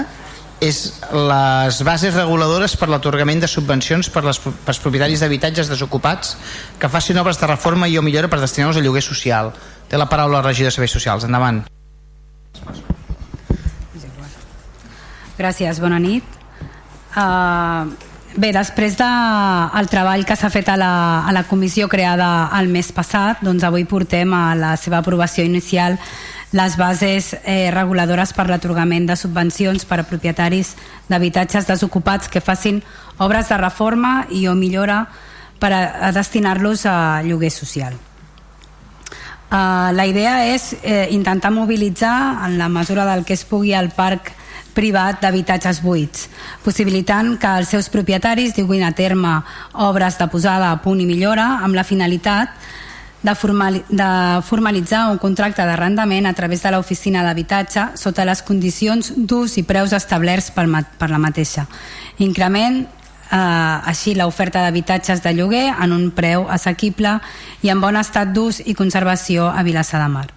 és les bases reguladores per l'atorgament de subvencions per, les, per als propietaris d'habitatges desocupats que facin obres de reforma i o millora per destinar-los a lloguer social. Té la paraula el regidor de Serveis Socials. Endavant. Gràcies, bona nit. Uh, bé, després del de, treball que s'ha fet a la, a la comissió creada el mes passat, doncs avui portem a la seva aprovació inicial les bases eh, reguladores per l'atorgament de subvencions per a propietaris d'habitatges desocupats que facin obres de reforma i o millora per a, a destinar-los a lloguer social. Uh, la idea és eh, intentar mobilitzar en la mesura del que es pugui el parc privat d'habitatges buits, possibilitant que els seus propietaris duguin a terme obres de posada a punt i millora amb la finalitat de, formal, de formalitzar un contracte d'arrendament a través de l'oficina d'habitatge sota les condicions d'ús i preus establerts per, per la mateixa. Increment eh, així l'oferta d'habitatges de lloguer en un preu assequible i en bon estat d'ús i conservació a Vilassar de Mar.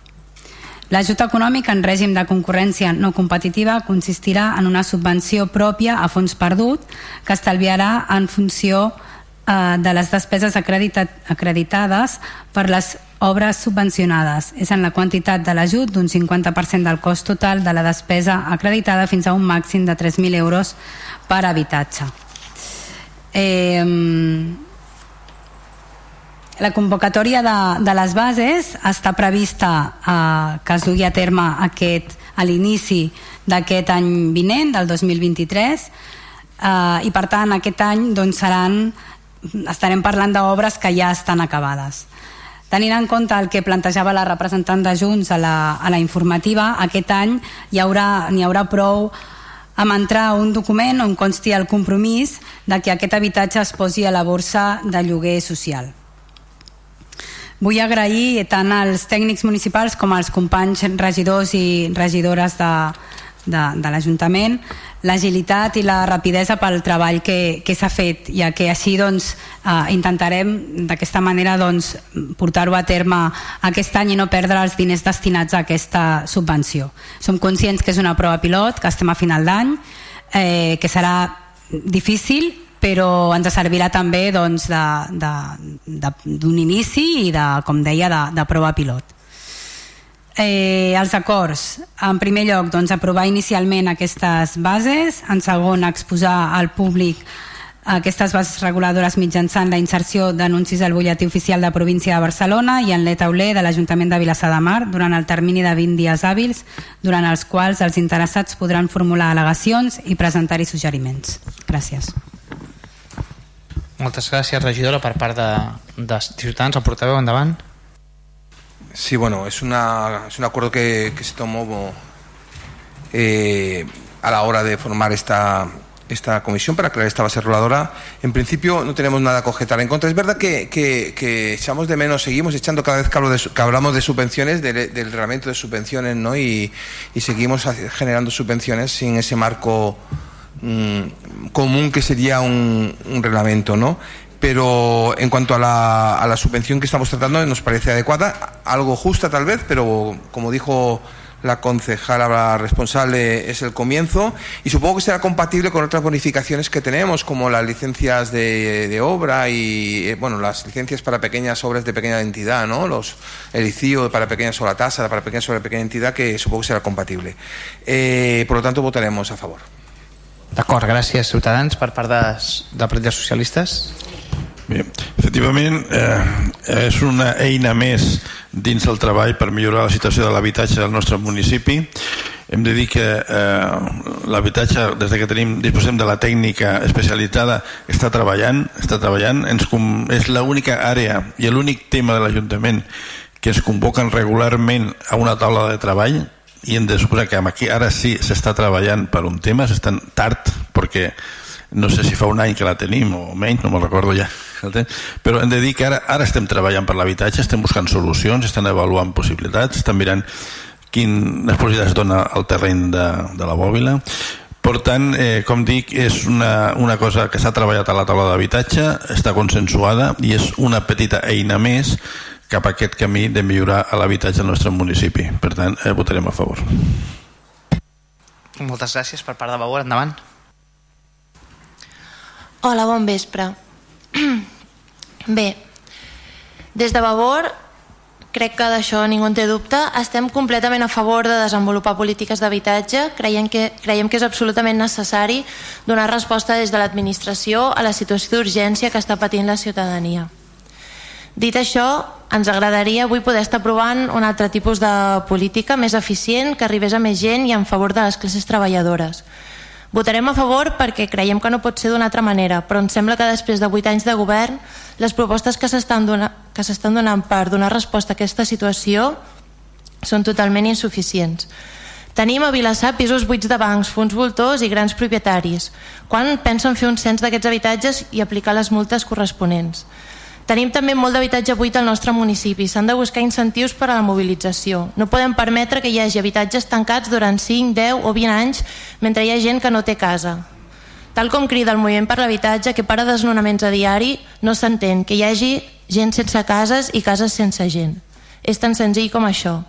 L'ajut econòmic en règim de concurrència no competitiva consistirà en una subvenció pròpia a fons perdut que estalviarà en funció eh, de les despeses acredita acreditades per les obres subvencionades. És en la quantitat de l'ajut d'un 50% del cost total de la despesa acreditada fins a un màxim de 3.000 euros per habitatge. La convocatòria de, de les bases està prevista eh, que es dugui a terme aquest, a l'inici d'aquest any vinent, del 2023, eh, i per tant aquest any doncs, seran estarem parlant d'obres que ja estan acabades. Tenint en compte el que plantejava la representant de Junts a la, a la informativa, aquest any hi haurà, n'hi haurà prou amb entrar un document on consti el compromís de que aquest habitatge es posi a la borsa de lloguer social. Vull agrair tant als tècnics municipals com als companys regidors i regidores de, de, de l'Ajuntament l'agilitat i la rapidesa pel treball que, que s'ha fet, ja que així doncs, eh, intentarem d'aquesta manera doncs, portar-ho a terme aquest any i no perdre els diners destinats a aquesta subvenció. Som conscients que és una prova pilot, que estem a final d'any, eh, que serà difícil, però ens servirà també doncs, d'un inici i de, com deia, de, de prova pilot eh, els acords en primer lloc doncs, aprovar inicialment aquestes bases en segon exposar al públic aquestes bases reguladores mitjançant la inserció d'anuncis al butlletí oficial de província de Barcelona i en l'etauler de l'Ajuntament de Vilassar de Mar durant el termini de 20 dies hàbils durant els quals els interessats podran formular al·legacions i presentar-hi suggeriments. Gràcies. Moltes gràcies, regidora, per part de, de Ciutadans. El portaveu, endavant. Sí, bueno, es, una, es un acuerdo que, se tomó eh, a la hora de formar esta, esta comisión para crear esta base reguladora. En principio no tenemos nada que objetar en contra. Es verdad que, que, echamos de menos, seguimos echando cada vez que, hablo de, que hablamos de subvenciones, de, del reglamento de subvenciones, ¿no? Y, seguimos generando subvenciones sin ese marco mmm, común que sería un, un reglamento, ¿no? Pero en cuanto a la, a la, subvención que estamos tratando nos parece adecuada, algo justa tal vez, pero como dijo la concejala responsable es el comienzo. Y supongo que será compatible con otras bonificaciones que tenemos como las licencias de, obra y eh, bueno las licencias para pequeñas obras de pequeña entidad no los el ICIO para pequeñas o la tasa para pequeñas de pequeña entidad que supongo que será compatible. Eh, por lo tanto votaremos a favor. D'acord, gràcies Ciutadans. Per part de, del Partit Bé, efectivament eh, és una eina més dins del treball per millorar la situació de l'habitatge del nostre municipi. Hem de dir que eh, l'habitatge des de que tenim, disposem de la tècnica especialitzada està treballant està treballant, ens com, és l'única àrea i l'únic tema de l'Ajuntament que es convoquen regularment a una taula de treball i hem de suposar que aquí ara sí s'està treballant per un tema, s'estan tard perquè no sé si fa un any que la tenim o menys, no me'n recordo ja però hem de dir que ara, ara estem treballant per l'habitatge estem buscant solucions, estan avaluant possibilitats estan mirant quines possibilitats dona el terreny de, de la bòbila per tant, eh, com dic, és una, una cosa que s'ha treballat a la taula d'habitatge, està consensuada i és una petita eina més cap a aquest camí de millorar l'habitatge al nostre municipi. Per tant, eh, votarem a favor. Moltes gràcies per part de Bauer. Endavant. Hola, bon vespre. Bé, des de Vavor, crec que d'això ningú en té dubte, estem completament a favor de desenvolupar polítiques d'habitatge, creiem, que, creiem que és absolutament necessari donar resposta des de l'administració a la situació d'urgència que està patint la ciutadania. Dit això, ens agradaria avui poder estar provant un altre tipus de política més eficient, que arribés a més gent i en favor de les classes treballadores Votarem a favor perquè creiem que no pot ser d'una altra manera, però ens sembla que després de 8 anys de govern les propostes que s'estan donant, que donant per donar resposta a aquesta situació són totalment insuficients. Tenim a Vilassar pisos buits de bancs, fons voltors i grans propietaris. Quan pensen fer un cens d'aquests habitatges i aplicar les multes corresponents? Tenim també molt d'habitatge buit al nostre municipi. S'han de buscar incentius per a la mobilització. No podem permetre que hi hagi habitatges tancats durant 5, 10 o 20 anys mentre hi ha gent que no té casa. Tal com crida el moviment per l'habitatge, que para desnonaments a diari, no s'entén que hi hagi gent sense cases i cases sense gent. És tan senzill com això.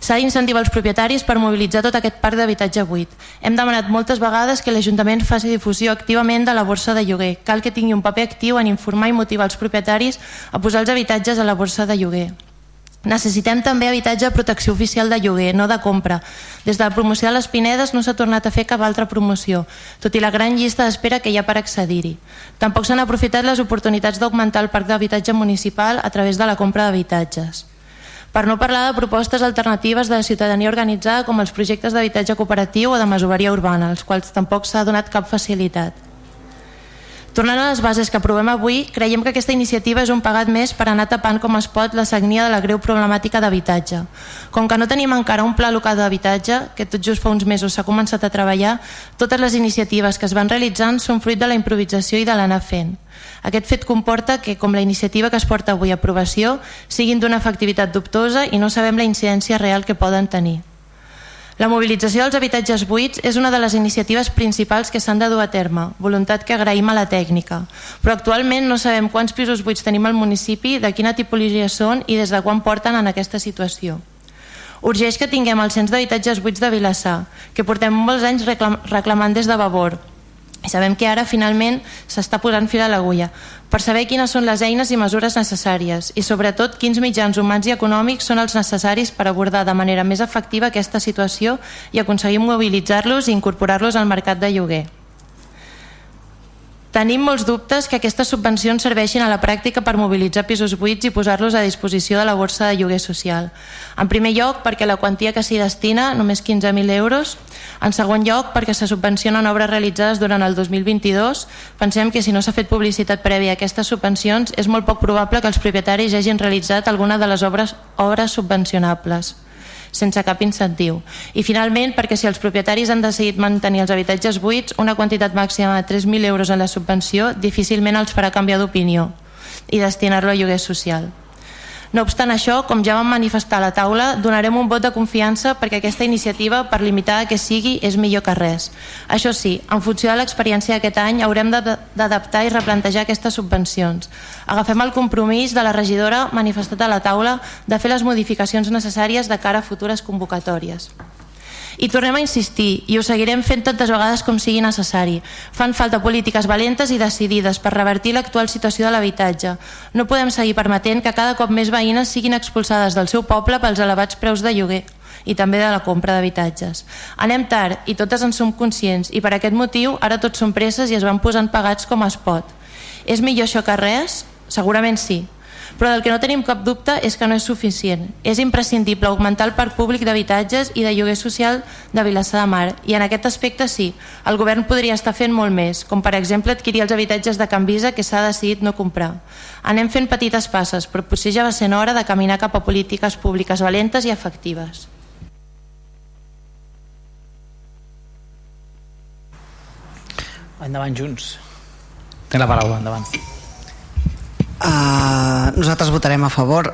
S'ha d'incentivar els propietaris per mobilitzar tot aquest parc d'habitatge buit. Hem demanat moltes vegades que l'Ajuntament faci difusió activament de la borsa de lloguer. Cal que tingui un paper actiu en informar i motivar els propietaris a posar els habitatges a la borsa de lloguer. Necessitem també habitatge de protecció oficial de lloguer, no de compra. Des de la promoció de les Pinedes no s'ha tornat a fer cap altra promoció, tot i la gran llista d'espera que hi ha per accedir-hi. Tampoc s'han aprofitat les oportunitats d'augmentar el parc d'habitatge municipal a través de la compra d'habitatges. Per no parlar de propostes alternatives de ciutadania organitzada com els projectes d'habitatge cooperatiu o de masoveria urbana, als quals tampoc s'ha donat cap facilitat. Tornant a les bases que aprovem avui, creiem que aquesta iniciativa és un pagat més per anar tapant com es pot la sagnia de la greu problemàtica d'habitatge. Com que no tenim encara un pla local d'habitatge, que tot just fa uns mesos s'ha començat a treballar, totes les iniciatives que es van realitzant són fruit de la improvisació i de l'anar fent. Aquest fet comporta que, com la iniciativa que es porta avui a aprovació, siguin d'una efectivitat dubtosa i no sabem la incidència real que poden tenir. La mobilització dels habitatges buits és una de les iniciatives principals que s'han de dur a terme, voluntat que agraïm a la tècnica. Però actualment no sabem quants pisos buits tenim al municipi, de quina tipologia són i des de quan porten en aquesta situació. Urgeix que tinguem el cens d'habitatges buits de Vilassar, que portem molts anys reclamant des de Vavor, i sabem que ara finalment s'està posant fil a l'agulla per saber quines són les eines i mesures necessàries i sobretot quins mitjans humans i econòmics són els necessaris per abordar de manera més efectiva aquesta situació i aconseguir mobilitzar-los i incorporar-los al mercat de lloguer. Tenim molts dubtes que aquestes subvencions serveixin a la pràctica per mobilitzar pisos buits i posar-los a disposició de la borsa de lloguer social. En primer lloc, perquè la quantia que s'hi destina, només 15.000 euros. En segon lloc, perquè se subvencionen obres realitzades durant el 2022. Pensem que si no s'ha fet publicitat prèvia a aquestes subvencions, és molt poc probable que els propietaris hagin realitzat alguna de les obres, obres subvencionables sense cap incentiu. I finalment, perquè si els propietaris han decidit mantenir els habitatges buits, una quantitat màxima de 3.000 euros en la subvenció difícilment els farà canviar d'opinió i destinar-lo a lloguer social. No obstant això, com ja vam manifestar a la taula, donarem un vot de confiança perquè aquesta iniciativa, per limitada que sigui, és millor que res. Això sí, en funció de l'experiència d'aquest any, haurem d'adaptar i replantejar aquestes subvencions. Agafem el compromís de la regidora manifestat a la taula de fer les modificacions necessàries de cara a futures convocatòries. I tornem a insistir, i ho seguirem fent tantes vegades com sigui necessari. Fan falta polítiques valentes i decidides per revertir l'actual situació de l'habitatge. No podem seguir permetent que cada cop més veïnes siguin expulsades del seu poble pels elevats preus de lloguer i també de la compra d'habitatges. Anem tard i totes en som conscients i per aquest motiu ara tots som presses i es van posant pagats com es pot. És millor això que res? Segurament sí, però del que no tenim cap dubte és que no és suficient. És imprescindible augmentar el parc públic d'habitatges i de lloguer social de Vilassar de Mar i en aquest aspecte sí, el govern podria estar fent molt més, com per exemple adquirir els habitatges de Can Visa que s'ha decidit no comprar. Anem fent petites passes, però potser ja va ser hora de caminar cap a polítiques públiques valentes i efectives. Endavant, Junts. Té la paraula, endavant. Uh, nosaltres votarem a favor.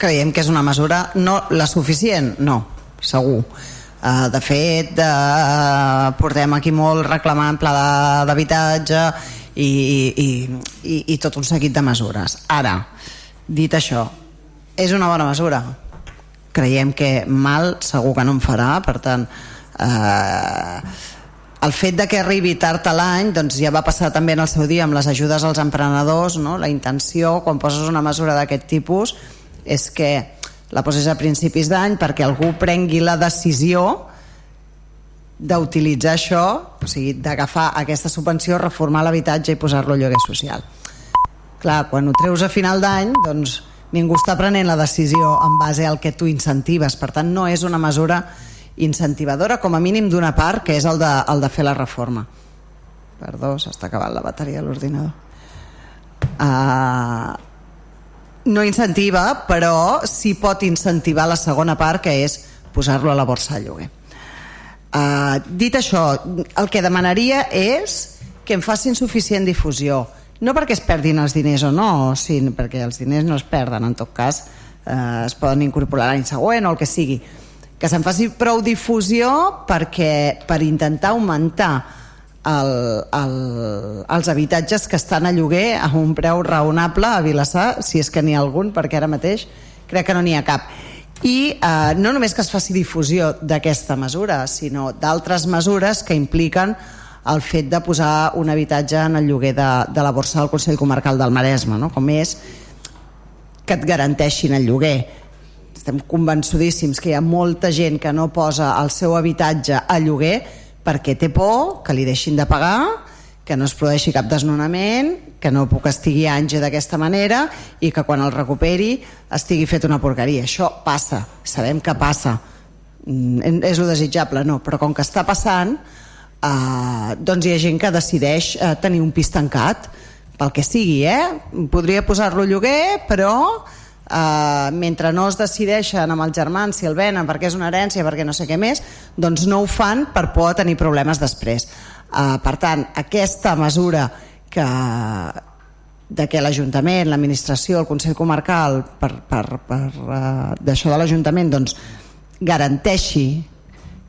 Creiem que és una mesura no la suficient, no, segur. Uh, de fet uh, portem aquí molt reclamant pla d'habitatge i, i, i, i tot un seguit de mesures. Ara, dit això és una bona mesura? Creiem que mal segur que no en farà per tant eh, el fet de que arribi tard a l'any doncs ja va passar també en el seu dia amb les ajudes als emprenedors no? la intenció quan poses una mesura d'aquest tipus és que la poses a principis d'any perquè algú prengui la decisió d'utilitzar això o sigui, d'agafar aquesta subvenció reformar l'habitatge i posar-lo a lloguer social clar, quan ho treus a final d'any doncs ningú està prenent la decisió en base al que tu incentives per tant no és una mesura incentivadora com a mínim d'una part que és el de, el de fer la reforma. Perdó, s'està acabant la bateria de l'ordinador. Uh, no incentiva però sí pot incentivar la segona part que és posar-lo a la borsa de lloguer. Uh, dit això el que demanaria és que em facin suficient difusió. No perquè es perdin els diners o no sinó perquè els diners no es perden. En tot cas eh, es poden incorporar l'any següent o el que sigui que se'n faci prou difusió perquè per intentar augmentar el, el, els habitatges que estan a lloguer a un preu raonable a Vilassar, si és que n'hi ha algun, perquè ara mateix crec que no n'hi ha cap. I eh, no només que es faci difusió d'aquesta mesura, sinó d'altres mesures que impliquen el fet de posar un habitatge en el lloguer de, de la borsa del Consell Comarcal del Maresme, no? com és que et garanteixin el lloguer. Estem convençudíssims que hi ha molta gent que no posa el seu habitatge a lloguer perquè té por que li deixin de pagar, que no es produeixi cap desnonament, que no puc estigui anys d'aquesta manera i que quan el recuperi estigui fet una porqueria. Això passa, sabem que passa. Mm, és lo desitjable, no, però com que està passant, eh, doncs hi ha gent que decideix eh, tenir un pis tancat pel que sigui, eh? podria posar-lo lloguer però eh, mentre no es decideixen amb els germans si el venen perquè és una herència, perquè no sé què més doncs no ho fan per por tenir problemes després. Eh, per tant, aquesta mesura que de que l'Ajuntament, l'administració, el Consell Comarcal per, per, per uh, d'això de l'Ajuntament doncs garanteixi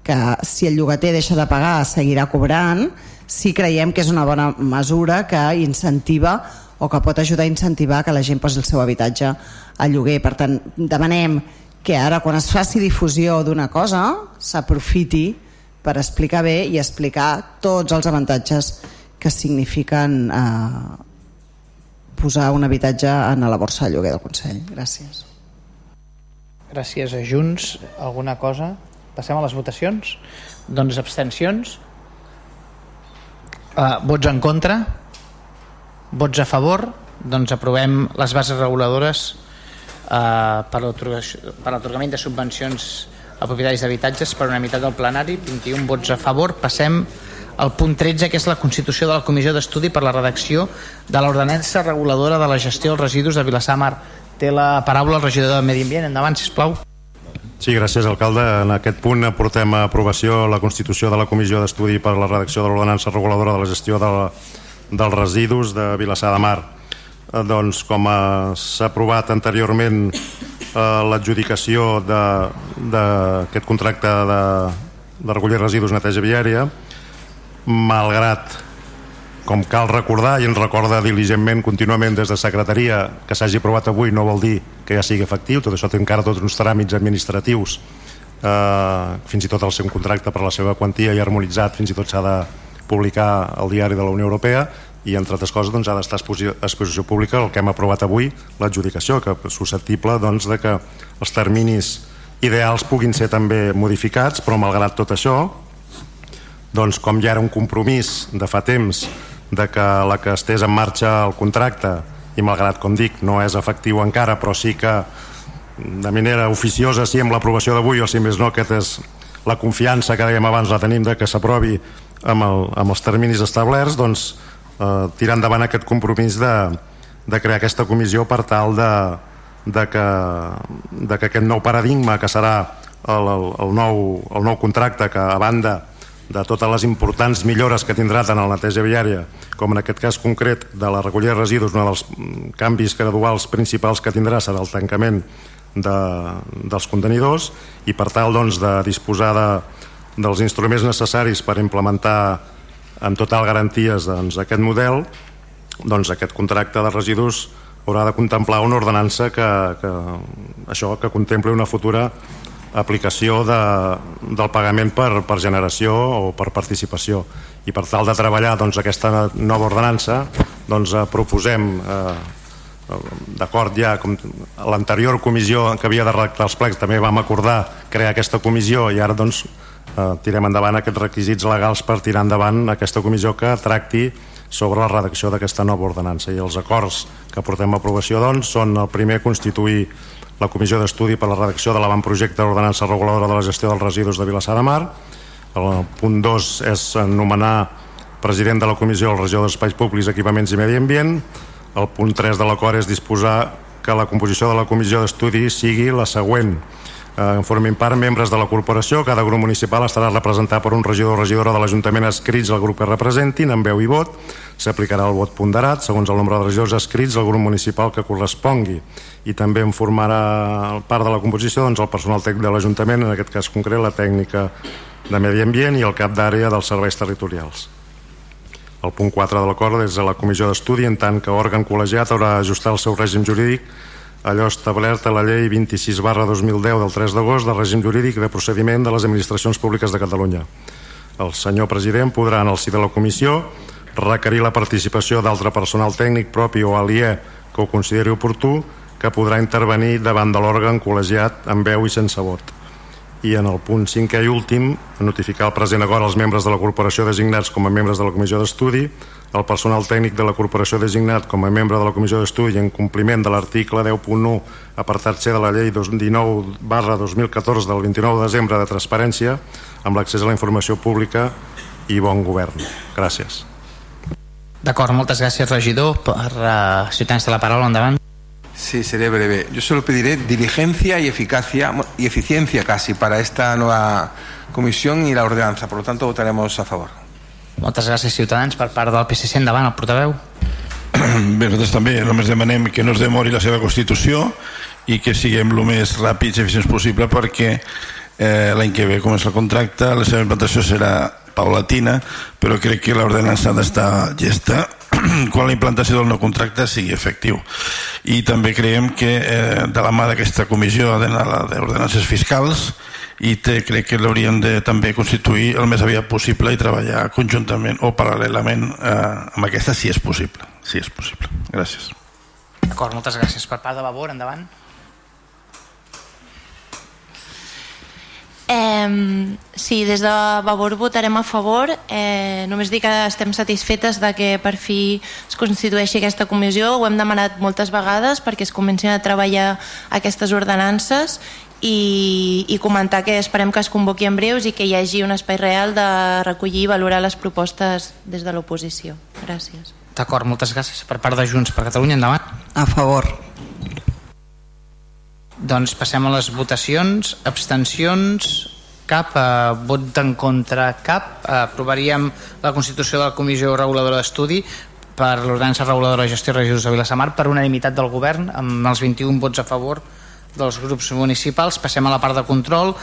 que si el llogater deixa de pagar seguirà cobrant sí creiem que és una bona mesura que incentiva o que pot ajudar a incentivar que la gent posi el seu habitatge a lloguer. Per tant, demanem que ara quan es faci difusió d'una cosa s'aprofiti per explicar bé i explicar tots els avantatges que signifiquen eh, posar un habitatge en la borsa de lloguer del Consell. Gràcies. Gràcies a Junts. Alguna cosa? Passem a les votacions. Doncs abstencions. Uh, vots en contra. Vots a favor. Doncs aprovem les bases reguladores uh, per l'atorgament de subvencions a propietaris d'habitatges per unanimitat del plenari. 21 vots a favor. Passem al punt 13, que és la constitució de la Comissió d'Estudi per la redacció de l'ordenança reguladora de la gestió dels residus de Vilassar Mar. Té la paraula el regidor de Medi Ambient. Endavant, sisplau. Sí, gràcies, alcalde. En aquest punt aportem a aprovació la constitució de la Comissió d'Estudi per la redacció de l'ordenança reguladora de la gestió de dels residus de Vilassar de Mar. Eh, doncs, com s'ha aprovat anteriorment eh, l'adjudicació d'aquest contracte de, de recollir residus neteja viària, malgrat com cal recordar i ens recorda diligentment contínuament des de secretaria que s'hagi aprovat avui no vol dir que ja sigui efectiu, tot això té encara tots uns tràmits administratius eh, fins i tot el seu contracte per la seva quantia i harmonitzat fins i tot s'ha de publicar al diari de la Unió Europea i entre altres coses doncs, ha d'estar a exposició pública el que hem aprovat avui, l'adjudicació que és susceptible doncs, de que els terminis ideals puguin ser també modificats però malgrat tot això doncs com ja era un compromís de fa temps de que la que estés en marxa el contracte i malgrat, com dic, no és efectiu encara però sí que de manera oficiosa sí amb l'aprovació d'avui o si més no aquest és la confiança que dèiem abans la tenim de que s'aprovi amb, el, amb els terminis establerts doncs eh, tirar endavant aquest compromís de, de crear aquesta comissió per tal de, de, que, de que aquest nou paradigma que serà el, el, el, nou, el nou contracte que a banda de totes les importants millores que tindrà tant la neteja viària com en aquest cas concret de la recollida de residus, un dels canvis graduals principals que tindrà serà el tancament de, dels contenidors i per tal doncs, de disposar de, dels instruments necessaris per implementar amb total garanties doncs, aquest model doncs aquest contracte de residus haurà de contemplar una ordenança que, que, això que contempli una futura aplicació de, del pagament per, per generació o per participació. I per tal de treballar doncs, aquesta nova ordenança doncs, eh, proposem eh, d'acord ja com l'anterior comissió que havia de redactar els plecs també vam acordar crear aquesta comissió i ara doncs eh, tirem endavant aquests requisits legals per tirar endavant aquesta comissió que tracti sobre la redacció d'aquesta nova ordenança i els acords que portem a aprovació doncs, són el primer constituir la Comissió d'Estudi per la redacció de l'avantprojecte d'ordenança reguladora de la gestió dels residus de Vilassar de Mar. El punt 2 és nomenar president de la Comissió del Regió d'Espais Públics, Equipaments i Medi Ambient. El punt 3 de l'acord és disposar que la composició de la Comissió d'Estudi sigui la següent en formin part membres de la corporació. Cada grup municipal estarà representat per un regidor o regidora de l'Ajuntament escrits al grup que representin, amb veu i vot. S'aplicarà el vot ponderat segons el nombre de regidors escrits al grup municipal que correspongui. I també en formarà part de la composició doncs, el personal tècnic de l'Ajuntament, en aquest cas concret la tècnica de Medi Ambient i el cap d'àrea dels serveis territorials. El punt 4 de l'acord és a la comissió d'estudi en tant que òrgan col·legiat haurà d'ajustar el seu règim jurídic allò establert a la llei 26 barra 2010 del 3 d'agost de règim jurídic de procediment de les administracions públiques de Catalunya. El senyor president podrà, en el si de la comissió, requerir la participació d'altre personal tècnic propi o aliè que ho consideri oportú, que podrà intervenir davant de l'òrgan col·legiat amb veu i sense vot. I en el punt cinquè i últim, notificar el present acord als membres de la corporació designats com a membres de la comissió d'estudi el personal tècnic de la corporació designat com a membre de la comissió d'estudi en compliment de l'article 10.1 apartat C de la llei 19 barra 2014 del 29 de desembre de transparència amb l'accés a la informació pública i bon govern. Gràcies. D'acord, moltes gràcies regidor per uh, Ciutadans de la Paraula, endavant. Sí, seré breve. Yo solo pediré diligencia y eficacia y eficiencia casi para esta nueva comisión y la ordenanza. Por lo tanto, votaremos a favor. Moltes gràcies, Ciutadans. Per part del PSC, endavant, el portaveu. Bé, nosaltres també només demanem que no es demori la seva Constitució i que siguem el més ràpids i eficients possible perquè eh, l'any que ve comença el contracte, la seva implantació serà paulatina, però crec que l'ordenança ha d'estar llesta quan la implantació del nou contracte sigui efectiu. I també creiem que eh, de la mà d'aquesta comissió d'ordenances fiscals i té, crec que l'hauríem de també constituir el més aviat possible i treballar conjuntament o paral·lelament eh, amb aquesta si és possible si és possible. Gràcies. D'acord, moltes gràcies. Per part de Vavor, endavant. Eh, sí, des de Vavor votarem a favor. Eh, només dir que estem satisfetes de que per fi es constitueixi aquesta comissió. Ho hem demanat moltes vegades perquè es comencin a treballar aquestes ordenances i, i comentar que esperem que es convoqui en breus i que hi hagi un espai real de recollir i valorar les propostes des de l'oposició. Gràcies. D'acord, moltes gràcies. Per part de Junts per Catalunya, endavant. A favor. Doncs passem a les votacions. Abstencions, cap. Eh, vot en contra, cap. Eh, aprovaríem la constitució de la Comissió Reguladora d'Estudi per l'ordenança reguladora de gestió de residus de Vilassamar per unanimitat del govern amb els 21 vots a favor dels grups municipals. Passem a la part de control.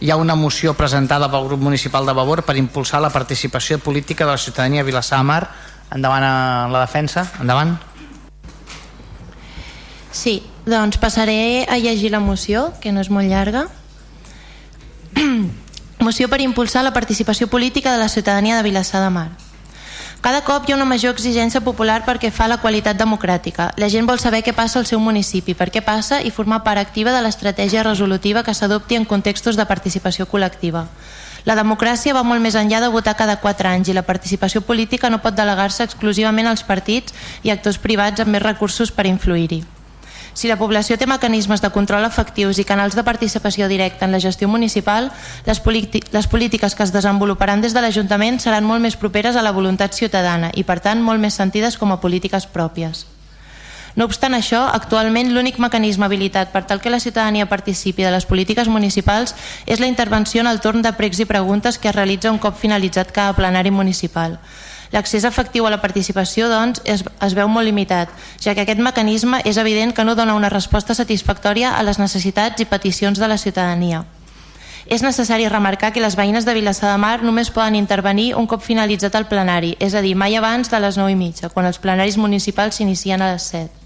Hi ha una moció presentada pel grup municipal de Vavor per impulsar la participació política de la ciutadania a Vilassar Mar. Endavant a la defensa. Endavant. Sí, doncs passaré a llegir la moció, que no és molt llarga. moció per impulsar la participació política de la ciutadania de Vilassar de Mar. Cada cop hi ha una major exigència popular perquè fa la qualitat democràtica. La gent vol saber què passa al seu municipi, per què passa i formar part activa de l'estratègia resolutiva que s'adopti en contextos de participació col·lectiva. La democràcia va molt més enllà de votar cada 4 anys i la participació política no pot delegar-se exclusivament als partits i actors privats amb més recursos per influir-hi. Si la població té mecanismes de control efectius i canals de participació directa en la gestió municipal, les, les polítiques que es desenvoluparan des de l'Ajuntament seran molt més properes a la voluntat ciutadana i, per tant, molt més sentides com a polítiques pròpies. No obstant això, actualment l'únic mecanisme habilitat per tal que la ciutadania participi de les polítiques municipals és la intervenció en el torn de pregs i preguntes que es realitza un cop finalitzat cada plenari municipal. L'accés efectiu a la participació, doncs, es, es veu molt limitat, ja que aquest mecanisme és evident que no dona una resposta satisfactòria a les necessitats i peticions de la ciutadania. És necessari remarcar que les veïnes de Vilassar de Mar només poden intervenir un cop finalitzat el plenari, és a dir, mai abans de les 9 i mitja, quan els plenaris municipals s'inicien a les 7.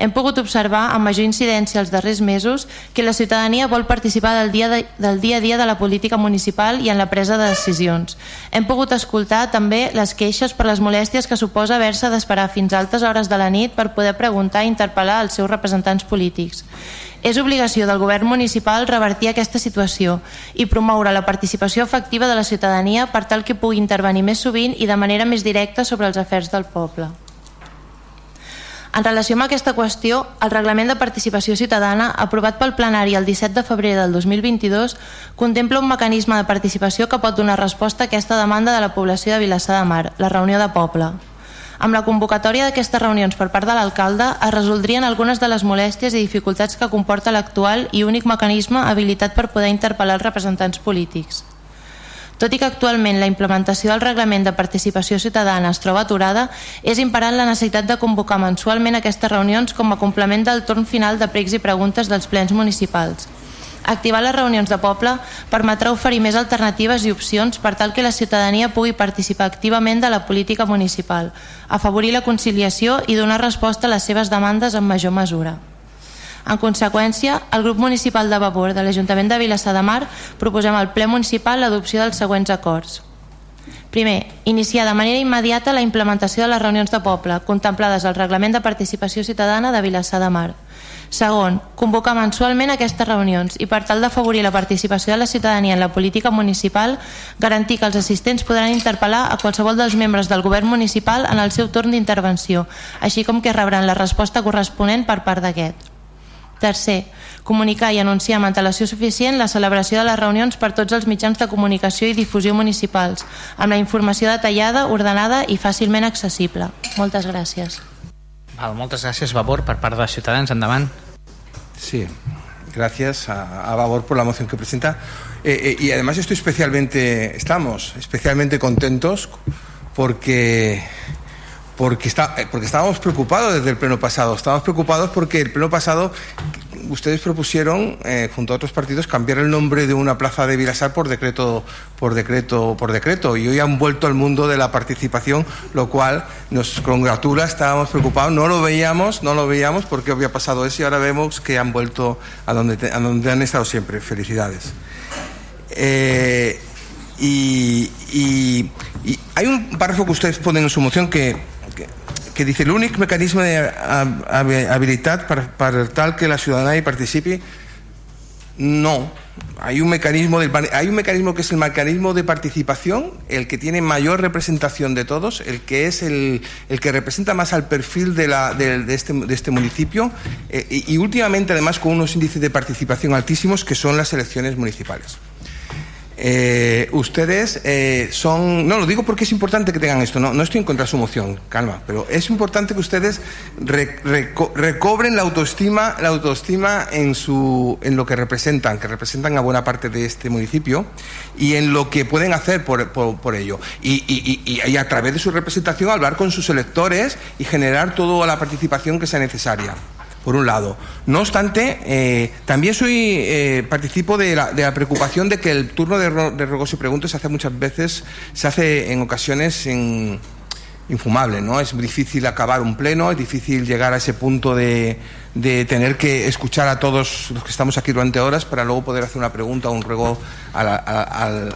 Hem pogut observar amb major incidència els darrers mesos que la ciutadania vol participar del dia, de, del dia a dia de la política municipal i en la presa de decisions. Hem pogut escoltar també les queixes per les molèsties que suposa haver-se d'esperar fins a altes hores de la nit per poder preguntar i interpel·lar els seus representants polítics. És obligació del govern municipal revertir aquesta situació i promoure la participació efectiva de la ciutadania per tal que pugui intervenir més sovint i de manera més directa sobre els afers del poble. En relació amb aquesta qüestió, el Reglament de Participació Ciutadana, aprovat pel plenari el 17 de febrer del 2022, contempla un mecanisme de participació que pot donar resposta a aquesta demanda de la població de Vilassar de Mar, la reunió de poble. Amb la convocatòria d'aquestes reunions per part de l'alcalde es resoldrien algunes de les molèsties i dificultats que comporta l'actual i únic mecanisme habilitat per poder interpel·lar els representants polítics. Tot i que actualment la implementació del reglament de participació ciutadana es troba aturada, és imperant la necessitat de convocar mensualment aquestes reunions com a complement del torn final de pregs i preguntes dels plens municipals. Activar les reunions de poble permetrà oferir més alternatives i opcions per tal que la ciutadania pugui participar activament de la política municipal, afavorir la conciliació i donar resposta a les seves demandes en major mesura. En conseqüència, el grup municipal de Vavor de l'Ajuntament de Vilassar de Mar proposem al ple municipal l'adopció dels següents acords. Primer, iniciar de manera immediata la implementació de les reunions de poble contemplades al Reglament de Participació Ciutadana de Vilassar de Mar. Segon, convocar mensualment aquestes reunions i per tal d'afavorir la participació de la ciutadania en la política municipal, garantir que els assistents podran interpel·lar a qualsevol dels membres del govern municipal en el seu torn d'intervenció, així com que rebran la resposta corresponent per part d'aquest. Tercer, comunicar i anunciar amb antelació suficient la celebració de les reunions per tots els mitjans de comunicació i difusió municipals, amb la informació detallada, ordenada i fàcilment accessible. Moltes gràcies. Val, moltes gràcies, Vavor, per part de Ciutadans. Endavant. Sí, gracias a, a Vavor por la moción que presenta. Eh, eh, y además estoy especialmente, estamos especialmente contentos porque porque, está, eh, porque estábamos preocupados desde el pleno pasado. Estábamos preocupados porque el pleno pasado ustedes propusieron, eh, junto a otros partidos, cambiar el nombre de una plaza de Vilasar por decreto, por decreto, por decreto. Y hoy han vuelto al mundo de la participación, lo cual nos congratula. Estábamos preocupados, no lo veíamos, no lo veíamos porque había pasado eso y ahora vemos que han vuelto a donde, a donde han estado siempre. Felicidades. Eh, y hay un párrafo que ustedes ponen en su moción que, que, dice el hab- hab- habilidad para, para tal que la ciudadanía participe no. Hay un mecanismo del, hay un mecanismo que es el mecanismo de participación el que tiene mayor representación de todos el que es el, el que representa más al perfil de, la, de, de este, de este municipio eh, y últimamente además con unos índices de participación altísimos que son las elecciones municipales eh, ustedes eh, son... No, lo digo porque es importante que tengan esto, no, no estoy en contra de su moción, calma, pero es importante que ustedes re- reco- recobren la autoestima, la autoestima en, su, en lo que representan, que representan a buena parte de este municipio y en lo que pueden hacer por, por- por ello. Y, y- y- y a través de su representación hablar con sus electores y generar toda la participación que sea necesaria por un lado. No obstante, eh, también soy eh, participo de la, preocupación de que el turno de, ro- de y preguntas se hace muchas veces, se hace en ocasiones en- infumable, ¿no? Es difícil acabar un pleno, es difícil llegar a ese punto de, de tener que escuchar a todos los que estamos aquí durante horas para luego poder hacer una pregunta o un ruego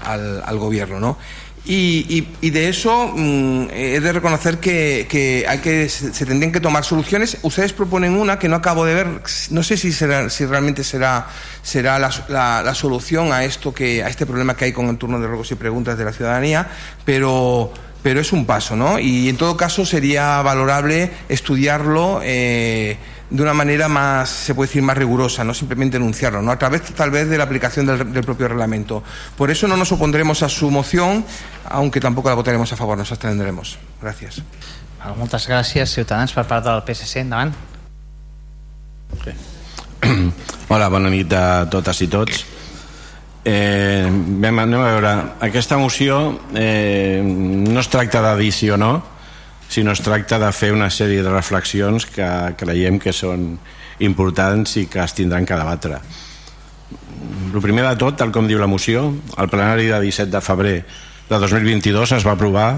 al- al gobierno, ¿no? Y, y- y de eso mm, he de reconocer que, que hay que se, tendrían que tomar soluciones. Ustedes proponen una que no acabo de ver, no sé si será, si realmente será, será la, la- la solución a esto que, a este problema que hay con el turno de ruegos y preguntas de la ciudadanía, pero pero es un paso, ¿no? Y en todo caso sería valorable estudiarlo eh, de una manera más, se puede decir, más rigurosa, no simplemente enunciarlo, ¿no? A través tal vez de la aplicación del, del propio reglamento. Por eso no nos opondremos a su moción, aunque tampoco la votaremos a favor, nos abstendremos. Gracias. Moltes gràcies, Ciutadans, per part del PSC. Endavant. Hola, bona nit a totes i tots. Eh, anem, anem a veure, aquesta moció eh, no es tracta de dir sí o no, sinó es tracta de fer una sèrie de reflexions que creiem que són importants i que es tindran que debatre. El primer de tot, tal com diu la moció, al plenari de 17 de febrer de 2022 es va aprovar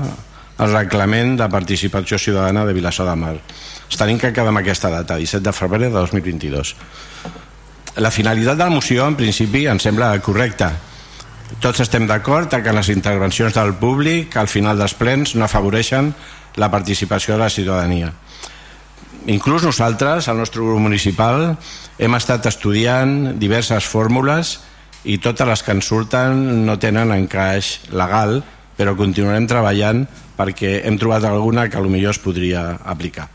el reglament de participació ciutadana de Vilassar de Mar. Es tenim que quedar amb aquesta data, 17 de febrer de 2022. La finalitat de la moció, en principi, em sembla correcta. Tots estem d'acord que les intervencions del públic al final dels plens no afavoreixen la participació de la ciutadania. Inclús nosaltres, al nostre grup municipal, hem estat estudiant diverses fórmules i totes les que ens surten no tenen encaix legal, però continuarem treballant perquè hem trobat alguna que potser es podria aplicar.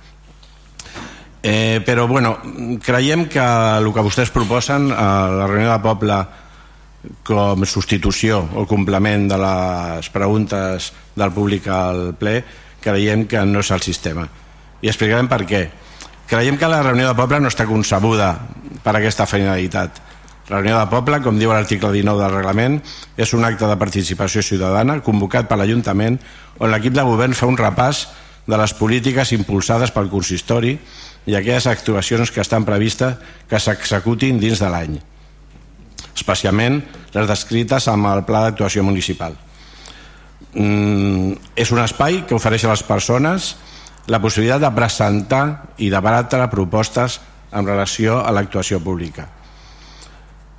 Eh, però bueno, creiem que el que vostès proposen a la reunió de poble com substitució o complement de les preguntes del públic al ple creiem que no és el sistema. I explicarem per què. Creiem que la reunió de poble no està concebuda per aquesta finalitat. La reunió de poble, com diu l'article 19 del reglament és un acte de participació ciutadana convocat per l'Ajuntament on l'equip de govern fa un repàs de les polítiques impulsades pel consistori i aquelles actuacions que estan previstes que s'executin dins de l'any especialment les descrites amb el Pla d'Actuació Municipal. Mm, és un espai que ofereix a les persones la possibilitat de presentar i de baratre propostes en relació a l'actuació pública.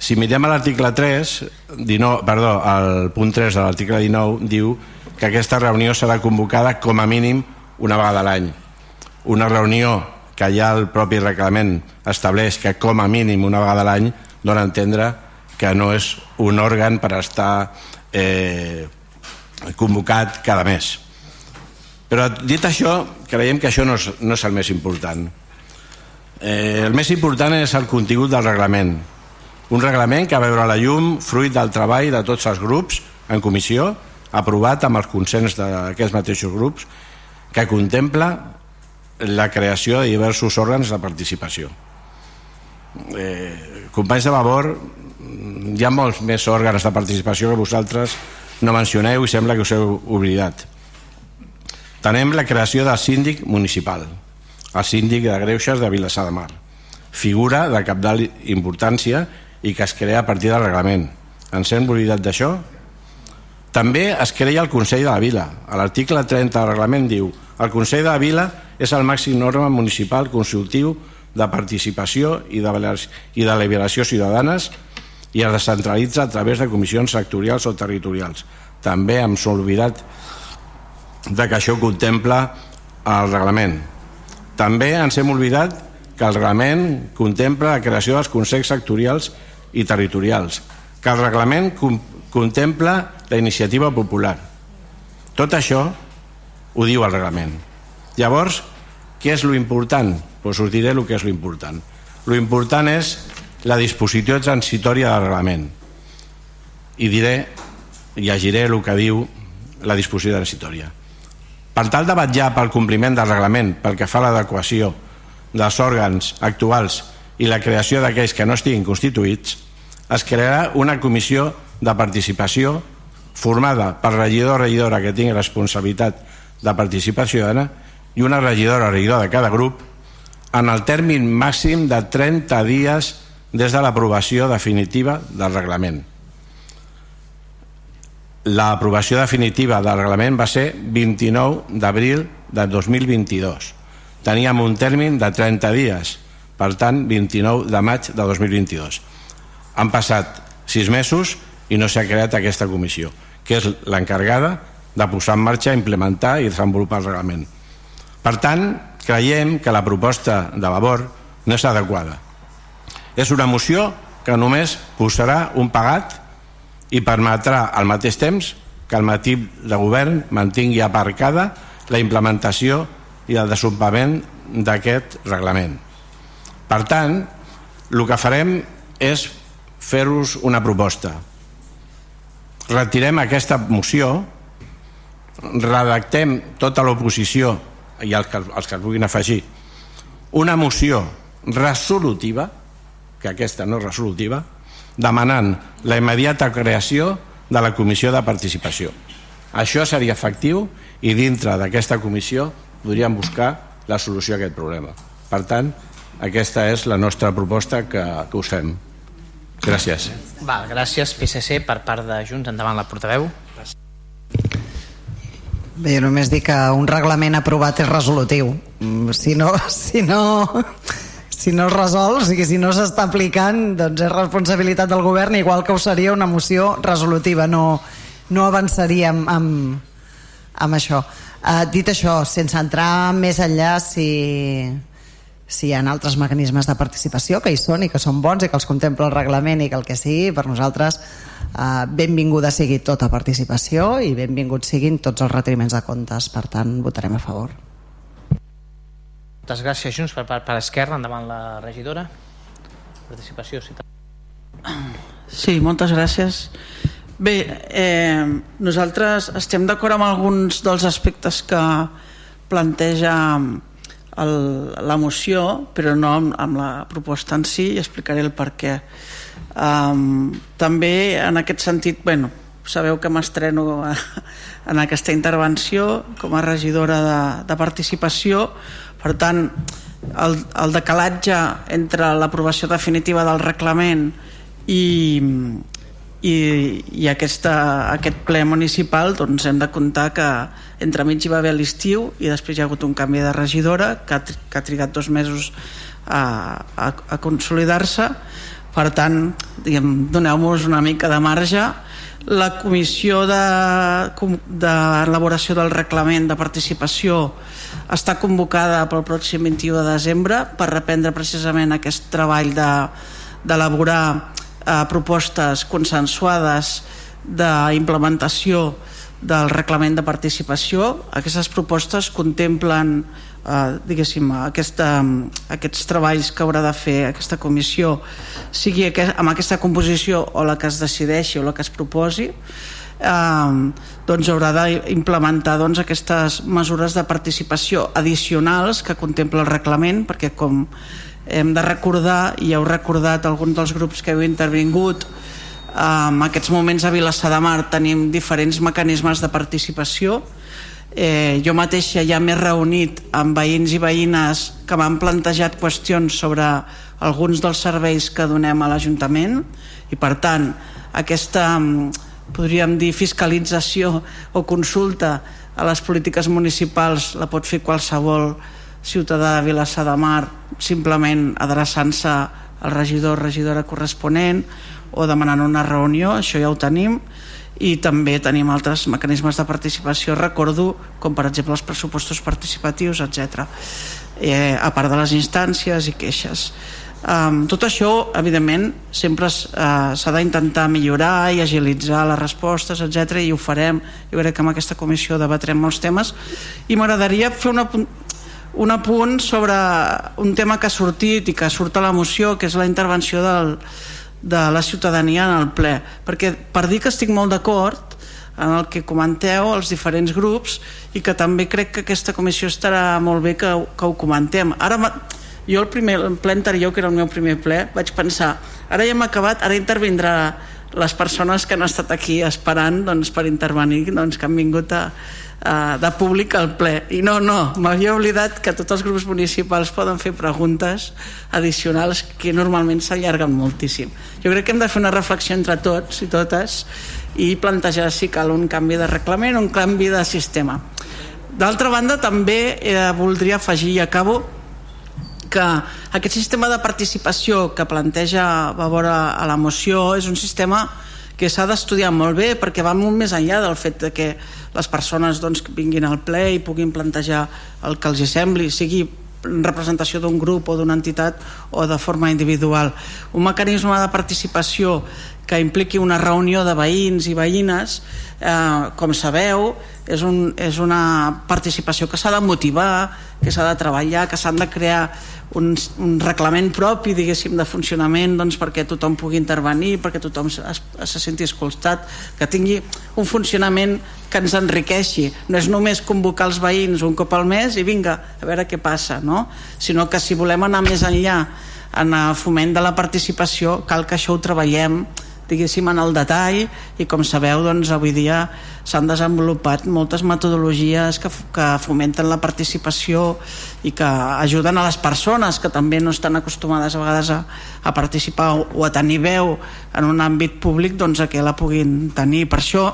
Si mirem l'article 3, 19, perdó, el punt 3 de l'article 19 diu que aquesta reunió serà convocada com a mínim una vegada a l'any. Una reunió que ja el propi reglament estableix que com a mínim una vegada a l'any dona a entendre que no és un òrgan per estar eh, convocat cada mes. Però dit això, creiem que això no és, no és el més important. Eh, el més important és el contingut del reglament. Un reglament que va veure la llum fruit del treball de tots els grups en comissió, aprovat amb el consens d'aquests mateixos grups, que contempla la creació de diversos òrgans de participació. Eh, companys de Vavor hi ha molts més òrgans de participació que vosaltres no mencioneu i sembla que us heu oblidat. Tenem la creació del síndic municipal, el síndic de Greuges de Vilassar de Mar, figura de capdalt importància i que es crea a partir del reglament. Ens hem oblidat d'això? També es creia el Consell de la Vila. A l'article 30 del reglament diu el Consell de la Vila és el màxim norma municipal consultiu de participació i de, i de liberació ciutadanes i es descentralitza a través de comissions sectorials o territorials. També hem oblidat de que això contempla el reglament. També ens hem oblidat que el reglament contempla la creació dels consells sectorials i territorials, que el reglament contempla la iniciativa popular. Tot això ho diu el reglament. Llavors, què és lo important? Pues us diré el que és lo important. Lo important és la disposició transitòria del reglament i diré, llegiré el que diu la disposició transitòria. Per tal de vetllar pel compliment del reglament pel que fa a l'adequació dels òrgans actuals i la creació d'aquells que no estiguin constituïts, es crearà una comissió de participació formada per regidor o regidora que tingui responsabilitat de participació ciutadana i una regidora o regidor de cada grup en el tèrmin màxim de 30 dies des de l'aprovació definitiva del reglament. L'aprovació definitiva del reglament va ser 29 d'abril de 2022. Teníem un tèrmin de 30 dies, per tant 29 de maig de 2022. Han passat 6 mesos i no s'ha creat aquesta comissió, que és l'encarregada de posar en marxa, implementar i desenvolupar el reglament. Per tant, creiem que la proposta de Vavor no és adequada és una moció que només posarà un pagat i permetrà al mateix temps que el matí de govern mantingui aparcada la implementació i el desenvolupament d'aquest reglament. Per tant, el que farem és fer-vos una proposta. Retirem aquesta moció, redactem tota l'oposició i els que, els que es puguin afegir una moció resolutiva que aquesta no és resolutiva, demanant la immediata creació de la comissió de participació. Això seria efectiu i dintre d'aquesta comissió podríem buscar la solució a aquest problema. Per tant, aquesta és la nostra proposta que, que us fem. Gràcies. Val, gràcies PSC per part de Junts. Endavant la portaveu. Bé, només dic que un reglament aprovat és resolutiu. Si no, si no si no es resol, o sigui, si no s'està aplicant, doncs és responsabilitat del govern, igual que ho seria una moció resolutiva, no, no avançaríem amb, amb això. Uh, dit això, sense entrar més enllà si, si hi ha altres mecanismes de participació que hi són i que són bons i que els contempla el reglament i que el que sigui, per nosaltres uh, benvinguda sigui tota participació i benvinguts siguin tots els retriments de comptes. Per tant, votarem a favor. Moltes gràcies, Junts, per, per, per Esquerra. Endavant la regidora. Participació, si Sí, moltes gràcies. Bé, eh, nosaltres estem d'acord amb alguns dels aspectes que planteja el, la moció, però no amb, amb la proposta en si, i explicaré el per què. Um, també en aquest sentit, bueno, sabeu que m'estreno en aquesta intervenció com a regidora de, de participació, per tant, el, el decalatge entre l'aprovació definitiva del reglament i, i, i aquesta, aquest ple municipal doncs hem de comptar que entremig hi va haver l'estiu i després hi ha hagut un canvi de regidora que ha, que ha trigat dos mesos a, a, a consolidar-se. Per tant doneu-nos una mica de marge la comissió d'elaboració de, del reglament de participació està convocada pel pròxim 21 de desembre per reprendre precisament aquest treball d'elaborar de, eh, propostes consensuades d'implementació del reglament de participació. Aquestes propostes contemplen eh, diguéssim, aquesta, aquests treballs que haurà de fer aquesta comissió sigui aquest, amb aquesta composició o la que es decideixi o la que es proposi eh, doncs haurà d'implementar doncs, aquestes mesures de participació addicionals que contempla el reglament perquè com hem de recordar i heu recordat alguns dels grups que heu intervingut en aquests moments a Vilassar de Mar tenim diferents mecanismes de participació eh, jo mateixa ja m'he reunit amb veïns i veïnes que m'han plantejat qüestions sobre alguns dels serveis que donem a l'Ajuntament i per tant aquesta podríem dir fiscalització o consulta a les polítiques municipals la pot fer qualsevol ciutadà de Vilassar de Mar simplement adreçant-se al regidor o regidora corresponent o demanant una reunió, això ja ho tenim i també tenim altres mecanismes de participació, recordo com per exemple els pressupostos participatius, etc. Eh, a part de les instàncies i queixes. Um, tot això, evidentment, sempre uh, s'ha d'intentar millorar i agilitzar les respostes, etc i ho farem. Jo crec que amb aquesta comissió debatrem molts temes i m'agradaria fer una, un apunt sobre un tema que ha sortit i que surt a la moció, que és la intervenció del, de la ciutadania en el ple. Perquè per dir que estic molt d'acord en el que comenteu els diferents grups i que també crec que aquesta comissió estarà molt bé que, que ho comentem. Ara jo el, primer, el ple anterior, que era el meu primer ple, vaig pensar, ara ja hem acabat, ara intervindrà les persones que han estat aquí esperant doncs, per intervenir, doncs, que han vingut a, eh, de públic al ple. I no, no, m'havia oblidat que tots els grups municipals poden fer preguntes addicionals que normalment s'allarguen moltíssim. Jo crec que hem de fer una reflexió entre tots i totes i plantejar si cal un canvi de reglament o un canvi de sistema. D'altra banda també eh, voldria afegir i acabo que aquest sistema de participació que planteja va veure a la moció és un sistema que s'ha d'estudiar molt bé perquè va molt més enllà del fet de que les persones doncs, vinguin al ple i puguin plantejar el que els sembli, sigui en representació d'un grup o d'una entitat o de forma individual. Un mecanisme de participació que impliqui una reunió de veïns i veïnes, eh, com sabeu, és, un, és una participació que s'ha de motivar, que s'ha de treballar, que s'han de crear un, un reglament propi diguéssim de funcionament doncs, perquè tothom pugui intervenir perquè tothom es, se senti escoltat que tingui un funcionament que ens enriqueixi no és només convocar els veïns un cop al mes i vinga, a veure què passa no? sinó que si volem anar més enllà en el foment de la participació cal que això ho treballem diguéssim en el detall i com sabeu doncs avui dia s'han desenvolupat moltes metodologies que, que fomenten la participació i que ajuden a les persones que també no estan acostumades a vegades a, a participar o, o a tenir veu en un àmbit públic doncs a que la puguin tenir. Per això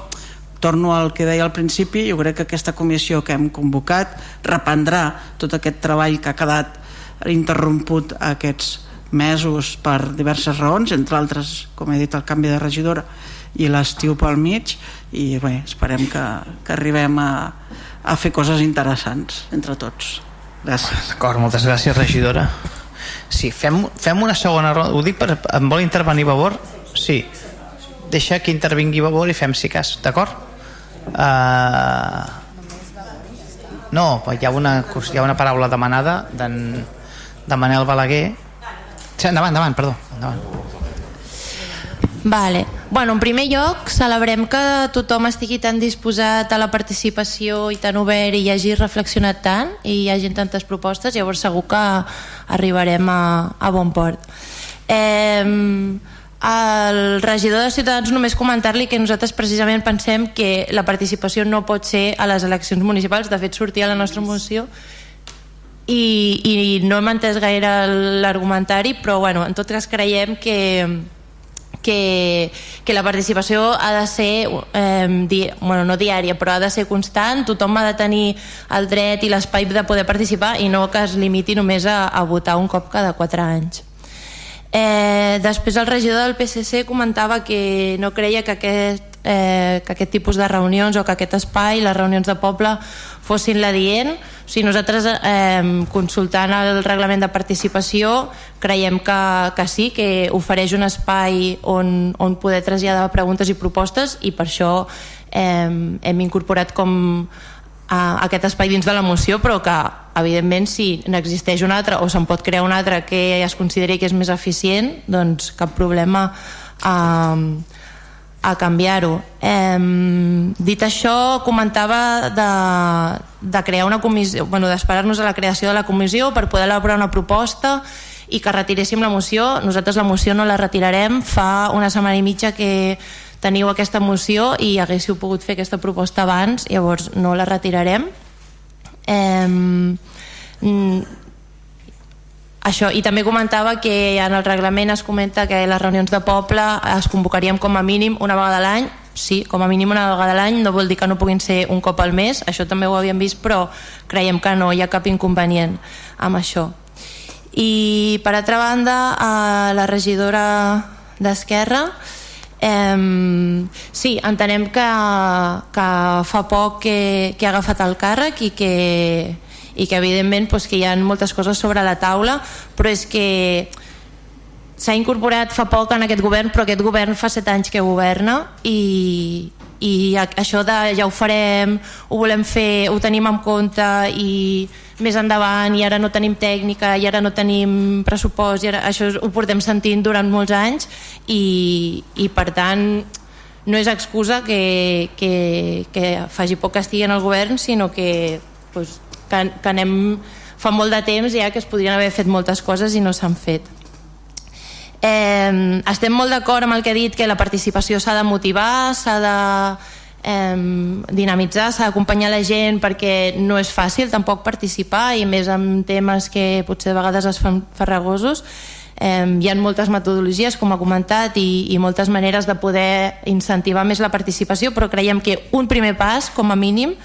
torno al que deia al principi jo crec que aquesta comissió que hem convocat reprendrà tot aquest treball que ha quedat interromput aquests mesos per diverses raons, entre altres, com he dit, el canvi de regidora i l'estiu pel mig i bé, esperem que, que arribem a, a fer coses interessants entre tots. Gràcies. D'acord, moltes gràcies, regidora. Sí, fem, fem una segona ronda. Ho dic per... Em vol intervenir Vavor? Sí. Deixa que intervingui Vavor i fem si cas, d'acord? Uh... No, hi ha una, hi ha una paraula demanada d'en de Manel Balaguer. Sí, endavant, endavant, perdó. Endavant. Vale. Bueno, en primer lloc, celebrem que tothom estigui tan disposat a la participació i tan obert i hagi reflexionat tant i hi hagi tantes propostes, llavors segur que arribarem a, a bon port. Eh, al regidor de Ciutadans només comentar-li que nosaltres precisament pensem que la participació no pot ser a les eleccions municipals, de fet sortia a la nostra moció i, i no hem entès gaire l'argumentari però bueno, en tot cas creiem que que, que la participació ha de ser eh, di, bueno, no diària però ha de ser constant, tothom ha de tenir el dret i l'espai de poder participar i no que es limiti només a, a votar un cop cada 4 anys. Eh, després el regidor del PSC comentava que no creia que aquest, eh, que aquest tipus de reunions o que aquest espai, les reunions de poble fossin l'adient. O sigui, nosaltres eh, consultant el reglament de participació creiem que, que sí, que ofereix un espai on, on poder traslladar preguntes i propostes i per això eh, hem incorporat com a aquest espai dins de la moció però que evidentment si n'existeix un altre o se'n pot crear un altre que es consideri que és més eficient doncs cap problema. Eh, a canviar-ho. Eh, dit això, comentava de, de crear una comissió, bueno, d'esperar-nos a la creació de la comissió per poder elaborar una proposta i que retiréssim la moció. Nosaltres la moció no la retirarem. Fa una setmana i mitja que teniu aquesta moció i haguéssiu pogut fer aquesta proposta abans, llavors no la retirarem. Eh, això, i també comentava que en el reglament es comenta que les reunions de poble es convocaríem com a mínim una vegada a l'any. Sí, com a mínim una vegada a l'any no vol dir que no puguin ser un cop al mes això també ho havíem vist però creiem que no hi ha cap inconvenient amb això. I per altra banda a la regidora d'Esquerra sí, entenem que, que fa poc que, que ha agafat el càrrec i que i que evidentment doncs, que hi ha moltes coses sobre la taula però és que s'ha incorporat fa poc en aquest govern però aquest govern fa set anys que governa i, i això de ja ho farem, ho volem fer ho tenim en compte i més endavant i ara no tenim tècnica i ara no tenim pressupost i ara, això ho portem sentint durant molts anys i, i per tant no és excusa que, que, que faci poc que estigui en el govern sinó que doncs, que, que anem fa molt de temps ja que es podrien haver fet moltes coses i no s'han fet. Eh, estem molt d'acord amb el que he dit que la participació s'ha de motivar s'ha de eh, dinamitzar, s'ha d'acompanyar la gent perquè no és fàcil tampoc participar i més amb temes que potser de vegades es fan farragosos. Hi ha moltes metodologies com ha comentat i, i moltes maneres de poder incentivar més la participació però creiem que un primer pas com a mínim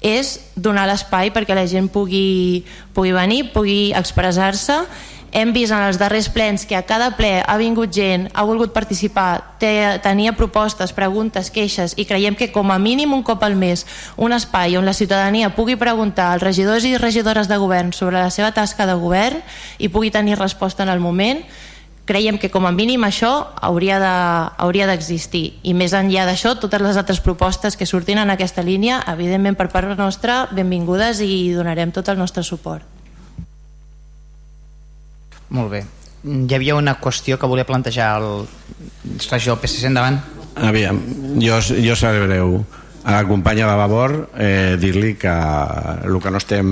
és donar l'espai perquè la gent pugui, pugui venir, pugui expressar-se. Hem vist en els darrers plens que a cada ple ha vingut gent, ha volgut participar, té, tenia propostes, preguntes, queixes i creiem que com a mínim un cop al mes un espai on la ciutadania pugui preguntar als regidors i regidores de govern sobre la seva tasca de govern i pugui tenir resposta en el moment creiem que com a mínim això hauria d'existir de, hauria i més enllà d'això totes les altres propostes que surtin en aquesta línia evidentment per part nostra benvingudes i donarem tot el nostre suport. Molt bé. Hi havia una qüestió que volia plantejar el regidor del PSC endavant. Aviam, jo, jo seré breu. A la companya de Vavor eh, dir-li que el que no estem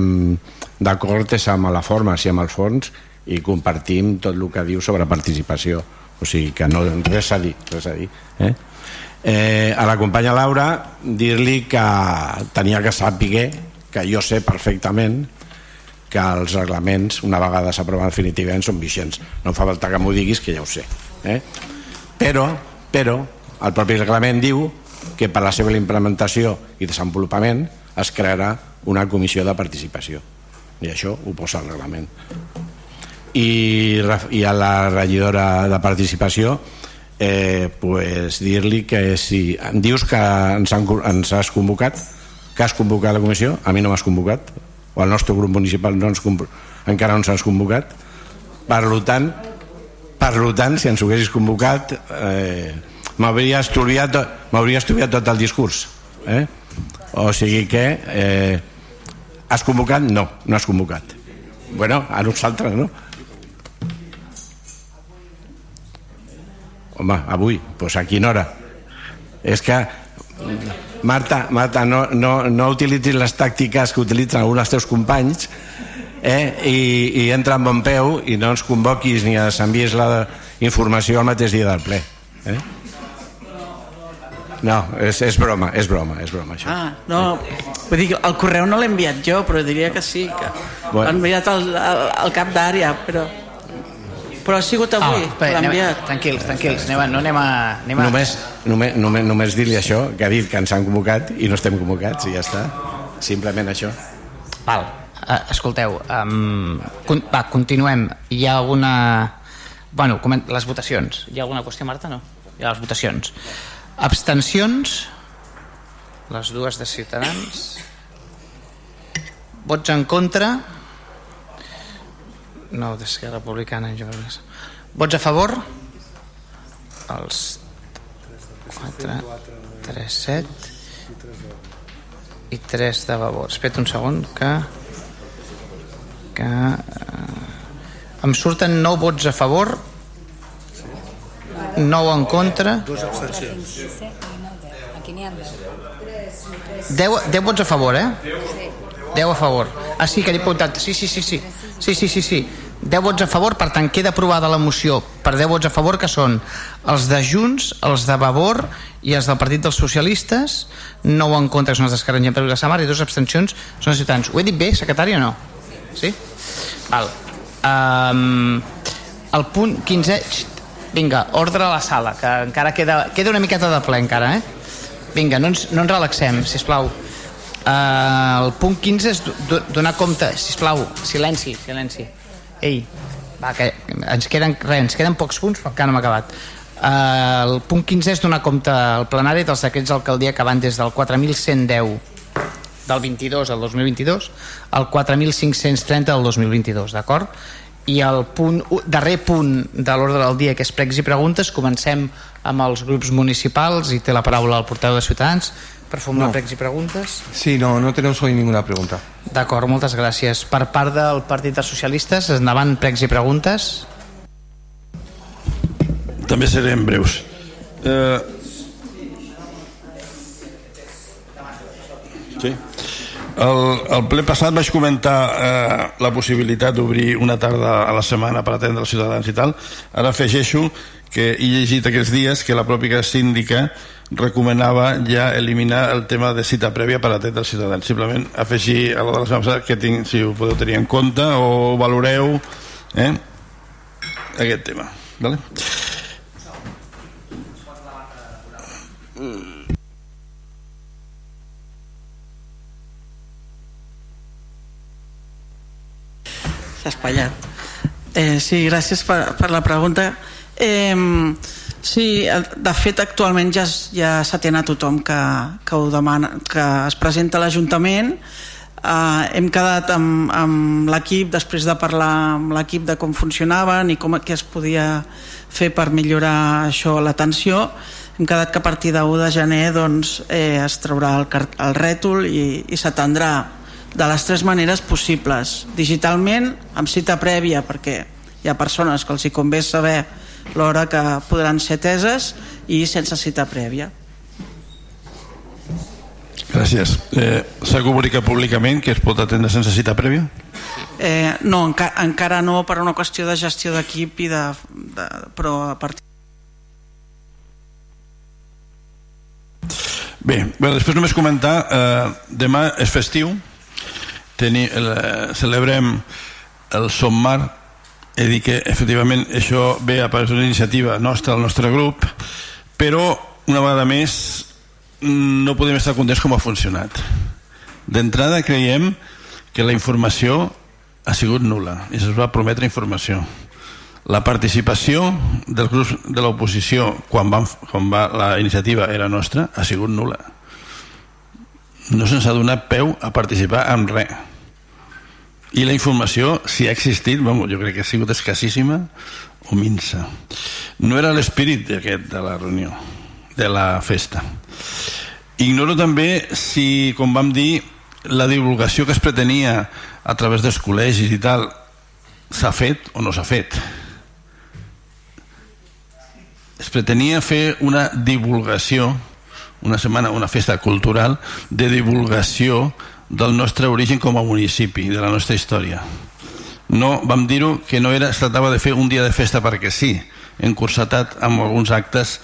d'acord és amb la forma, si amb els fons i compartim tot el que diu sobre participació. O sigui que no, res a dir, res a dir. Eh? Eh, a la companya Laura dir-li que tenia que saber que jo sé perfectament que els reglaments una vegada s'aproven definitivament són vigents. No fa falta que m'ho diguis que ja ho sé eh? però, però el propi reglament diu que per la seva implementació i desenvolupament es crearà una comissió de participació. I això ho posa el reglament i, i a la regidora de participació eh, pues dir-li que si em dius que ens, han, ens has convocat que has convocat la comissió a mi no m'has convocat o el nostre grup municipal no ens, encara no ens has convocat per tant per tant si ens ho haguessis convocat eh, m'hauria estudiat, estudiat tot el discurs eh? o sigui que eh, Has convocat? No, no has convocat. Bueno, a nosaltres, no? Home, avui, doncs a quina hora? És que, Marta, Marta no, no, no utilitzis les tàctiques que utilitzen alguns dels teus companys eh? I, i entra amb bon peu i no ens convoquis ni ens envies la informació el mateix dia del ple. Eh? No, és, és broma, és broma, és broma això. Ah, no, vull dir, el correu no l'he enviat jo, però diria que sí, que Bueno. l'ha enviat el, el, el cap d'àrea, però... Però ha sigut avui, Ah, l'ha enviat. tranquils, tranquils, anem a, no anem a... Anem a... Només, només, només, només dir-li això, que ha dit que ens han convocat i no estem convocats i ja està. Simplement això. Val. Uh, escolteu, um, con va, continuem. Hi ha alguna... Bueno, coment les votacions. Hi ha alguna qüestió, Marta? No? Hi ha les votacions. Abstencions. Les dues de Ciutadans. Vots en contra. No, d'Esquerra Republicana. Jo... Vots a favor. Els 4, 3, 7 i 3 de favor. Espera un segon que que eh, em surten 9 vots a favor 9 en contra Dos abstencions. Aquí n'hi ha 10. 10, 10 vots a favor, eh? 10 a favor. Ah, sí, que he apuntat. Sí, sí, sí, sí. Sí, sí, sí, sí. 10 vots a favor, per tant, queda aprovada la moció per 10 vots a favor, que són els de Junts, els de Vavor i els del Partit dels Socialistes, 9 en contra, que són els d'Esquerra Unida la Samar, i dos abstencions són els ciutadans. Ho he dit bé, secretari, o no? Sí? Val. Um, el punt 15... Xt, vinga, ordre a la sala, que encara queda, queda una miqueta de ple encara, eh? Vinga, no ens, no ens relaxem, sisplau. Uh, el punt 15 és do- donar compte, sisplau, silenci, silenci. Ei, va, que ens queden, res, ens queden pocs punts, però encara no hem acabat. Uh, el punt 15 és donar compte al plenari dels decrets d'alcaldia que van des del 4.110 del 22 al 2022 al 4.530 del 2022, d'acord? I el punt, darrer punt de l'ordre del dia, que és pregs i preguntes, comencem amb els grups municipals i té la paraula el portaveu de Ciutadans per formular No. pregs i preguntes. Sí, no, no tenemos hoy ninguna pregunta. D'acord, moltes gràcies. Per part del Partit dels Socialistes, endavant pregs i preguntes. També serem breus. Eh... Sí. El, el ple passat vaig comentar eh, la possibilitat d'obrir una tarda a la setmana per atendre els ciutadans i tal. Ara afegeixo que he llegit aquests dies que la pròpia síndica recomanava ja eliminar el tema de cita prèvia per atendre els ciutadans. Simplement afegir a la de la setmana passada que tinc, si ho podeu tenir en compte o valoreu eh, aquest tema. Vale? S'ha espatllat. Eh, sí, gràcies per, per la pregunta. Eh, sí, de fet, actualment ja, ja s'atén a tothom que, que ho demana, que es presenta a l'Ajuntament. Eh, hem quedat amb, amb l'equip, després de parlar amb l'equip de com funcionaven i com què es podia fer per millorar això, l'atenció, hem quedat que a partir de 1 de gener doncs, eh, es traurà el, el rètol i, i s'atendrà de les tres maneres possibles digitalment, amb cita prèvia perquè hi ha persones que els hi convé saber l'hora que podran ser teses i sense cita prèvia Gràcies. Eh, S'ha comunicat públicament que es pot atendre sense cita prèvia? eh, no, enca encara no per una qüestió de gestió d'equip i de, de, però a partir Bé, bé després només comentar, eh, demà és festiu, Teni, el, eh, celebrem el Sommar, he dit que efectivament això ve a part d'una iniciativa nostra, del nostre grup, però una vegada més no podem estar contents com ha funcionat. D'entrada creiem que la informació ha sigut nula i es va prometre informació. La participació dels grups de l'oposició quan, van, quan va, la iniciativa era nostra ha sigut nula. No se'ns ha donat peu a participar amb res. I la informació, si ha existit, bueno, jo crec que ha sigut escassíssima o minsa. No era l'espírit de la reunió, de la festa. Ignoro també si, com vam dir, la divulgació que es pretenia a través dels col·legis i tal s'ha fet o no s'ha fet es pretenia fer una divulgació una setmana, una festa cultural de divulgació del nostre origen com a municipi, de la nostra història. No, vam dir-ho que no era, es tractava de fer un dia de festa perquè sí, encursatat amb alguns actes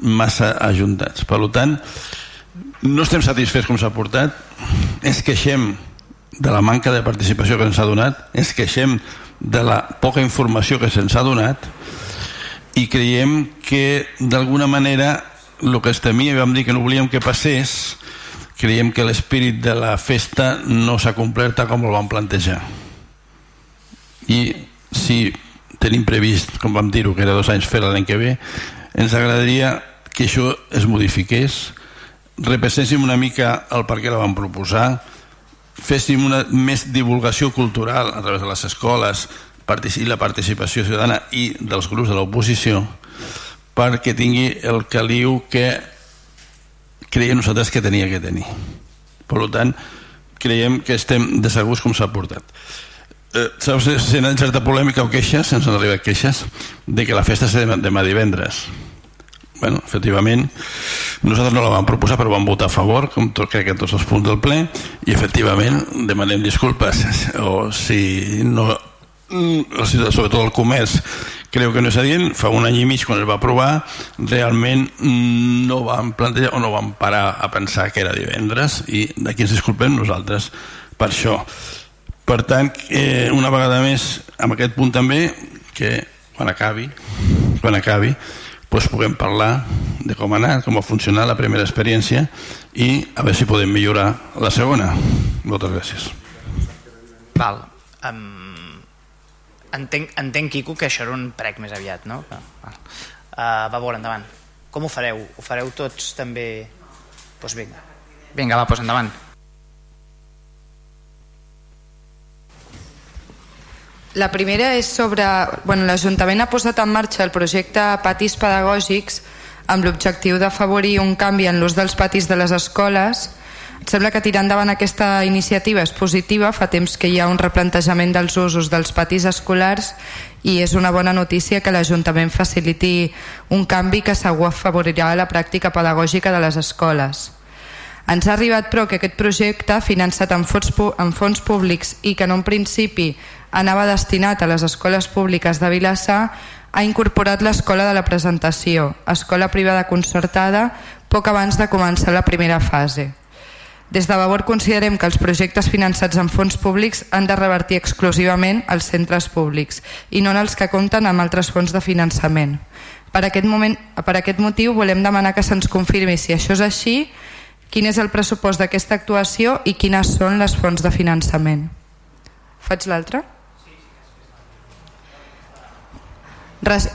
massa ajuntats. Per tant, no estem satisfets com s'ha portat, ens queixem de la manca de participació que ens ha donat, ens queixem de la poca informació que se'ns ha donat i creiem que d'alguna manera el que es temia i vam dir que no volíem que passés creiem que l'espírit de la festa no s'ha complert com el vam plantejar. I si tenim previst, com vam dir-ho, que era dos anys fer l'any que ve, ens agradaria que això es modifiqués, repasséssim una mica el per què la vam proposar, féssim una més divulgació cultural a través de les escoles i la participació ciutadana i dels grups de l'oposició perquè tingui el caliu que creiem nosaltres que tenia que tenir. Per tant, creiem que estem decebuts com s'ha portat. Eh, saps, si hi certa polèmica o queixes, ens han arribat queixes, de que la festa és demà divendres. bueno, efectivament, nosaltres no la vam proposar, però vam votar a favor, com tot, crec que tots els punts del ple, i efectivament demanem disculpes, o si no mm, sobretot el comerç creu que no és adient, fa un any i mig quan es va aprovar realment no vam plantejar o no vam parar a pensar que era divendres i d'aquí ens disculpem nosaltres per això. Per tant, eh, una vegada més amb aquest punt també que quan acabi quan acabi doncs puguem parlar de com ha anat, com ha funcionat la primera experiència i a veure si podem millorar la segona. Moltes gràcies. Val. Um, entenc, entenc Quico que això era un prec més aviat no? Uh, va veure, endavant com ho fareu? Ho fareu tots també? Doncs pues vinga vinga va, doncs endavant La primera és sobre... Bueno, L'Ajuntament ha posat en marxa el projecte Patis Pedagògics amb l'objectiu d'afavorir un canvi en l'ús dels patis de les escoles sembla que tirar endavant aquesta iniciativa és positiva, fa temps que hi ha un replantejament dels usos dels patis escolars i és una bona notícia que l'Ajuntament faciliti un canvi que segur afavorirà la pràctica pedagògica de les escoles. Ens ha arribat però que aquest projecte, finançat amb fons, amb fons públics i que en un principi anava destinat a les escoles públiques de Vilassar, ha incorporat l'escola de la presentació, escola privada concertada, poc abans de començar la primera fase. Des de Vavor considerem que els projectes finançats amb fons públics han de revertir exclusivament als centres públics i no en els que compten amb altres fons de finançament. Per aquest, moment, per aquest motiu volem demanar que se'ns confirmi si això és així, quin és el pressupost d'aquesta actuació i quines són les fonts de finançament. Faig l'altre?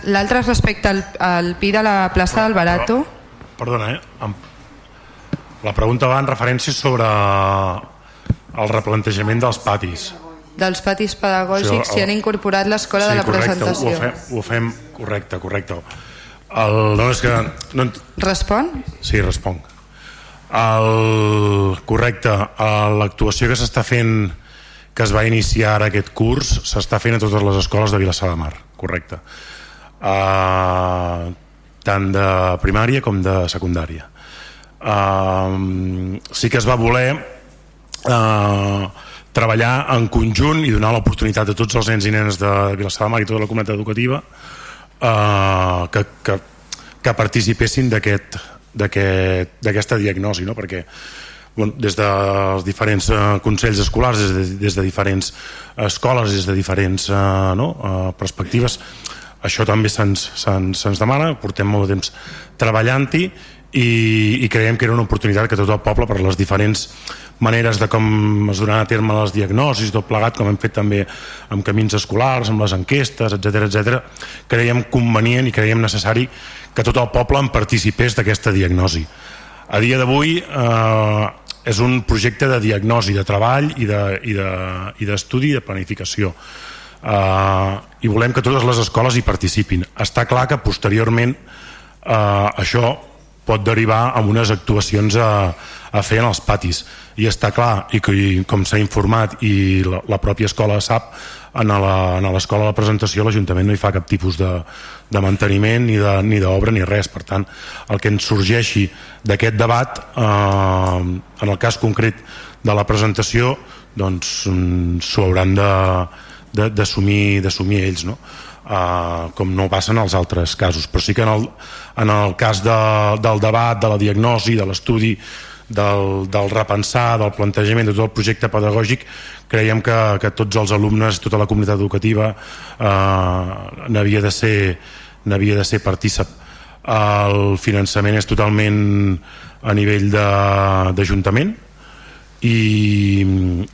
L'altre respecte al, al PI de la plaça del Barato. Perdona, eh? La pregunta va en referència sobre el replantejament dels patis. Dels patis pedagògics si han incorporat l'escola sí, de la correcte, presentació. Ho fem, ho fem correcte, correcte. El, no és que... No, Respon? sí, responc. El, correcte, l'actuació que s'està fent que es va iniciar ara aquest curs s'està fent a totes les escoles de Vilassar de Mar, correcte. Uh, tant de primària com de secundària uh, sí que es va voler uh, treballar en conjunt i donar l'oportunitat a tots els nens i nenes de Vilassar de Mar i tota la comunitat educativa uh, que, que, que participessin d'aquesta aquest, diagnosi no? perquè bueno, des dels diferents uh, consells escolars, des de, des de diferents escoles, des de diferents uh, no? uh, perspectives això també se'ns se demana, portem molt de temps treballant-hi i, i creiem que era una oportunitat que tot el poble per les diferents maneres de com es donaran a terme les diagnosis, tot plegat, com hem fet també amb camins escolars, amb les enquestes, etc etc. creiem convenient i creiem necessari que tot el poble en participés d'aquesta diagnosi. A dia d'avui eh, és un projecte de diagnosi, de treball i d'estudi de, i de, i de planificació. Eh, I volem que totes les escoles hi participin. Està clar que posteriorment eh, això pot derivar en unes actuacions a, a fer en els patis i està clar, i, i com s'ha informat i la, la pròpia escola sap en l'escola de la presentació l'Ajuntament no hi fa cap tipus de, de manteniment ni d'obra ni, ni res per tant el que ens sorgeixi d'aquest debat eh, en el cas concret de la presentació doncs mm, s'ho hauran d'assumir ells no? Uh, com no passa en els altres casos. Però sí que en el, en el cas de, del debat, de la diagnosi, de l'estudi del, del repensar, del plantejament de tot el projecte pedagògic creiem que, que tots els alumnes, tota la comunitat educativa eh, n'havia de ser n'havia de ser partícip. El finançament és totalment a nivell d'Ajuntament i,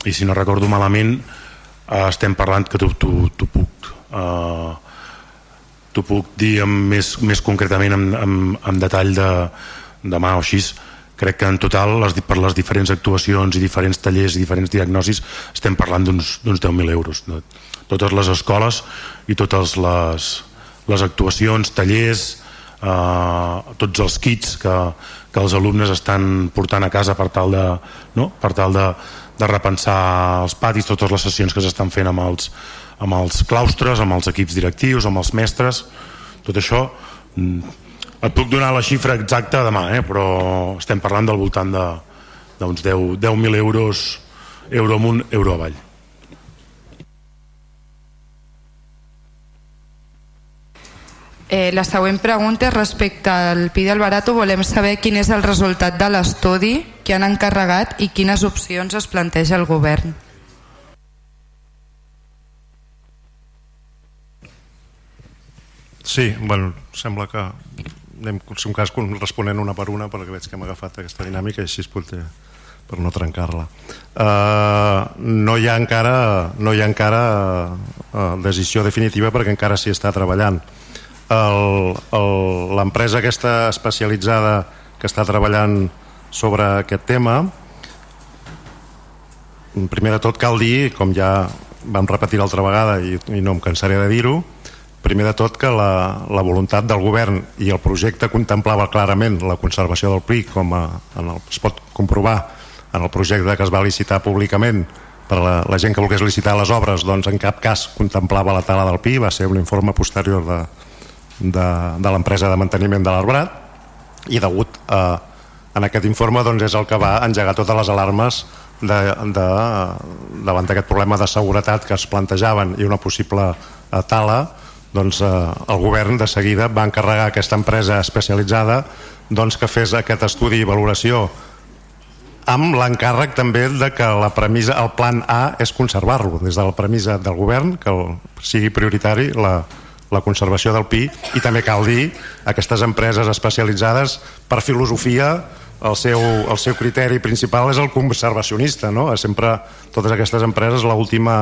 i si no recordo malament eh, estem parlant que t'ho puc eh, t'ho puc dir amb més, més concretament amb, amb, amb detall de, demà o així crec que en total les, per les diferents actuacions i diferents tallers i diferents diagnosis estem parlant d'uns 10.000 euros de totes les escoles i totes les, les actuacions, tallers eh, tots els kits que, que els alumnes estan portant a casa per tal de, no? per tal de, de repensar els patis, totes les sessions que s'estan fent amb els, amb els claustres, amb els equips directius, amb els mestres tot això mm, et puc donar la xifra exacta demà, eh? però estem parlant del voltant d'uns de, 10.000 10 euros, euro amunt, euro avall. Eh, la següent pregunta és respecte al PI del Barato. Volem saber quin és el resultat de l'estudi que han encarregat i quines opcions es planteja el govern. Sí, bueno, sembla que anem, en un cas, responent una per una perquè veig que hem agafat aquesta dinàmica i així poder, per no trencar-la. Uh, no hi ha encara, no hi ha encara uh, decisió definitiva perquè encara s'hi està treballant. L'empresa aquesta especialitzada que està treballant sobre aquest tema primer de tot cal dir, com ja vam repetir l'altra vegada i, i no em cansaré de dir-ho, primer de tot que la, la voluntat del govern i el projecte contemplava clarament la conservació del PRI com a, en el, es pot comprovar en el projecte que es va licitar públicament per la, la gent que volgués licitar les obres doncs en cap cas contemplava la tala del PI va ser un informe posterior de, de, de l'empresa de manteniment de l'arbrat i degut a, en aquest informe doncs és el que va engegar totes les alarmes de, de, davant d'aquest problema de seguretat que es plantejaven i una possible eh, tala doncs, eh, el govern de seguida va encarregar aquesta empresa especialitzada doncs, que fes aquest estudi i valoració amb l'encàrrec també de que la premissa, el plan A és conservar-lo, des de la premissa del govern que el, sigui prioritari la, la conservació del pi i també cal dir aquestes empreses especialitzades per filosofia el seu, el seu criteri principal és el conservacionista no? sempre totes aquestes empreses l'última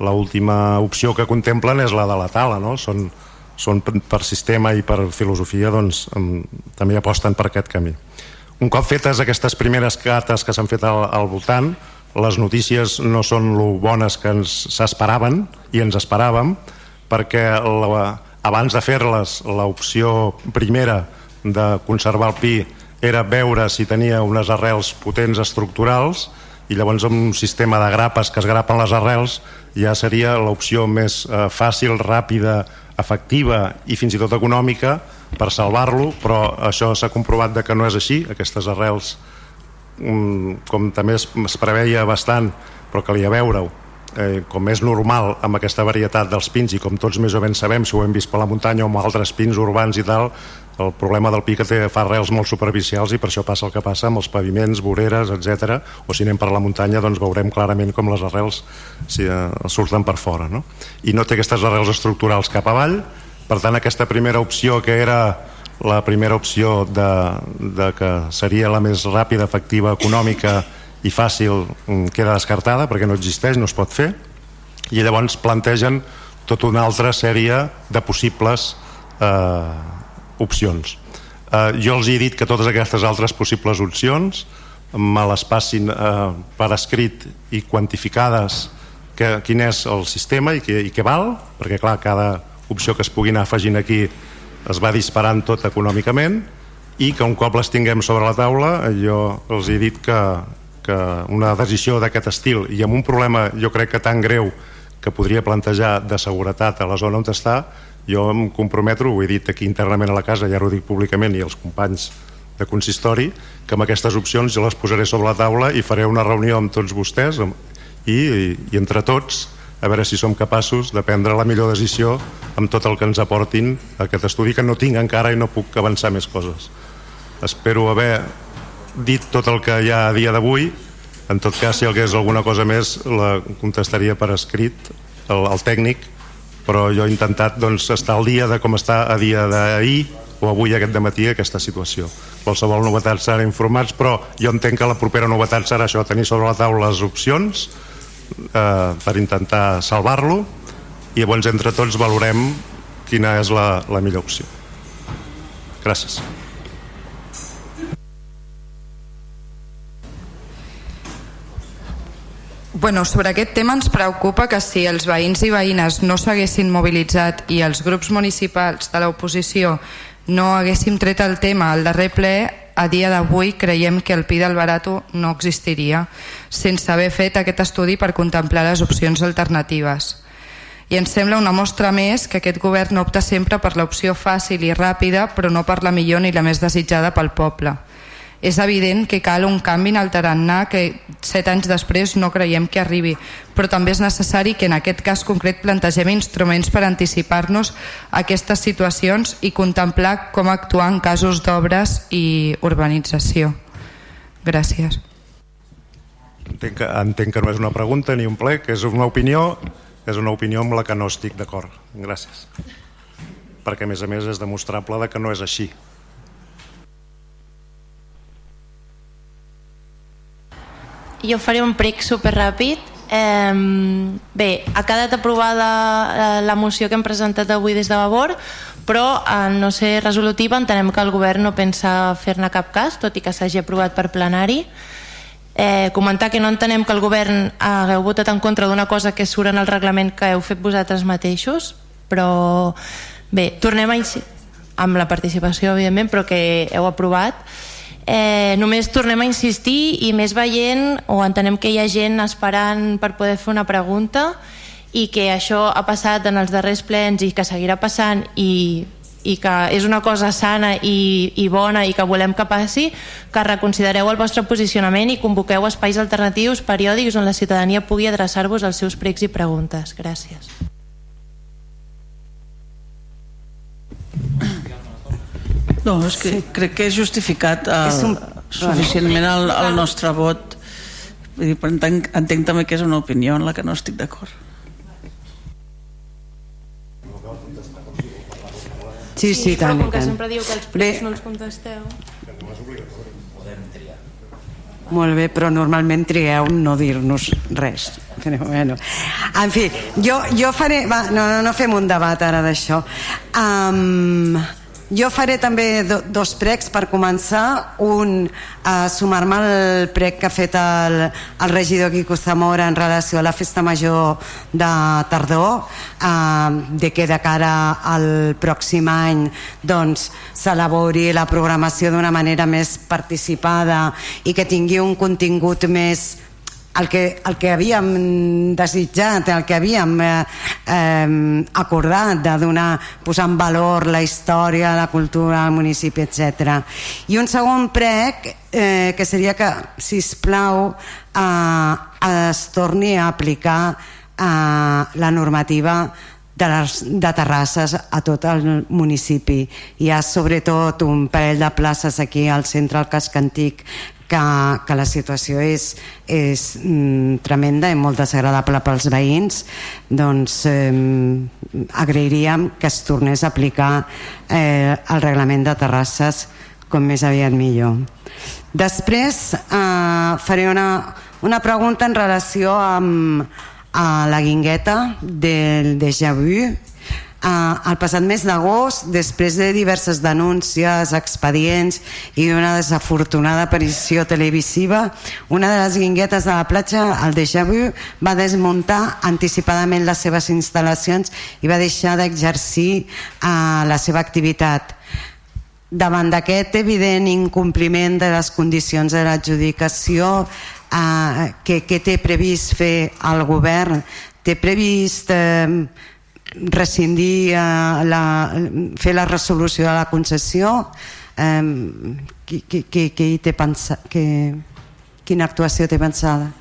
l'última opció que contemplen és la de la tala, no? Són, són per sistema i per filosofia doncs, també aposten per aquest camí. Un cop fetes aquestes primeres cartes que s'han fet al, al voltant, les notícies no són lo bones que ens s'esperaven i ens esperàvem, perquè la, abans de fer-les l'opció primera de conservar el pi era veure si tenia unes arrels potents estructurals i llavors amb un sistema de grapes que es grapen les arrels ja seria l'opció més eh, fàcil, ràpida, efectiva i fins i tot econòmica per salvar-lo, però això s'ha comprovat de que no és així, aquestes arrels um, com també es, es preveia bastant, però calia veure-ho eh, com és normal amb aquesta varietat dels pins i com tots més o menys sabem si ho hem vist per la muntanya o amb altres pins urbans i tal el problema del pi que té, fa arrels molt superficials i per això passa el que passa amb els paviments, voreres, etc. O si anem per la muntanya doncs veurem clarament com les arrels si, eh, surten per fora. No? I no té aquestes arrels estructurals cap avall, per tant aquesta primera opció que era la primera opció de, de que seria la més ràpida, efectiva, econòmica i fàcil mm, queda descartada perquè no existeix, no es pot fer i llavors plantegen tota una altra sèrie de possibles eh, opcions. Eh, jo els he dit que totes aquestes altres possibles opcions me les passin eh, per escrit i quantificades que, quin és el sistema i què, i què val, perquè clar, cada opció que es pugui anar afegint aquí es va disparant tot econòmicament i que un cop les tinguem sobre la taula jo els he dit que, que una decisió d'aquest estil i amb un problema jo crec que tan greu que podria plantejar de seguretat a la zona on està jo em comprometo, ho he dit aquí internament a la casa ja ho dic públicament i els companys de consistori que amb aquestes opcions jo les posaré sobre la taula i faré una reunió amb tots vostès i, i, i entre tots a veure si som capaços de prendre la millor decisió amb tot el que ens aportin aquest estudi que no tinc encara i no puc avançar més coses. Espero haver dit tot el que hi ha a dia d'avui. En tot cas si hi hagués alguna cosa més la contestaria per escrit el, el tècnic però jo he intentat doncs, estar al dia de com està a dia d'ahir o avui aquest matí aquesta situació. Qualsevol novetat serà informats, però jo entenc que la propera novetat serà això, tenir sobre la taula les opcions eh, per intentar salvar-lo i llavors entre tots valorem quina és la, la millor opció. Gràcies. Bueno, sobre aquest tema ens preocupa que si els veïns i veïnes no s'haguessin mobilitzat i els grups municipals de l'oposició no haguéssim tret el tema al darrer ple, a dia d'avui creiem que el PI del Barato no existiria sense haver fet aquest estudi per contemplar les opcions alternatives. I ens sembla una mostra més que aquest govern opta sempre per l'opció fàcil i ràpida però no per la millor ni la més desitjada pel poble és evident que cal un canvi en el tarannà que set anys després no creiem que arribi, però també és necessari que en aquest cas concret plantegem instruments per anticipar-nos a aquestes situacions i contemplar com actuar en casos d'obres i urbanització. Gràcies. Entenc que, entenc que no és una pregunta ni un ple, que és una opinió, és una opinió amb la que no estic d'acord. Gràcies. Perquè, a més a més, és demostrable de que no és així. Jo faré un prec super ràpid. Eh, bé, ha quedat aprovada la, la moció que hem presentat avui des de Vavor, però en no ser resolutiva entenem que el govern no pensa fer-ne cap cas, tot i que s'hagi aprovat per plenari. Eh, comentar que no entenem que el govern hagueu votat en contra d'una cosa que surt en el reglament que heu fet vosaltres mateixos, però bé, tornem a amb la participació, evidentment, però que heu aprovat eh, només tornem a insistir i més veient o entenem que hi ha gent esperant per poder fer una pregunta i que això ha passat en els darrers plens i que seguirà passant i, i que és una cosa sana i, i bona i que volem que passi, que reconsidereu el vostre posicionament i convoqueu espais alternatius periòdics on la ciutadania pugui adreçar-vos als seus pregs i preguntes. Gràcies. No, és que sí. crec que és justificat el, és un... suficientment el, el nostre vot. Vull dir, entenc, entenc també que és una opinió en la que no estic d'acord. Sí, sí, sí tant, però com que tant. sempre diu que els pregs no els contesteu... Molt bé, però normalment trieu no dir-nos res. Però, bueno. En fi, jo, jo faré... Va, no, no, no fem un debat ara d'això. Um, jo faré també do, dos pregs per començar. Un, a sumar-me al prec que ha fet el, el regidor Quico Zamora en relació a la festa major de tardor, eh, de que de cara al pròxim any doncs, s'elabori la programació d'una manera més participada i que tingui un contingut més el que, el que havíem desitjat, el que havíem eh, eh, acordat de donar, posar en valor la història, la cultura, el municipi, etc. I un segon prec eh, que seria que, si us plau, eh, es torni a aplicar eh, la normativa de, les, de terrasses a tot el municipi. Hi ha sobretot un parell de places aquí al centre del casc antic que, que la situació és, és mm, tremenda i molt desagradable pels veïns doncs eh, agrairíem que es tornés a aplicar eh, el reglament de terrasses com més aviat millor. Després eh, faré una, una pregunta en relació amb a la guingueta del déjà vu Uh, el passat mes d'agost, després de diverses denúncies, expedients i una desafortunada aparició televisiva, una de les guinguetes de la platja, el Déjà Vu, va desmuntar anticipadament les seves instal·lacions i va deixar d'exercir uh, la seva activitat. Davant d'aquest evident incompliment de les condicions de l'adjudicació, eh, què, què té previst fer el govern? Té previst eh, rescindir eh, la, fer la resolució de la concessió. Eh, qui, qui, qui, qui té pensa, que, quina actuació té pensada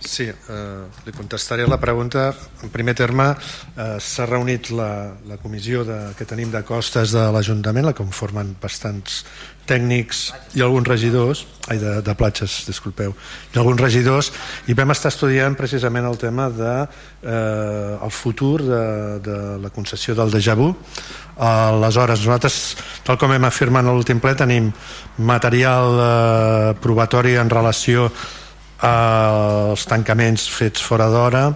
Sí, eh, li contestaré la pregunta. En primer terme, eh, s'ha reunit la, la comissió de, que tenim de costes de l'Ajuntament, la conformen bastants tècnics i alguns regidors, ai, de, de platges, disculpeu, i alguns regidors, i vam estar estudiant precisament el tema de eh, el futur de, de la concessió del déjà vu. Aleshores, nosaltres, tal com hem afirmat en l'últim ple, tenim material eh, probatori en relació als tancaments fets fora d'hora,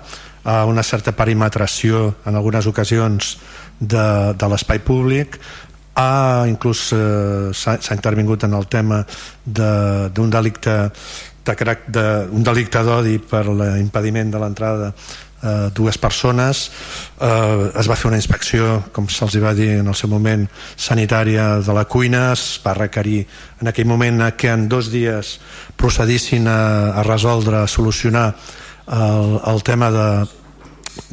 a una certa perimetració en algunes ocasions de, de l'espai públic, a, inclús eh, s'ha intervingut en el tema d'un de, delicte de, de, un delicte d'odi per l'impediment de l'entrada eh, dues persones. Eh, es va fer una inspecció com se'ls va dir en el seu moment sanitària de la cuina. Es va requerir en aquell moment que en dos dies procedissin a, a resoldre, a solucionar el, el tema de,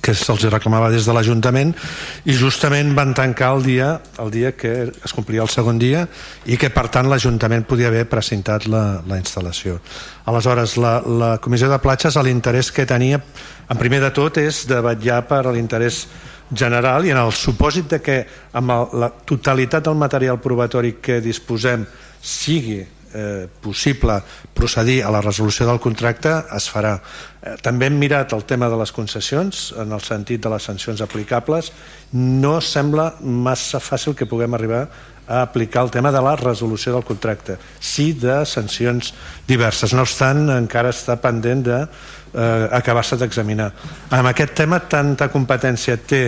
que se'ls reclamava des de l'Ajuntament i justament van tancar el dia el dia que es complia el segon dia i que per tant l'Ajuntament podia haver presentat la, la instal·lació aleshores la, la Comissió de Platges l'interès que tenia en primer de tot és de vetllar per l'interès general i en el supòsit de que amb la totalitat del material probatori que disposem sigui eh, possible procedir a la resolució del contracte es farà. Eh, també hem mirat el tema de les concessions en el sentit de les sancions aplicables. No sembla massa fàcil que puguem arribar a aplicar el tema de la resolució del contracte, sí de sancions diverses. No obstant, encara està pendent de eh, d'examinar. Amb aquest tema, tanta competència té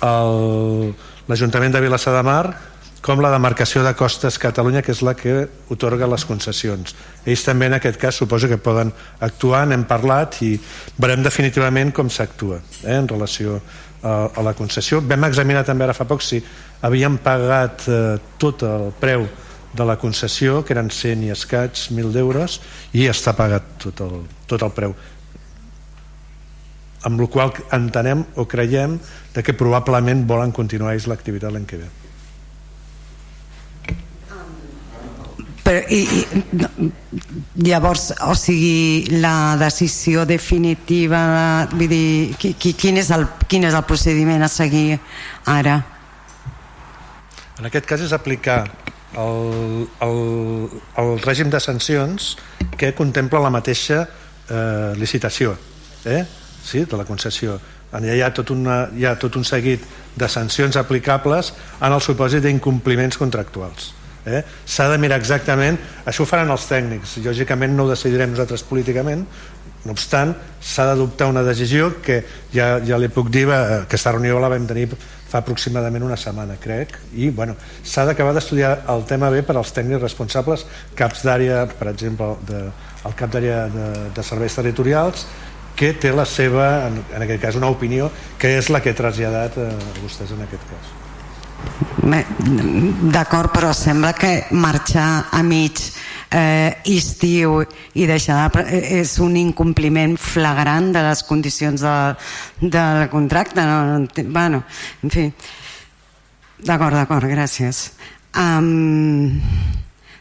l'Ajuntament de Vilassar de Mar com la demarcació de Costes Catalunya, que és la que otorga les concessions. Ells també en aquest cas suposo que poden actuar, n'hem parlat i veurem definitivament com s'actua eh, en relació a, a la concessió. Vam examinar també ara fa poc si havien pagat eh, tot el preu de la concessió, que eren 100 i escaig, 1.000 d'euros, i està pagat tot el, tot el preu. Amb la qual entenem o creiem de que probablement volen continuar l'activitat l'any que ve. Però, i, i, llavors, o sigui, la decisió definitiva, de, vull dir, qui, qui, quin, és el, quin és el procediment a seguir ara? En aquest cas és aplicar el, el, el règim de sancions que contempla la mateixa eh, licitació eh? sí, de la concessió. Allà hi ha, tot una, hi ha tot un seguit de sancions aplicables en el supòsit d'incompliments contractuals eh? s'ha de mirar exactament. Això ho faran els tècnics, lògicament no ho decidirem nosaltres políticament. No obstant s'ha d'adoptar una decisió que ja, ja li puc dir aquesta reunió la vam tenir fa aproximadament una setmana crec. I bueno, s'ha d'acabar d'estudiar el tema bé per als tècnics responsables caps d'àrea, per exemple de, el cap d'àrea de, de serveis territorials que té la seva, en, en aquest cas una opinió que és la que he traslladat a vostès en aquest cas D'acord, però sembla que marxar a mig eh, estiu i deixar de, eh, és un incompliment flagrant de les condicions de, del contracte. No? Bueno, en fi. D'acord, d'acord, gràcies. Um,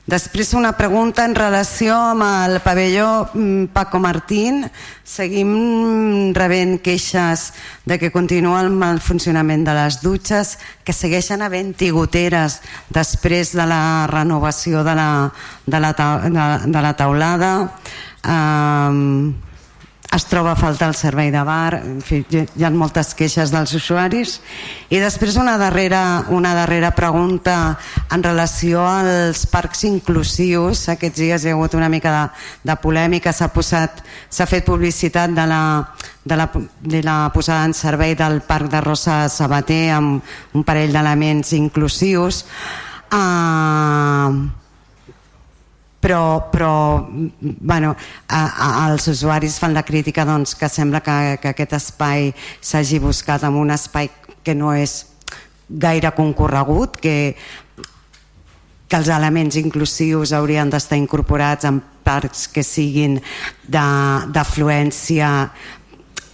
Després una pregunta en relació amb el pavelló mm, Paco Martín. Seguim rebent queixes de que continua el mal funcionament de les dutxes, que segueixen havent-hi goteres després de la renovació de la, de la, de, de la taulada. Um, es troba a faltar el servei de bar, en fi, hi ha moltes queixes dels usuaris. I després una darrera, una darrera pregunta en relació als parcs inclusius. Aquests dies hi ha hagut una mica de, de polèmica, s'ha posat s'ha fet publicitat de la, de, la, de la posada en servei del Parc de Rosa Sabater amb un parell d'elements inclusius. Uh, però, però bueno, a, a, els usuaris fan la crítica doncs, que sembla que, que aquest espai s'hagi buscat en un espai que no és gaire concorregut, que, que els elements inclusius haurien d'estar incorporats en parcs que siguin d'afluència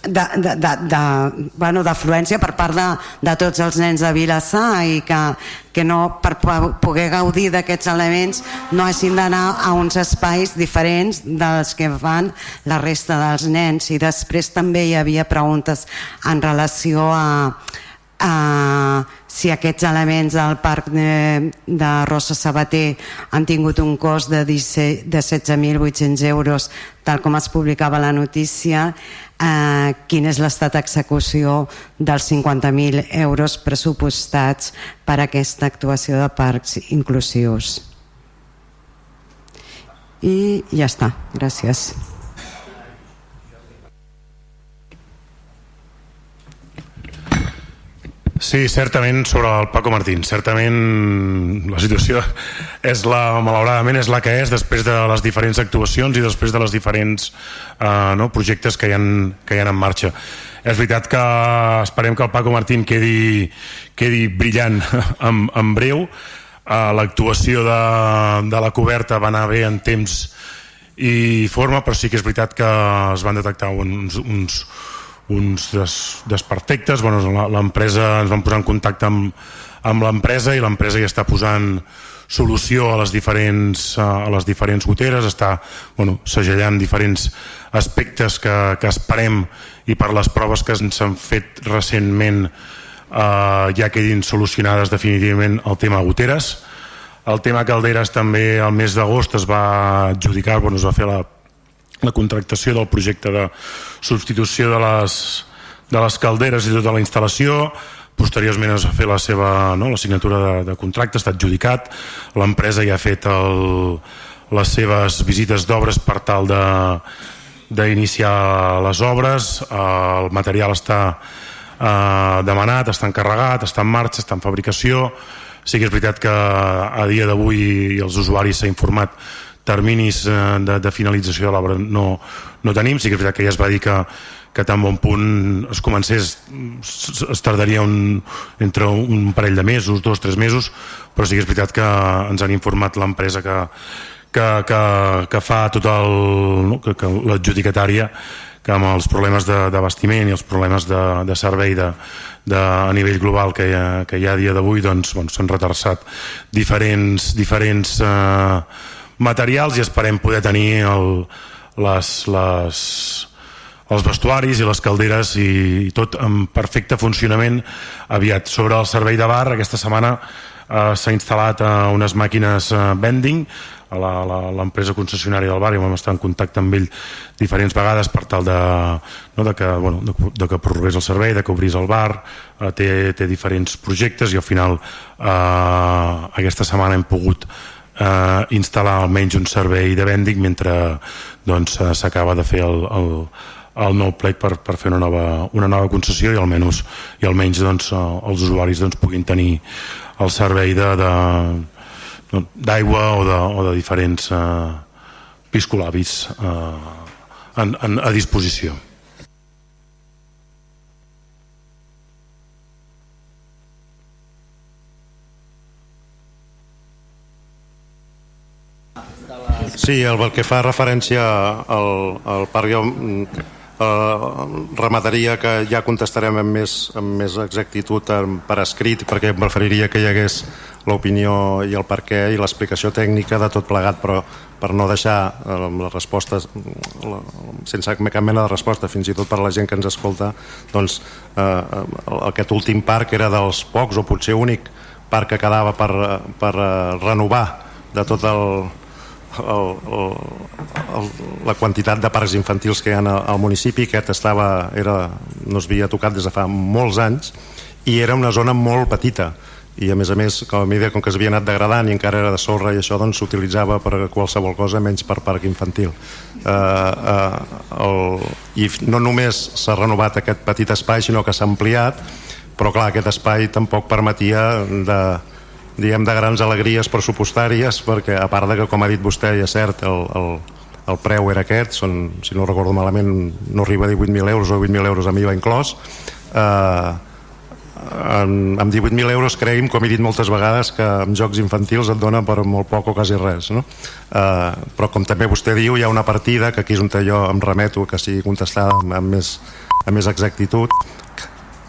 d'afluència bueno, per part de, de tots els nens de Vilassar i que, que no, per poder gaudir d'aquests elements no hagin d'anar a uns espais diferents dels que fan la resta dels nens. I després també hi havia preguntes en relació a, a si aquests elements del parc de, de Rosa Sabater han tingut un cost de, de 16.800 euros tal com es publicava la notícia eh, quin és l'estat d'execució dels 50.000 euros pressupostats per a aquesta actuació de parcs inclusius. I ja està, gràcies. Sí, certament sobre el Paco Martín. Certament la situació és la, malauradament és la que és després de les diferents actuacions i després de les diferents eh, no, projectes que hi, ha, que hi ha en marxa. És veritat que esperem que el Paco Martín quedi, quedi brillant en, en breu. Eh, l'actuació de, de la coberta va anar bé en temps i forma però sí que és veritat que es van detectar uns, uns uns des, desperfectes bueno, l'empresa ens vam posar en contacte amb, amb l'empresa i l'empresa ja està posant solució a les diferents, a les diferents goteres, està bueno, segellant diferents aspectes que, que esperem i per les proves que ens han fet recentment eh, ja quedin solucionades definitivament el tema goteres. El tema calderes també el mes d'agost es va adjudicar, bueno, es va fer la la contractació del projecte de substitució de les, de les calderes i tota la instal·lació. Posteriorment es va fer la seva no, la signatura de, de contracte, està adjudicat. L'empresa ja ha fet el, les seves visites d'obres per tal de d'iniciar les obres. El material està eh, demanat, està encarregat està en marxa, està en fabricació. Sí que és veritat que a dia d'avui els usuaris s'ha informat terminis eh, de, de finalització de l'obra no, no tenim, sí que és veritat que ja es va dir que, que tan bon punt es comencés es tardaria un, entre un parell de mesos, dos, tres mesos però sí que és veritat que ens han informat l'empresa que, que, que, que fa tot el no? que, que l'adjudicatària que amb els problemes d'abastiment i els problemes de, de servei de, de, a nivell global que hi ha, que hi ha a dia d'avui doncs, bueno, s'han retardat diferents, diferents eh, materials i esperem poder tenir el, les, les, els vestuaris i les calderes i, i tot en perfecte funcionament aviat. Sobre el servei de bar, aquesta setmana eh, s'ha instal·lat eh, unes màquines eh, vending a l'empresa concessionària del bar i vam estar en contacte amb ell diferents vegades per tal de, no, de, que, bueno, de, de que prorrogués el servei, de que obrís el bar, eh, té, té diferents projectes i al final eh, aquesta setmana hem pogut eh, instal·lar almenys un servei de vending mentre doncs, eh, s'acaba doncs, de fer el, el, el nou plec per, per fer una nova, una nova concessió i almenys, i almenys doncs, eh, els usuaris doncs, puguin tenir el servei d'aigua o, de, o de diferents eh, piscolabis eh, en, en, a disposició. Sí, el, el que fa referència al, al parc jo eh, remataria que ja contestarem amb més, amb més exactitud per escrit perquè preferiria que hi hagués l'opinió i el per què i l'explicació tècnica de tot plegat però per no deixar eh, les respostes la, sense cap mena de resposta fins i tot per la gent que ens escolta doncs eh, aquest últim parc era dels pocs o potser únic parc que quedava per, per renovar de tot el, el, el, la quantitat de parcs infantils que hi ha al municipi aquest estava, era, no es havia tocat des de fa molts anys i era una zona molt petita. I a més a més com a mesura com que s'havia anat degradant i encara era de sorra i això doncs s'utilitzava per qualsevol cosa menys per parc infantil. Uh, uh, el, i no només s'ha renovat aquest petit espai sinó que s'ha ampliat però clar, aquest espai tampoc permetia de, diguem, de grans alegries pressupostàries perquè a part de que com ha dit vostè és cert el, el, el preu era aquest són, si no recordo malament no arriba a 18.000 euros o 20.000 euros amb IVA inclòs eh, amb, amb 18.000 euros cregui'm, com he dit moltes vegades que amb jocs infantils et dona per molt poc o quasi res no? uh, però com també vostè diu hi ha una partida que aquí és on jo em remeto que sigui contestada amb, amb, més, amb més exactitud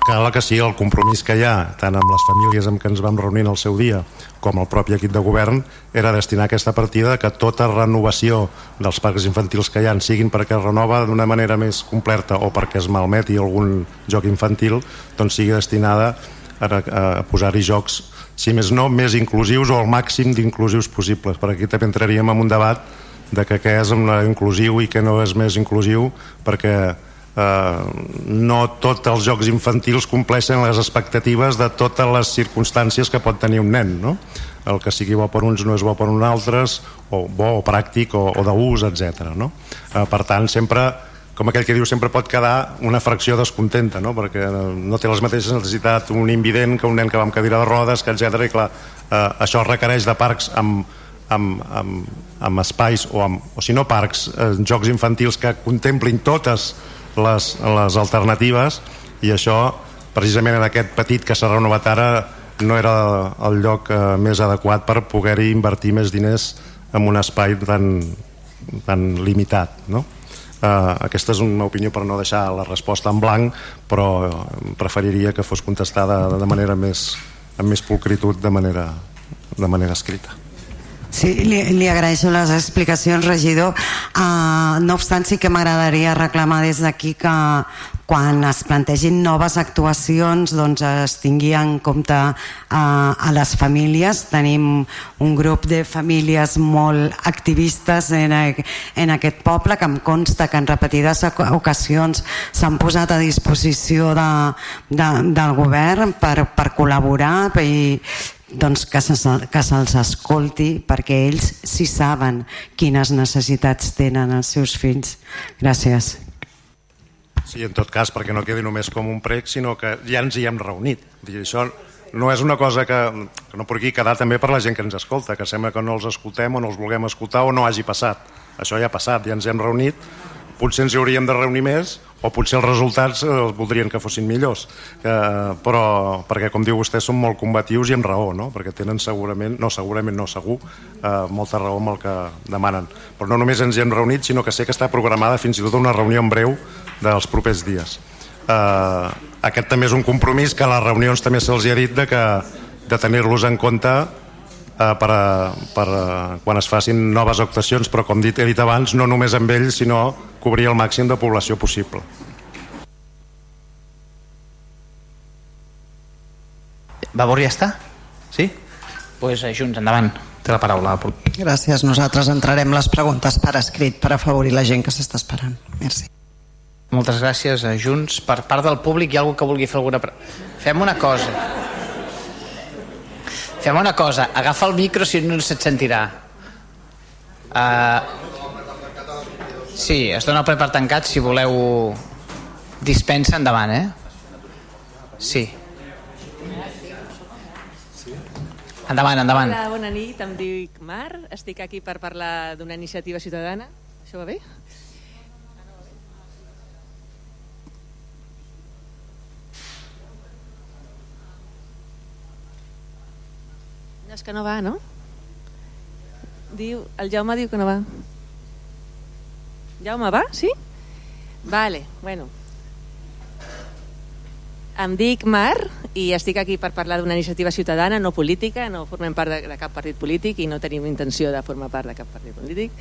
cal que sigui el compromís que hi ha tant amb les famílies amb què ens vam reunir en el seu dia com el propi equip de govern era destinar aquesta partida que tota renovació dels parcs infantils que hi ha siguin perquè es renova d'una manera més completa o perquè es malmeti algun joc infantil doncs sigui destinada a, a posar-hi jocs si més no, més inclusius o el màxim d'inclusius possibles. Perquè aquí també entraríem en un debat de que què és inclusiu i què no és més inclusiu perquè no tots els jocs infantils compleixen les expectatives de totes les circumstàncies que pot tenir un nen no? el que sigui bo per uns no és bo per uns altres o bo o pràctic o, o d'ús, etc. No? Eh, per tant, sempre com aquell que diu sempre pot quedar una fracció descontenta no? perquè no té les mateixes necessitats un invident que un nen que va amb cadira de rodes que etc. i clar, eh, això requereix de parcs amb, amb, amb, amb espais o, amb, o si no parcs, eh, jocs infantils que contemplin totes les, les alternatives i això precisament en aquest petit que s'ha renovat ara no era el lloc eh, més adequat per poder-hi invertir més diners en un espai tan, tan limitat no? eh, aquesta és una opinió per no deixar la resposta en blanc però preferiria que fos contestada de manera més amb més pulcritud de manera, de manera escrita Sí, li, li agraeixo les explicacions, regidor. Uh, no obstant, sí que m'agradaria reclamar des d'aquí que quan es plantegin noves actuacions doncs es tingui en compte uh, a les famílies. Tenim un grup de famílies molt activistes en, en aquest poble que em consta que en repetides ocasions s'han posat a disposició de, de, del govern per, per col·laborar i, doncs que, se, que se'ls escolti perquè ells sí saben quines necessitats tenen els seus fills. Gràcies. Sí, en tot cas, perquè no quedi només com un prec, sinó que ja ens hi hem reunit. Dir, això no és una cosa que, que no pugui quedar també per la gent que ens escolta, que sembla que no els escoltem o no els vulguem escoltar o no hagi passat. Això ja ha passat, ja ens hem reunit, potser ens hauríem de reunir més, o potser els resultats eh, voldrien que fossin millors. Eh, però perquè com diu vostè són molt combatius i amb raó no? perquè tenen segurament, no segurament no segur eh, molta raó amb el que demanen. Però no només ens hi hem reunit sinó que sé que està programada fins i tot una reunió en breu dels propers dies. Eh, aquest també és un compromís que a les reunions també se'ls ha dit de, que, de tenir-los en compte eh, per, a, per a, quan es facin noves actuacions però com dit, he dit abans no només amb ells sinó cobrir el màxim de població possible. Vavor ja està? Sí? Doncs pues, eh, Junts, endavant. Té la paraula. Gràcies. Nosaltres entrarem les preguntes per escrit per afavorir la gent que s'està esperant. Merci. Moltes gràcies a Junts. Per part del públic hi ha algú que vulgui fer alguna... Fem una cosa. Fem una cosa. Agafa el micro si no se't sentirà. Uh, Sí, es dona el ple per tancat. Si voleu dispensa, endavant, eh? Sí. Endavant, endavant. Hola, bona nit, em dic Mar, estic aquí per parlar d'una iniciativa ciutadana. Això va bé? És que no va, no? Diu, el Jaume diu que no va. Jaume, va? Sí? Vale, bueno. Em dic Mar i estic aquí per parlar d'una iniciativa ciutadana, no política, no formem part de, de cap partit polític i no tenim intenció de formar part de cap partit polític.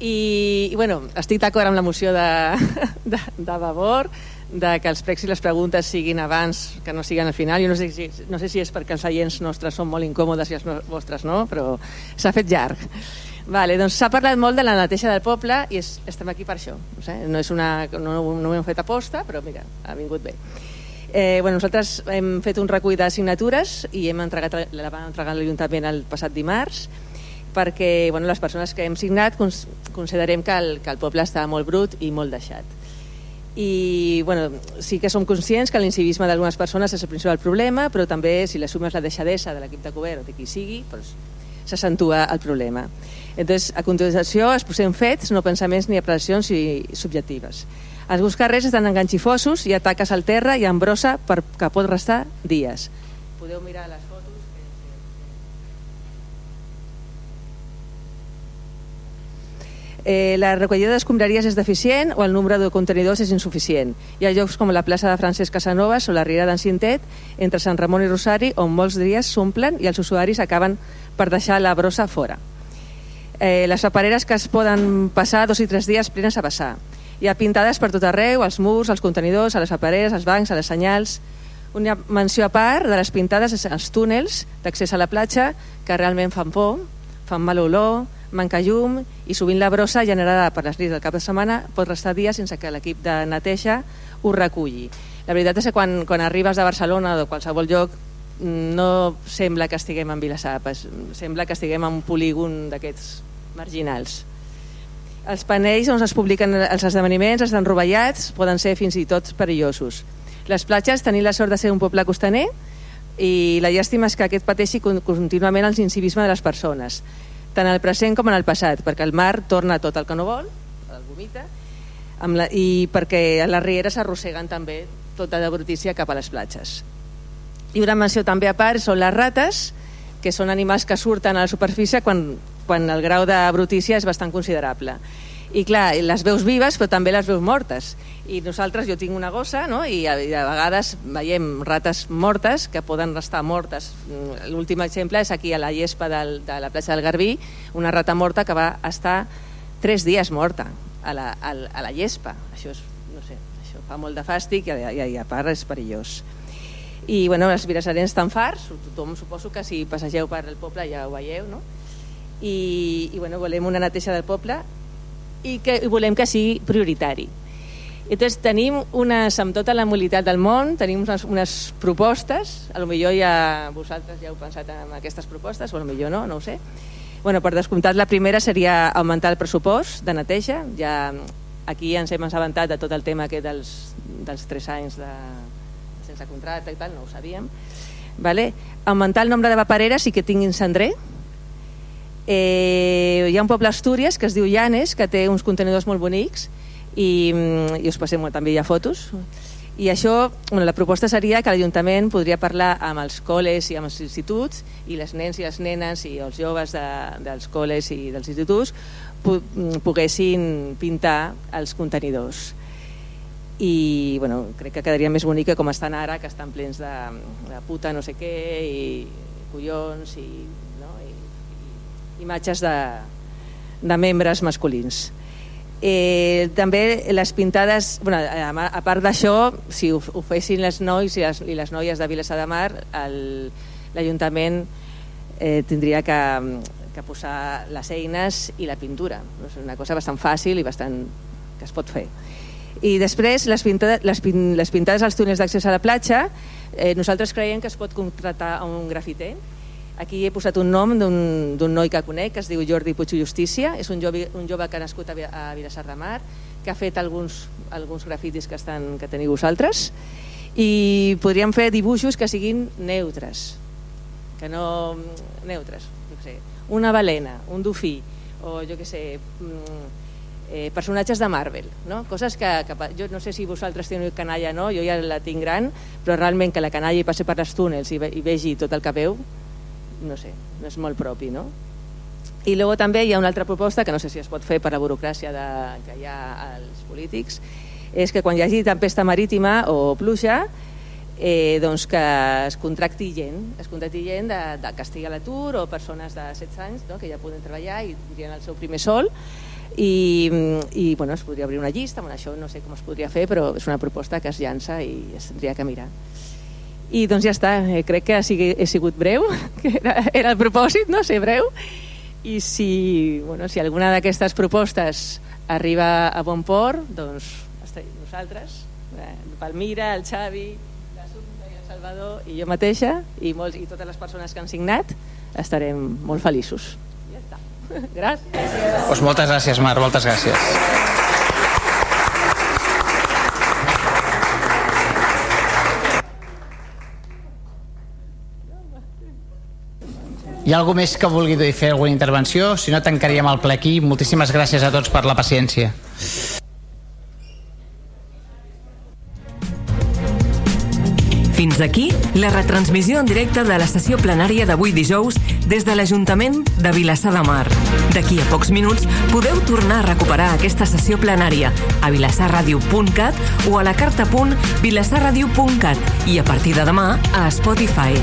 I, i bueno, estic d'acord amb la moció de, de, de Vavor, de que els pregs i les preguntes siguin abans, que no siguin al final. Jo no sé si, no sé si és perquè els seients nostres són molt incòmodes i els vostres no, però s'ha fet llarg. Vale, doncs s'ha parlat molt de la neteja del poble i és, estem aquí per això. No, sé, no, és una, no, no ho hem fet aposta, però mira, ha vingut bé. Eh, bueno, nosaltres hem fet un recull de signatures i hem entregat, la vam entregar a l'Ajuntament el passat dimarts perquè bueno, les persones que hem signat considerem que el, que el poble està molt brut i molt deixat. I bueno, sí que som conscients que l'incivisme d'algunes persones és el principal problema, però també si la sumes la deixadesa de l'equip de govern o de qui sigui, doncs, s'accentua el problema. Entonces, a continuació es posem fets, no pensaments ni apreciacions i subjectives. Alguns carrers estan enganxifosos, hi ha taques al terra i embrossa per, que pot restar dies. Podeu mirar les eh, la recollida d'escombraries és deficient o el nombre de contenidors és insuficient. Hi ha llocs com la plaça de Francesc Casanovas o la Riera d'en Cintet, entre Sant Ramon i Rosari, on molts dies s'omplen i els usuaris acaben per deixar la brossa fora. Eh, les papereres que es poden passar dos i tres dies plenes a passar. Hi ha pintades per tot arreu, als murs, als contenidors, a les papereres, als bancs, a les senyals... Una menció a part de les pintades els túnels d'accés a la platja, que realment fan por, fan mal olor, manca llum i sovint la brossa generada per les nits del cap de setmana pot restar dies sense que l'equip de neteja ho reculli. La veritat és que quan, quan arribes de Barcelona o de qualsevol lloc no sembla que estiguem en Vilassar, sembla que estiguem en un polígon d'aquests marginals. Els panells on es publiquen els esdeveniments estan rovellats, poden ser fins i tot perillosos. Les platges tenim la sort de ser un poble costaner i la llàstima és que aquest pateixi contínuament els incivisme de les persones tant el present com en el passat, perquè el mar torna tot el que no vol, el vomita, amb la, i perquè a les rieres s'arrosseguen també tota la brutícia cap a les platges. I una menció també a part són les rates, que són animals que surten a la superfície quan, quan el grau de brutícia és bastant considerable i clar, les veus vives però també les veus mortes i nosaltres, jo tinc una gossa no? I, a, a vegades veiem rates mortes que poden restar mortes mm, l'últim exemple és aquí a la llespa del, de la plaça del Garbí una rata morta que va estar tres dies morta a la, a, a la llespa això, és, no sé, això fa molt de fàstic i, i, i a part és perillós i bueno, els virassarens estan farts tothom suposo que si passegeu per el poble ja ho veieu no? I, i bueno, volem una neteja del poble i que i volem que sigui prioritari. Entonces, tenim unes, amb tota la mobilitat del món, tenim unes, unes propostes, a lo millor ja vosaltres ja heu pensat en aquestes propostes, o a lo millor no, no ho sé. Bueno, per descomptat, la primera seria augmentar el pressupost de neteja. Ja aquí ens hem assabentat de tot el tema aquest dels, dels 3 anys de, sense contracte i tal, no ho sabíem. Vale? Augmentar el nombre de vapereres i que tinguin cendrer, Eh, hi ha un poble a Astúries que es diu Llanes, que té uns contenidors molt bonics i, mm, i us passem també hi ha fotos. I això, bueno, la proposta seria que l'Ajuntament podria parlar amb els col·les i amb els instituts i les nens i les nenes i els joves de, dels col·les i dels instituts mm, poguessin pintar els contenidors i bueno, crec que quedaria més bonica com estan ara, que estan plens de, de puta no sé què i collons i imatges de, de membres masculins. Eh, també les pintades, bueno, a, a part d'això, si ho, ho fessin les nois i les, i les noies de Vilassar de Mar, l'Ajuntament eh, tindria que, que posar les eines i la pintura. És una cosa bastant fàcil i bastant que es pot fer. I després, les, pintades, les, les pintades als túnels d'accés a la platja, eh, nosaltres creiem que es pot contractar a un grafiter Aquí he posat un nom d'un noi que conec, que es diu Jordi Puig Justícia, és un jove, un jove que ha nascut a, a Vilassar de Mar, que ha fet alguns, alguns grafitis que, estan, que teniu vosaltres, i podríem fer dibuixos que siguin neutres, que no... neutres, jo sé, una balena, un dofí, o jo que sé, mm, eh, personatges de Marvel, no? coses que, que jo no sé si vosaltres teniu canalla no, jo ja la tinc gran, però realment que la canalla hi passi per les túnels i, ve, i vegi tot el que veu, no sé, no és molt propi, no? I després també hi ha una altra proposta, que no sé si es pot fer per la burocràcia de, que hi ha als polítics, és que quan hi hagi tempesta marítima o pluja, eh, doncs que es contracti gent, es contracti gent de, de que estigui a l'atur o persones de 16 anys no? que ja poden treballar i tindrien el seu primer sol i, i bueno, es podria obrir una llista, bueno, això no sé com es podria fer, però és una proposta que es llança i es tindria que mirar. I doncs ja està, eh, crec que ha sigut, he sigut breu, que era, era el propòsit, no? ser breu, i si, bueno, si alguna d'aquestes propostes arriba a bon port, doncs nosaltres, eh, Palmira, el Xavi, l'Assumpta i el Salvador i jo mateixa i, molts, i totes les persones que han signat estarem molt feliços. Ja està. Gràcies. Pues moltes gràcies, Mar, moltes gràcies. Hi ha algú més que vulgui dir fer alguna intervenció? Si no, tancaríem el ple aquí. Moltíssimes gràcies a tots per la paciència. Fins aquí la retransmissió en directe de la sessió plenària d'avui dijous des de l'Ajuntament de Vilassar de Mar. D'aquí a pocs minuts podeu tornar a recuperar aquesta sessió plenària a vilassarradio.cat o a la carta.vilassarradio.cat i a partir de demà a Spotify.